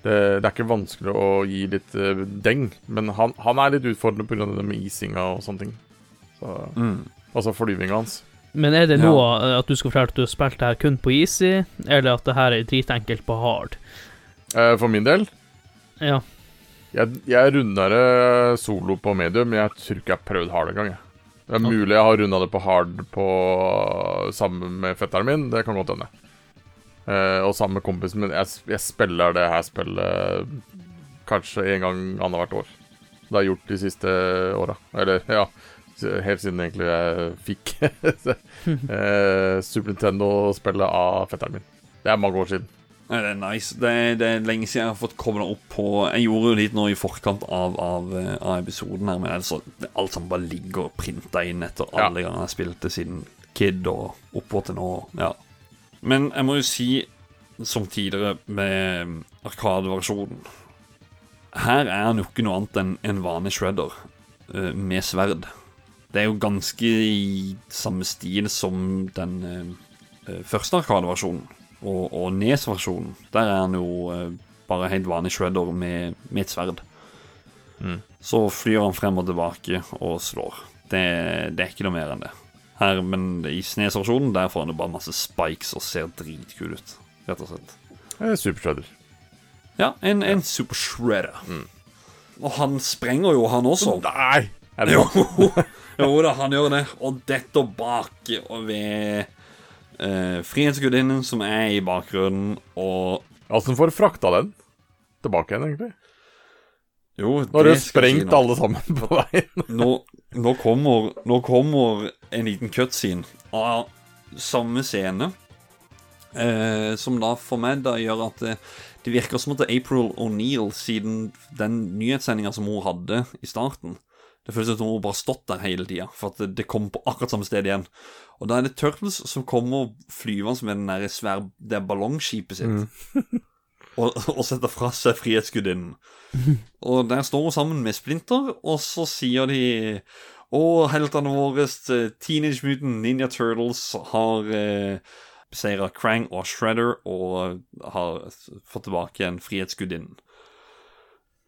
Det, det er ikke vanskelig å gi litt uh, deng, men han, han er litt utfordrende pga. det med isinga og sånne ting. Så, Mm. altså flyvinga hans. Men er det nå ja. at du skal fortelle at du har spilt det her kun på easy, eller at det her er dritenkelt på hard? Eh, for min del Ja. Jeg, jeg runda det solo på medium, men jeg tror ikke jeg har prøvd hard engang. Det er mulig jeg har runda det på hard på sammen med fetteren min. Det kan godt hende. Eh, og sammen med kompisen min. Jeg, jeg spiller det her spillet kanskje en gang annethvert år. Det har jeg gjort de siste åra. Eller, ja Helt siden egentlig jeg fikk *laughs* eh, Super Nintendo-spillet av fetteren min. Det er mange år siden. Nei, det er nice. Det er, det er lenge siden jeg har fått kobla opp på Jeg gjorde jo litt nå i forkant av, av, eh, av episoden her, men altså, det, alt sammen bare ligger og printa inn etter Ja. alle ganger jeg spilte siden Kid og oppover til nå. Ja. Men jeg må jo si, som tidligere med Arkadeversjonen Her er han jo ikke noe annet enn en vanlig shredder eh, med sverd. Det er jo ganske i samme stil som den eh, første første Arkadeversjonen og, og Nes-versjonen, der er han jo eh, bare helt vanlig shredder med, med et sverd. Mm. Så flyr han frem og tilbake og slår. Det, det er ikke noe mer enn det. Her, men i Snes-versjonen der får han jo bare masse spikes og ser dritkul ut, rett og slett. Eh, Super Shredder. Ja, en, en super shredder. Og han sprenger jo, han også. Nei! Jo, *laughs* jo da, han gjør det. Og detter bak og ved eh, Frihetsgudinnen som er i bakgrunnen, og Åssen får du frakta den tilbake igjen, egentlig? Jo, Nå har du sprengt si alle sammen på veien. *laughs* nå, nå, kommer, nå kommer en liten cutscene av samme scene. Eh, som da for meg da gjør at det, det virker som at det April O'Neill siden den nyhetssendinga som hun hadde i starten. Det føles som hun bare har stått der hele tida, for at det, kommer på akkurat samme sted igjen. Og da er det Turtles som kommer flyvende med den der svære det ballongskipet sitt. og, og setter fra seg Frihetsgudinnen. Og der står hun sammen med Splinter, og så sier de Å, heltene våre, eh, Teenage Mutant Ninja Turtles, har eh, beseira Krang og Shredder og har fått tilbake en Frihetsgudinnen.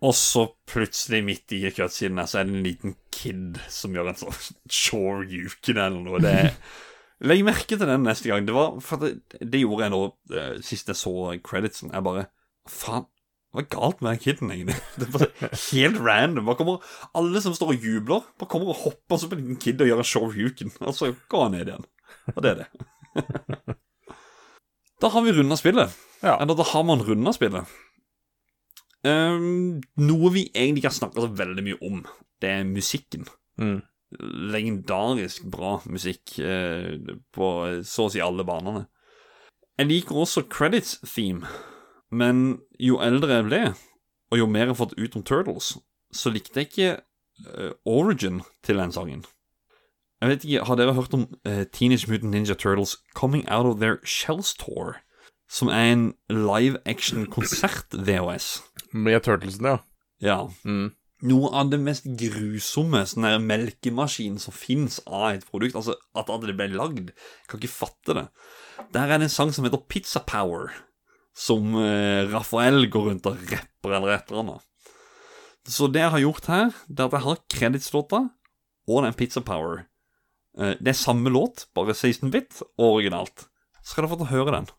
Og så plutselig, midt i cutscenen så er det en liten kid som gjør en sånn *laughs* chore yuken eller noe. Det Legg merke til den neste gang. Det var, for det, det gjorde jeg nå eh, sist jeg så creditsen. Jeg bare Faen, hva er galt med den kiden, egentlig? *laughs* Det er bare helt random. Bare kommer, alle som står og jubler, bare kommer og hopper på en liten kid og gjør en show Yuken. Og så går han ned igjen. Og det er det. *laughs* Da har vi runda spillet. Ja. Eller da har man runda spillet. Ehm, noe vi egentlig ikke har snakka så veldig mye om, det er musikken. Mm. Legendarisk bra musikk uh, på så å si alle banene. Jeg liker også credits theme, men jo eldre jeg ble, og jo mer jeg har fått ut om Turtles, så likte jeg ikke uh, origin til den sangen. Jeg vet ikke, Har dere hørt om uh, Teenage Mutant Ninja Turtles Coming Out of Their Shells Tour? Som er en live action-konsert-VHS. Med Turtlesene, ja. Ja. Mm. Noe av det mest grusomme sånn der melkemaskinen som fins av et produkt. Altså, at det ble lagd. Kan ikke fatte det. Der er det en sang som heter Pizza Power. Som eh, Rafael går rundt og rapper eller et eller annet. Så det jeg har gjort her, det er at jeg har kreditslåta og den Pizza Power. Eh, det er samme låt, bare 16-bit og originalt. Så skal dere få til å høre den.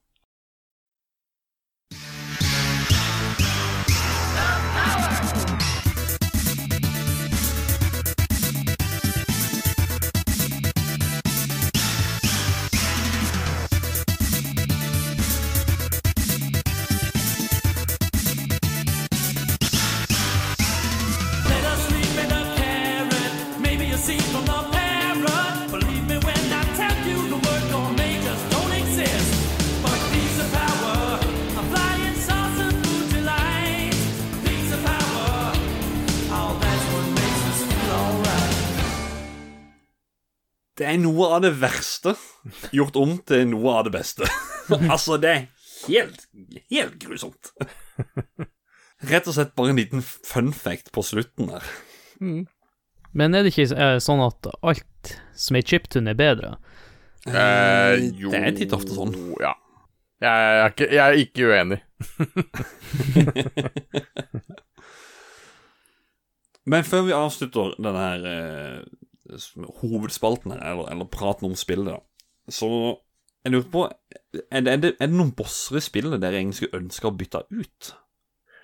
Er noe av det verste gjort om til noe av det beste. *laughs* altså, det er helt, helt grusomt. Rett og slett bare en liten fun fact på slutten der. Men er det ikke eh, sånn at alt som er chiptune, er bedre? Eh, jo Det er titt ofte sånn. Ja. Jeg er ikke, jeg er ikke uenig. *laughs* Men før vi avslutter denne her eh, hovedspalten her, eller, eller praten om spillet, da, så jeg lurer på er det, er, det, er det noen bosser i spillet dere egentlig skulle ønske å bytte ut?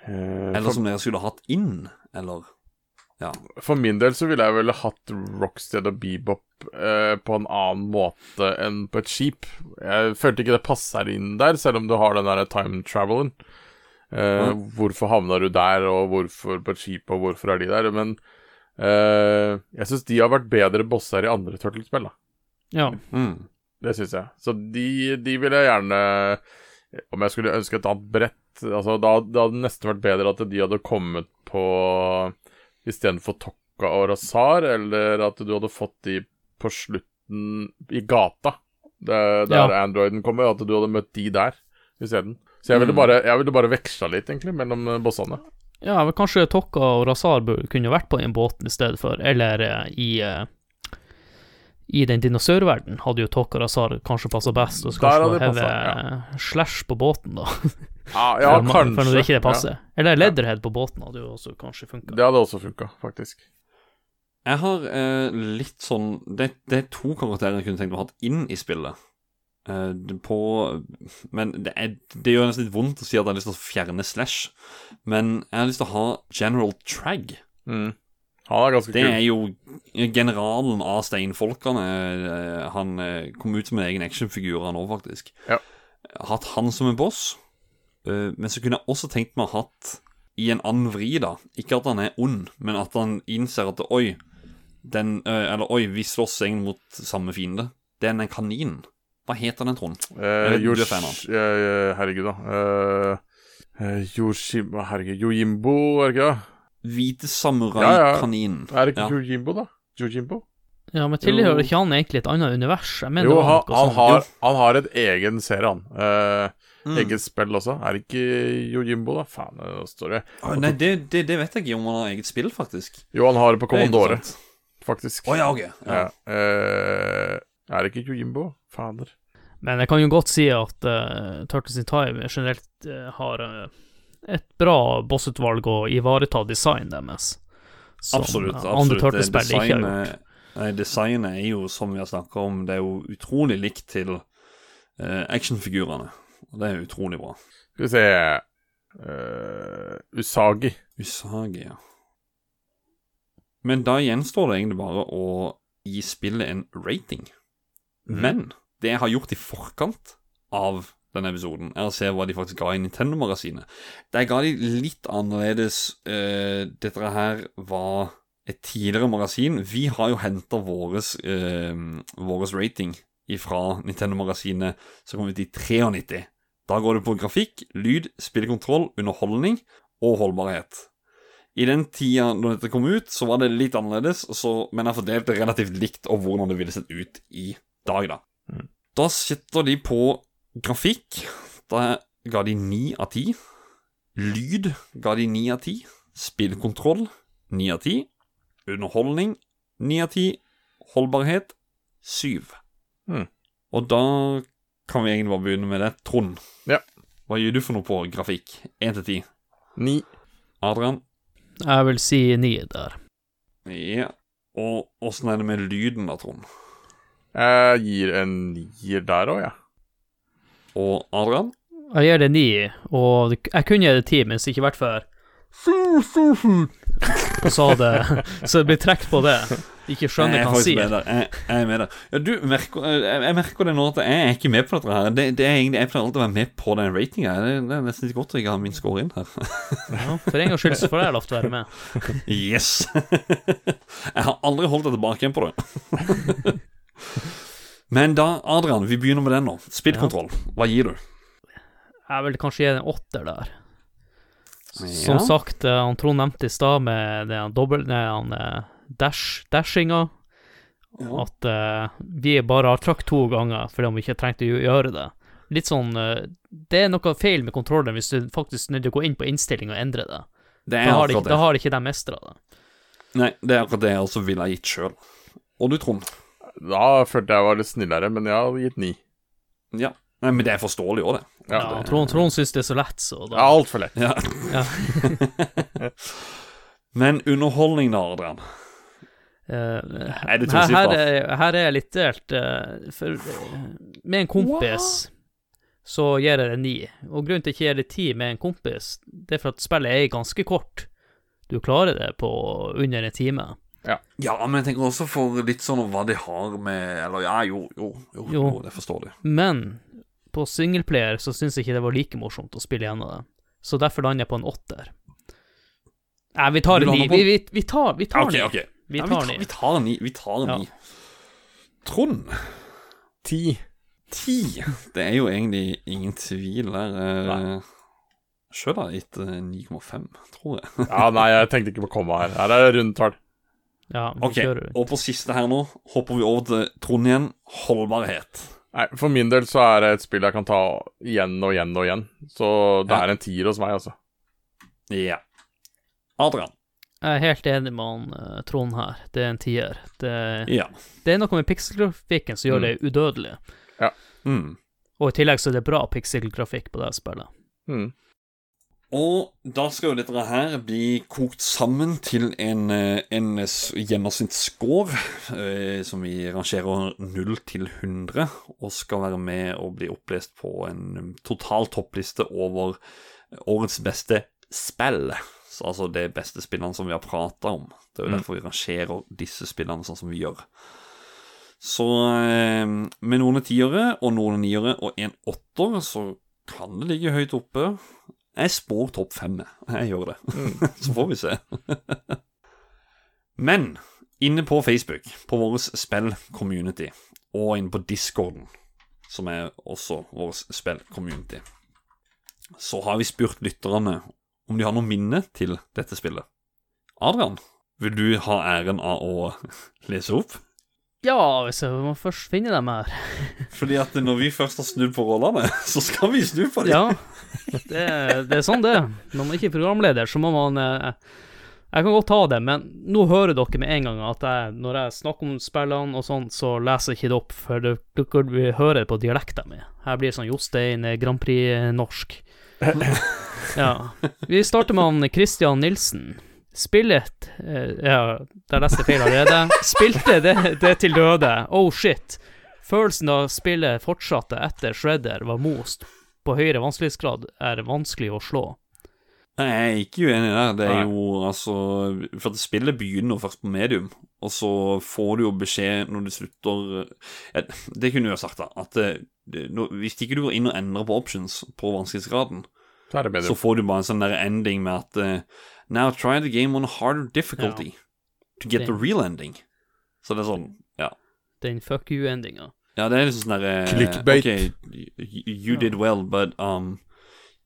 Eh, Eller som dere skulle hatt inn? Eller Ja. for min del så ville jeg vel hatt Rockstead og Bebop eh, på en annen måte enn på et skip. Jeg følte ikke det passer inn der, selv om du har den der time travelen. Eh, mm. Hvorfor havna du der, og hvorfor på et skip, og hvorfor er de der? Men eh, jeg syns de har vært bedre bosser i andre Turtles-spill, da. Ja. Mm. Det syns jeg. Så de, de ville jeg gjerne Om jeg skulle ønske et annet brett altså da, Det hadde nesten vært bedre at de hadde kommet på Istedenfor Tokka og Razar, eller at du hadde fått de på slutten i gata, der, der Ja. androiden kommer, at du hadde møtt de der isteden. Så jeg ville, Mm. bare, jeg ville bare veksla litt, egentlig, mellom bossene. Ja, men kanskje Tokka og Razar kunne vært på den båten i stedet for, eller eh, i eh, I den dinosaurverdenen hadde jo Tokka og Razar kanskje passa best, og så kanskje man heve passet, Slash på båten, da. Ja, ja *laughs* for, kanskje. For når det ikke det Ja. Eller Leatherhead på båten hadde jo også kanskje funka. Det hadde også funka, faktisk. Jeg har eh, litt sånn det, det er to karakterer jeg kunne tenkt meg å ha inn i spillet. Eh, på Men det, er, det gjør nesten litt vondt å si at jeg har lyst til å fjerne Slash. Men jeg har lyst til å ha General Trag. Mm. Er Det kul. er jo generalen av steinfolkene. Eh, Han eh, kom ut som en egen actionfigur, han òg, faktisk. Ja. Hatt han som en boss. Men så kunne jeg også tenkt meg å ha hatt i en annen vri, da. Ikke at han er ond, men at han innser at oi, den Eller oi, vi slåss egentlig mot samme fiende. Det er den kanin. Hva heter den, Trond? Eh, er Yosh- eh, herregud, da. Eh, Yoshima Herregud, Yojimbo, er det ikke det? Hvite Ja, ja. samurai-kaninen. Er det ikke Ja. Yojimbo, da? Yojimbo? Ja, men tilhører ikke han egentlig et annet univers? Jeg mener Jo, han, han, har, han har et egen serie, han. Eh, Mm. Eget spill også. Er det ikke Yojimbo, da? Faen, det står det. ah, Nei, det, det, det vet jeg ikke om han har eget spill, faktisk. Jo, han har det på Det Commandore, faktisk. Å ja, ok. Ja. Ja. eh, er det ikke Yojimbo? Fader. Men jeg kan jo godt si at uh, Turtles in Time generelt uh, har uh, et bra bossutvalg å ivareta design deres. Som Absolutt. eh, andre absolutt. Turtles-spill ikke har gjort. Designet- Nei, designet er jo, som vi har snakka om, det er jo utrolig likt til uh, actionfigurene. Og det er utrolig bra. Skal vi se uh, Usagi. Usagi, ja. Men da gjenstår det egentlig bare å gi spillet en rating. Mm. Men det jeg har gjort i forkant av denne episoden, er å se hva de faktisk ga i Nintendo-magasinet. Der ga de litt annerledes uh, Dette her var et tidligere magasin. Vi har jo henta våres, uh, våres rating fra Nintendo-magasinet som kom ut i 93. Da går det på grafikk, lyd, spillekontroll, underholdning og holdbarhet. I den tida da dette kom ut, så var det litt annerledes, så, men jeg fordelte relativt likt og hvordan det ville sett ut i dag, da. Mm. Da sitter de på grafikk. Da ga de ni av ti. Lyd ga de ni av ti. Spillkontroll ni av ti. Underholdning ni av ti. Holdbarhet syv. Mm. Og da kan vi egentlig bare begynne med det. Trond, Ja. hva gir du for noe på grafikk? Én til ti. Ni. Adrian? Jeg vil si ni der. Ja. Og åssen er det med lyden, da, Trond? Jeg gir en nier der òg, jeg. Og Adrian? Jeg gir det ni, og jeg kunne gi det ti, men ikke vært før Og sa det, Så det blir trukket på det. Ikke skjønner er hva han sier. med der. Jeg, jeg er med der. Ja, du merker, jeg, jeg merker det nå at jeg er ikke med på dette her. Det, det er egentlig, Jeg pleier alltid å være med på den ratinga. Det, det er nesten litt godt at jeg har min score inn her. Ja, for en gangs skyld så får jeg lov til å være med. *laughs* Yes! *laughs* jeg har aldri holdt deg tilbake igjen på det. *laughs* Men da, Adrian, vi begynner med den nå. Spillkontroll. Hva gir du? Jeg vil kanskje gi en åtter der. Ja. Som sagt, eh, han Trond nevnte i stad med den han eh, dash, dashinga. Ja. At uh, vi bare har trakt to ganger fordi om vi ikke trengte å gjøre det. Litt sånn uh, Det er noe feil med kontrolleren hvis du faktisk er nødt til å gå inn på innstilling og endre det. Det Da har, de, da har de ikke de mestra det. Nei, det er akkurat det jeg også ville ha gitt sjøl. Og du, Trond? Da følte jeg var litt snillere, men jeg hadde gitt ni. Ja. Nei, men det er forståelig òg, det. Ja, Ja, Trond, Trond syns det er så lett, så da Ja, altfor lett. Ja. Ja. *laughs* Men underholdning, da, Adrian? Uh, Er det her, her, er, her er jeg litt delt. Uh, for uh, med en kompis så gir jeg det ni. Og grunnen til at jeg ikke gir det ti med en kompis, det er for at spillet er ganske kort. Du klarer det på under en time. Ja, men jeg tenker også for litt sånn hva de har med Eller ja, jo, jo, jo, jo. Jo. det forstår de. Men på singleplayer så syns jeg ikke det var like morsomt å spille gjennom det. Så derfor lander jeg på en åtter. Nei, vi tar en ni. på- Vi, vi, vi tar, vi tar okay, ni. ok. Vi Ja, tar vi, ni. tar, vi tar ni. Vi tar Ja. Trond? Ti. Ti. Det er jo egentlig ingen tvil der. Nei. Sjøl har jeg gitt eh, 9,5, tror jeg. Ja, nei, jeg tenkte ikke på komma her. Her er det rundtall. Ja, vi Ok, kjører. og på siste her nå hopper vi over til Trond igjen. Holdbarhet. Nei, For min del så er det et spill jeg kan ta igjen og igjen og igjen. Så det Ja. er en tier hos meg, altså. Ja. Adrian. Jeg er helt enig med han eh, Trond her. Det er en tier. Det, Ja. det er noe med pikselgrafikken som gjør det udødelig. Mm. Og i tillegg så er det bra pikselgrafikk på det spillet. Mm. Og da skal jo dette her bli kokt sammen til en, eh, en gjennomsnittsscore, eh, som vi rangerer 0 til 100, og skal være med og bli opplest på en total toppliste over årets beste spill. Så altså de beste spillene som vi har prata om. Det er jo Mm. derfor vi rangerer disse spillene sånn som vi gjør. Så eh, med noen tiere og noen niere og en åtter, så kan det ligge høyt oppe. Jeg spår topp fem, jeg. *laughs* jeg gjør det. *laughs* Så får vi se. Men inne på Facebook, på vår spill-community, og inne på Discorden, som er også vår spill-community, så har vi spurt lytterne om de har noe minne til dette spillet. Adrian, vil du ha æren av å *laughs* lese opp? Ja, hvis jeg må først finne dem her. Fordi at når vi først har snudd på rollene, så skal vi snu på dem. Ja, *laughs* det, det er sånn det er. Når man ikke er programleder, så må man eh, Jeg kan godt ta det, men nå hører dere med en gang at jeg, når jeg snakker om spillene og sånn, så leser jeg ikke det opp, for dere vil høre det på dialekten mi. Her blir det sånn Jostein eh, Grand Prix-norsk. *laughs* Ja. Vi starter med han Christian Nilsen. Spillet eh, Ja, der leste jeg feil allerede. Spilte det, det til døde. Oh shit. Følelsen av spillet fortsatte etter Shredder var most på høyere vanskelighetsgrad, er vanskelig å slå. Nei, Jeg er ikke uenig der. Det er jo altså For at spillet begynner først på medium, og så får du jo beskjed når du slutter Det kunne du jo sagt, da. At når, hvis ikke du går inn og endrer på options på vanskelighetsgraden, Så er det så får du bare en sånn der ending med at eh, Now try the game on a harder difficulty to get den, the real ending. Så det er sånn, ja. Den fuck you-endinga. Ja, det er liksom sånn derre Clickbate. Okay, you, did well, but um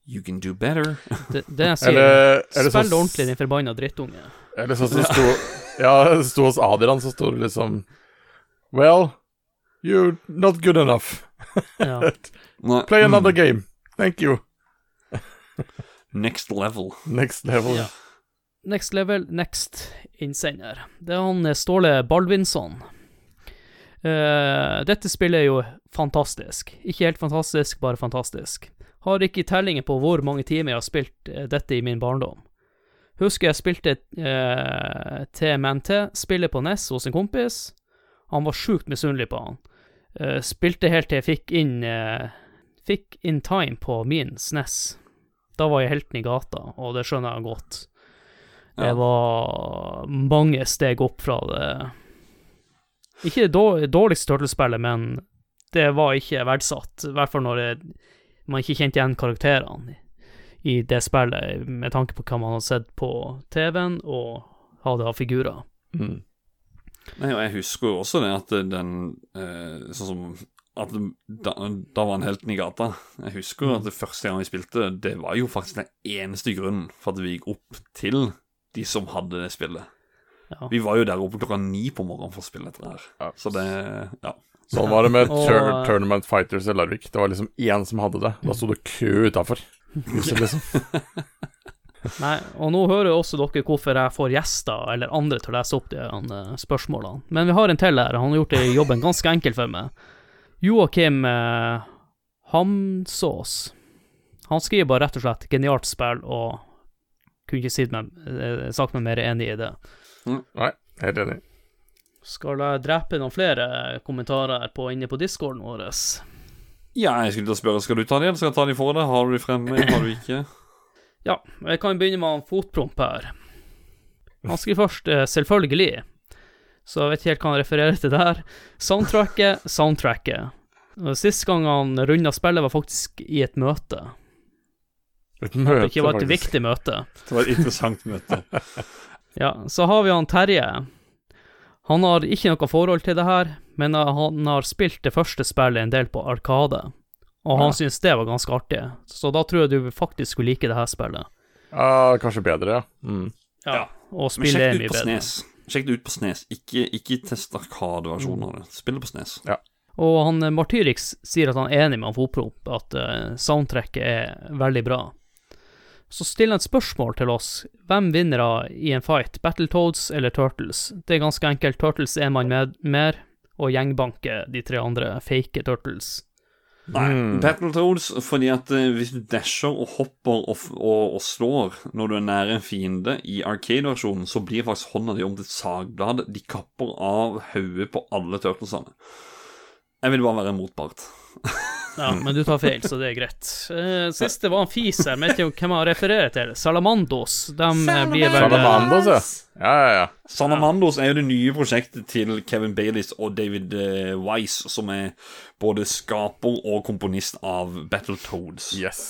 You can do better. *laughs* Det, det jeg sier, Eller, eller spill sånn ordentlig, din forbanna drittunge. Eller sånn som sto Ja, det sto hos Adrian, så sto det liksom Well, you're not good enough. *laughs* Play mm, another game. Thank you. *laughs* Next level. Next level. Ja. Next level, next innsender. Det er han eh, Ståle Baldvinsson. Eh, dette spillet er jo fantastisk. Ikke helt fantastisk, bare fantastisk. Har ikke tellinger på hvor mange timer jeg har spilt eh, dette i min barndom. Husker jeg spilte uh, TMNT, spillet på NES hos en kompis. Han var sjukt misunnelig på han. Eh, spilte helt til jeg fikk inn eh, Fikk in time på min SNES. Da var jeg helten i gata, og det skjønner jeg godt. Det var mange steg opp fra det Ikke det dårligste Turtles-spillet, men det var ikke verdsatt. I hvert fall når det, man ikke kjente igjen karakterene i det spillet, med tanke på hva man har sett på TV-en og hadde av figurer. Mm. Nei, og jeg husker jo også det at den eh, Sånn som at da, da var han helten i gata. Jeg husker jo at det første gang vi spilte, det var jo faktisk den eneste grunnen for at vi gikk opp til de som hadde det spillet. Ja. Vi var jo der oppe klokka ni på morgenen for å spille dette her. Ja. Så det Ja. Sånn var det med Og- Tur Tournament Fighters i Larvik. Det var liksom én som hadde det. Da sto det kø utafor. Liksom. *laughs* Nei, og nå hører jo også dere hvorfor jeg får gjester eller andre til å lese opp de eh, spørsmålene. Men vi har en til her. Han har gjort det- jobben ganske enkel for meg. Joakim eh, Hamsås. Han skriver bare rett og slett 'genialt spill', og kunne ikke si meg, eh, sagt meg mer enig i det. Nei, helt enig. Skal jeg drepe noen flere kommentarer på, inne på discorden vår? Ja, jeg skulle da spørre, skal du ta den igjen? skal jeg ta den for deg? Har du de fremme, har du ikke? Ja, jeg kan begynne med en fotpromp her. Han skriver først eh, 'selvfølgelig', så jeg vet ikke helt hva han refererer til der. Soundtracket, soundtracket. Sist gang han runda spillet, var faktisk i et møte. Et møte, Det ikke var et faktisk. viktig møte. Det var et interessant møte. Ja, så har vi han Terje. Han har ikke noe forhold til det her, men han har spilt det første spillet en del på Arkade, og han Ja. syns det var ganske artig. Så da tror jeg du faktisk skulle like det her spillet. Ja, kanskje bedre, ja. Mm. Ja. Og spillet er mye bedre. Snes. Sjekk det ut på Snes. Ikke, ikke test Arkade-versjonen av det. Spill det på Snes. Og han eh, Martyrix sier at han er enig med han Fotprop, at uh, soundtracket er veldig bra. Så stiller han et spørsmål til oss. Hvem vinner av i en fight, Battletoads eller Turtles? Det er ganske enkelt. Turtles er man med mer, og gjengbanker de tre andre fake Turtles. Nei, Mm. Battletoads fordi at eh, hvis du dasher og hopper og, og, og slår når du er nær en fiende i Arcade-versjonen, så blir faktisk hånda di om til et sagblad. De kapper av hodet på alle turtlesene. Jeg vil bare være en motpart. Ja, men du tar feil, så det er greit. Uh, siste var en fis her, vet ikke hvem han refererer til. Salamandos. De eh, blir vel Salamandos, ja. Ja, ja, ja. Salamandos er jo det nye prosjektet til Kevin Baileys og David eh, Wise, som er både skaper og komponist av Battletoads. Yes.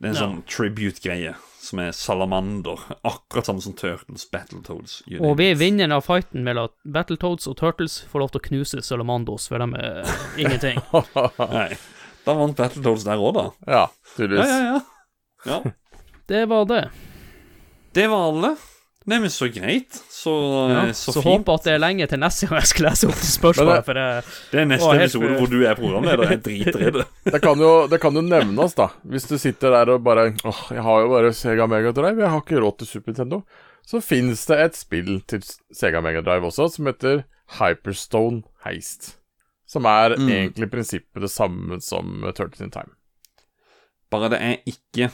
Det er en Ja. sånn tribute-greie som er salamander. *laughs* Akkurat samme som Turtles, Battletoads. Og vi er vinneren av fighten mellom Battletoads og Turtles får lov til å knuse Salamandos, for de er ingenting. *laughs* Nei. Da vant Battletoads der òg, da. Ja, Ja, ja, ja. ja. *laughs* Det var det. Det var alle. Nei, men så greit. Så, Ja, eh, så så, fint. håper at det er lenge til neste gang jeg skal lese opp spørsmålet. spørsmålene, det- Det er neste Å, helt episode for- hvor du er programleder. Jeg driter i det. *laughs* Det kan, jo, det kan jo nevnes, da. Hvis du sitter der og bare Åh, jeg har jo bare Sega Mega Drive, jeg har ikke råd til Super Nintendo. Så fins det et spill til Sega Mega Drive også som heter Hyperstone Heist. Som er Mm. egentlig i prinsippet det samme som Turtles in Time. Bare det er ikke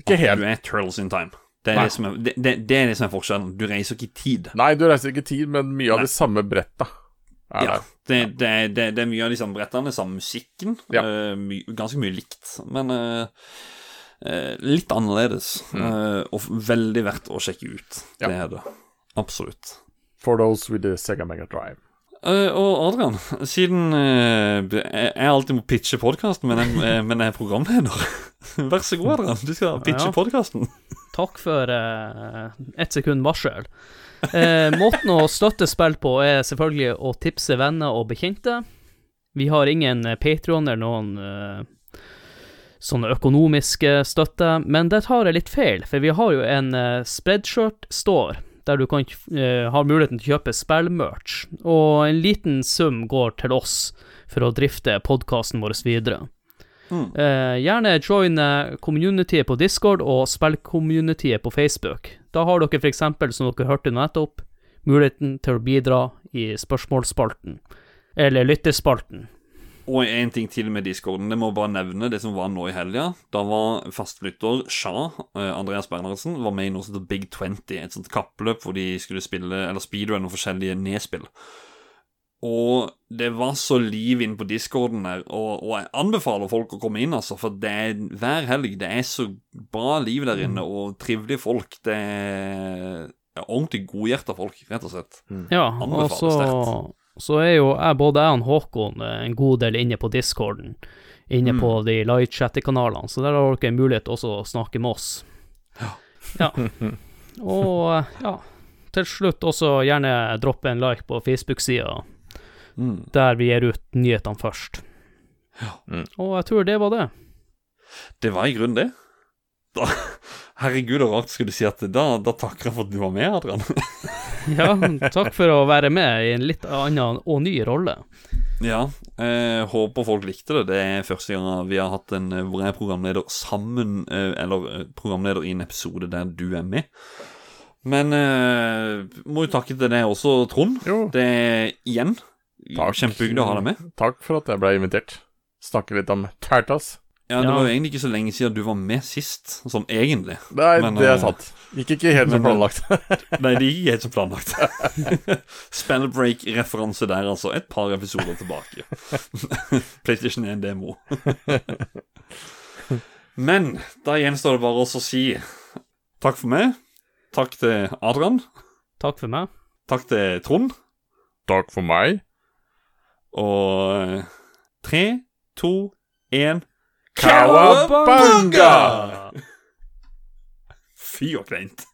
Ikke helt. du er Turtles in time. Det er det, som er, det, det, det er som er forskjellen. Du reiser ikke i tid. Nei, du reiser ikke i tid, men mye av Nei. de samme bretta Ja, det, det, er- mye av de samme brettene, samme musikken. Ja. Uh, my, ganske mye likt, men uh, uh, litt annerledes. eh, og veldig verdt å sjekke ut. Mm. Ja. Det er det. Absolutt. For those with the Sega Mega Drive. Uh, og Adrian, siden uh, jeg alltid må pitche podkasten, men, jeg- men jeg er programleder *laughs* Vær så god, Adrian. Du skal pitche Ja. podkasten. Takk for uh, ett sekund varsel. Uh, måten å støtte spill på er selvfølgelig å tipse venner og bekjente. Vi har ingen Patrion eller noen uh, sånne økonomiske støtte, men det tar jeg litt feil, for vi har jo en uh, spreadshirt-store der du kan uh, har muligheten til å kjøpe spillmerch, og en liten sum går til oss for å drifte podkasten vår videre. Mm. Eh, gjerne join eh, communityet på Discord og spillcommunityet på Facebook. Da har dere f.eks., som dere hørte nettopp, muligheten til å bidra i spørsmålsspalten. Eller lyttespalten. Og en ting til med discorden. Det må bare nevne det som var nå i helga. Da var fastlytter Sja, eh, Andreas Bernhardsen, var med i noe som heter Big 20. Et sånt kappløp hvor de skulle spille Eller speedrun og forskjellige nedspill. Og det var så liv inne på discorden der, og, og jeg anbefaler folk å komme inn, altså, for det er hver helg. Det er så bra liv der inne, og trivelige folk. Det er ja, ordentlig godhjerta folk, rett og slett. Ja, og så, så er jo jeg, både jeg og Håkon eh, en god del inne på Discorden. Inne på de live-chattekanalene, så der har dere en mulighet også å snakke med oss. Ja. Og eh, ja, til slutt også gjerne droppe en like på Facebook-sida. Mm. der vi gir ut nyhetene først. Ja. Mm. Og jeg tror det var det. Det var i grunnen det. Da, Herregud, og rart skulle du si at da, da takker jeg for at du var med, Adrian. *laughs* Ja, takk for å være med i en litt annen og ny rolle. ja, eh, håper folk likte det. Det er første gang vi har hatt en eh, hvor jeg er programleder sammen, eh, eller eh, programleder i en episode der du er med. Men eh, må jo takke til deg også, Trond. Jo. Det er igjen Takk. kjempehyggelig å ha deg med. Takk for at jeg ble invitert. Snakke litt om Tartas. Ja, Det Ja. var jo egentlig ikke så lenge siden du var med sist, sånn egentlig. Nei, Men, det eh, er sant. Gikk ikke helt som eh, planlagt. *laughs* Nei, det gikk helt som planlagt. *laughs* Spellbreak-referanse der, altså. Et par episoder tilbake. *laughs* PlayStation 1-demo. Men da gjenstår det bare å si takk for meg. Takk til Adrian. Takk for meg. Takk til Trond. Takk for meg. Og eh, tre, to, én Cowabunga! Fy og kleint.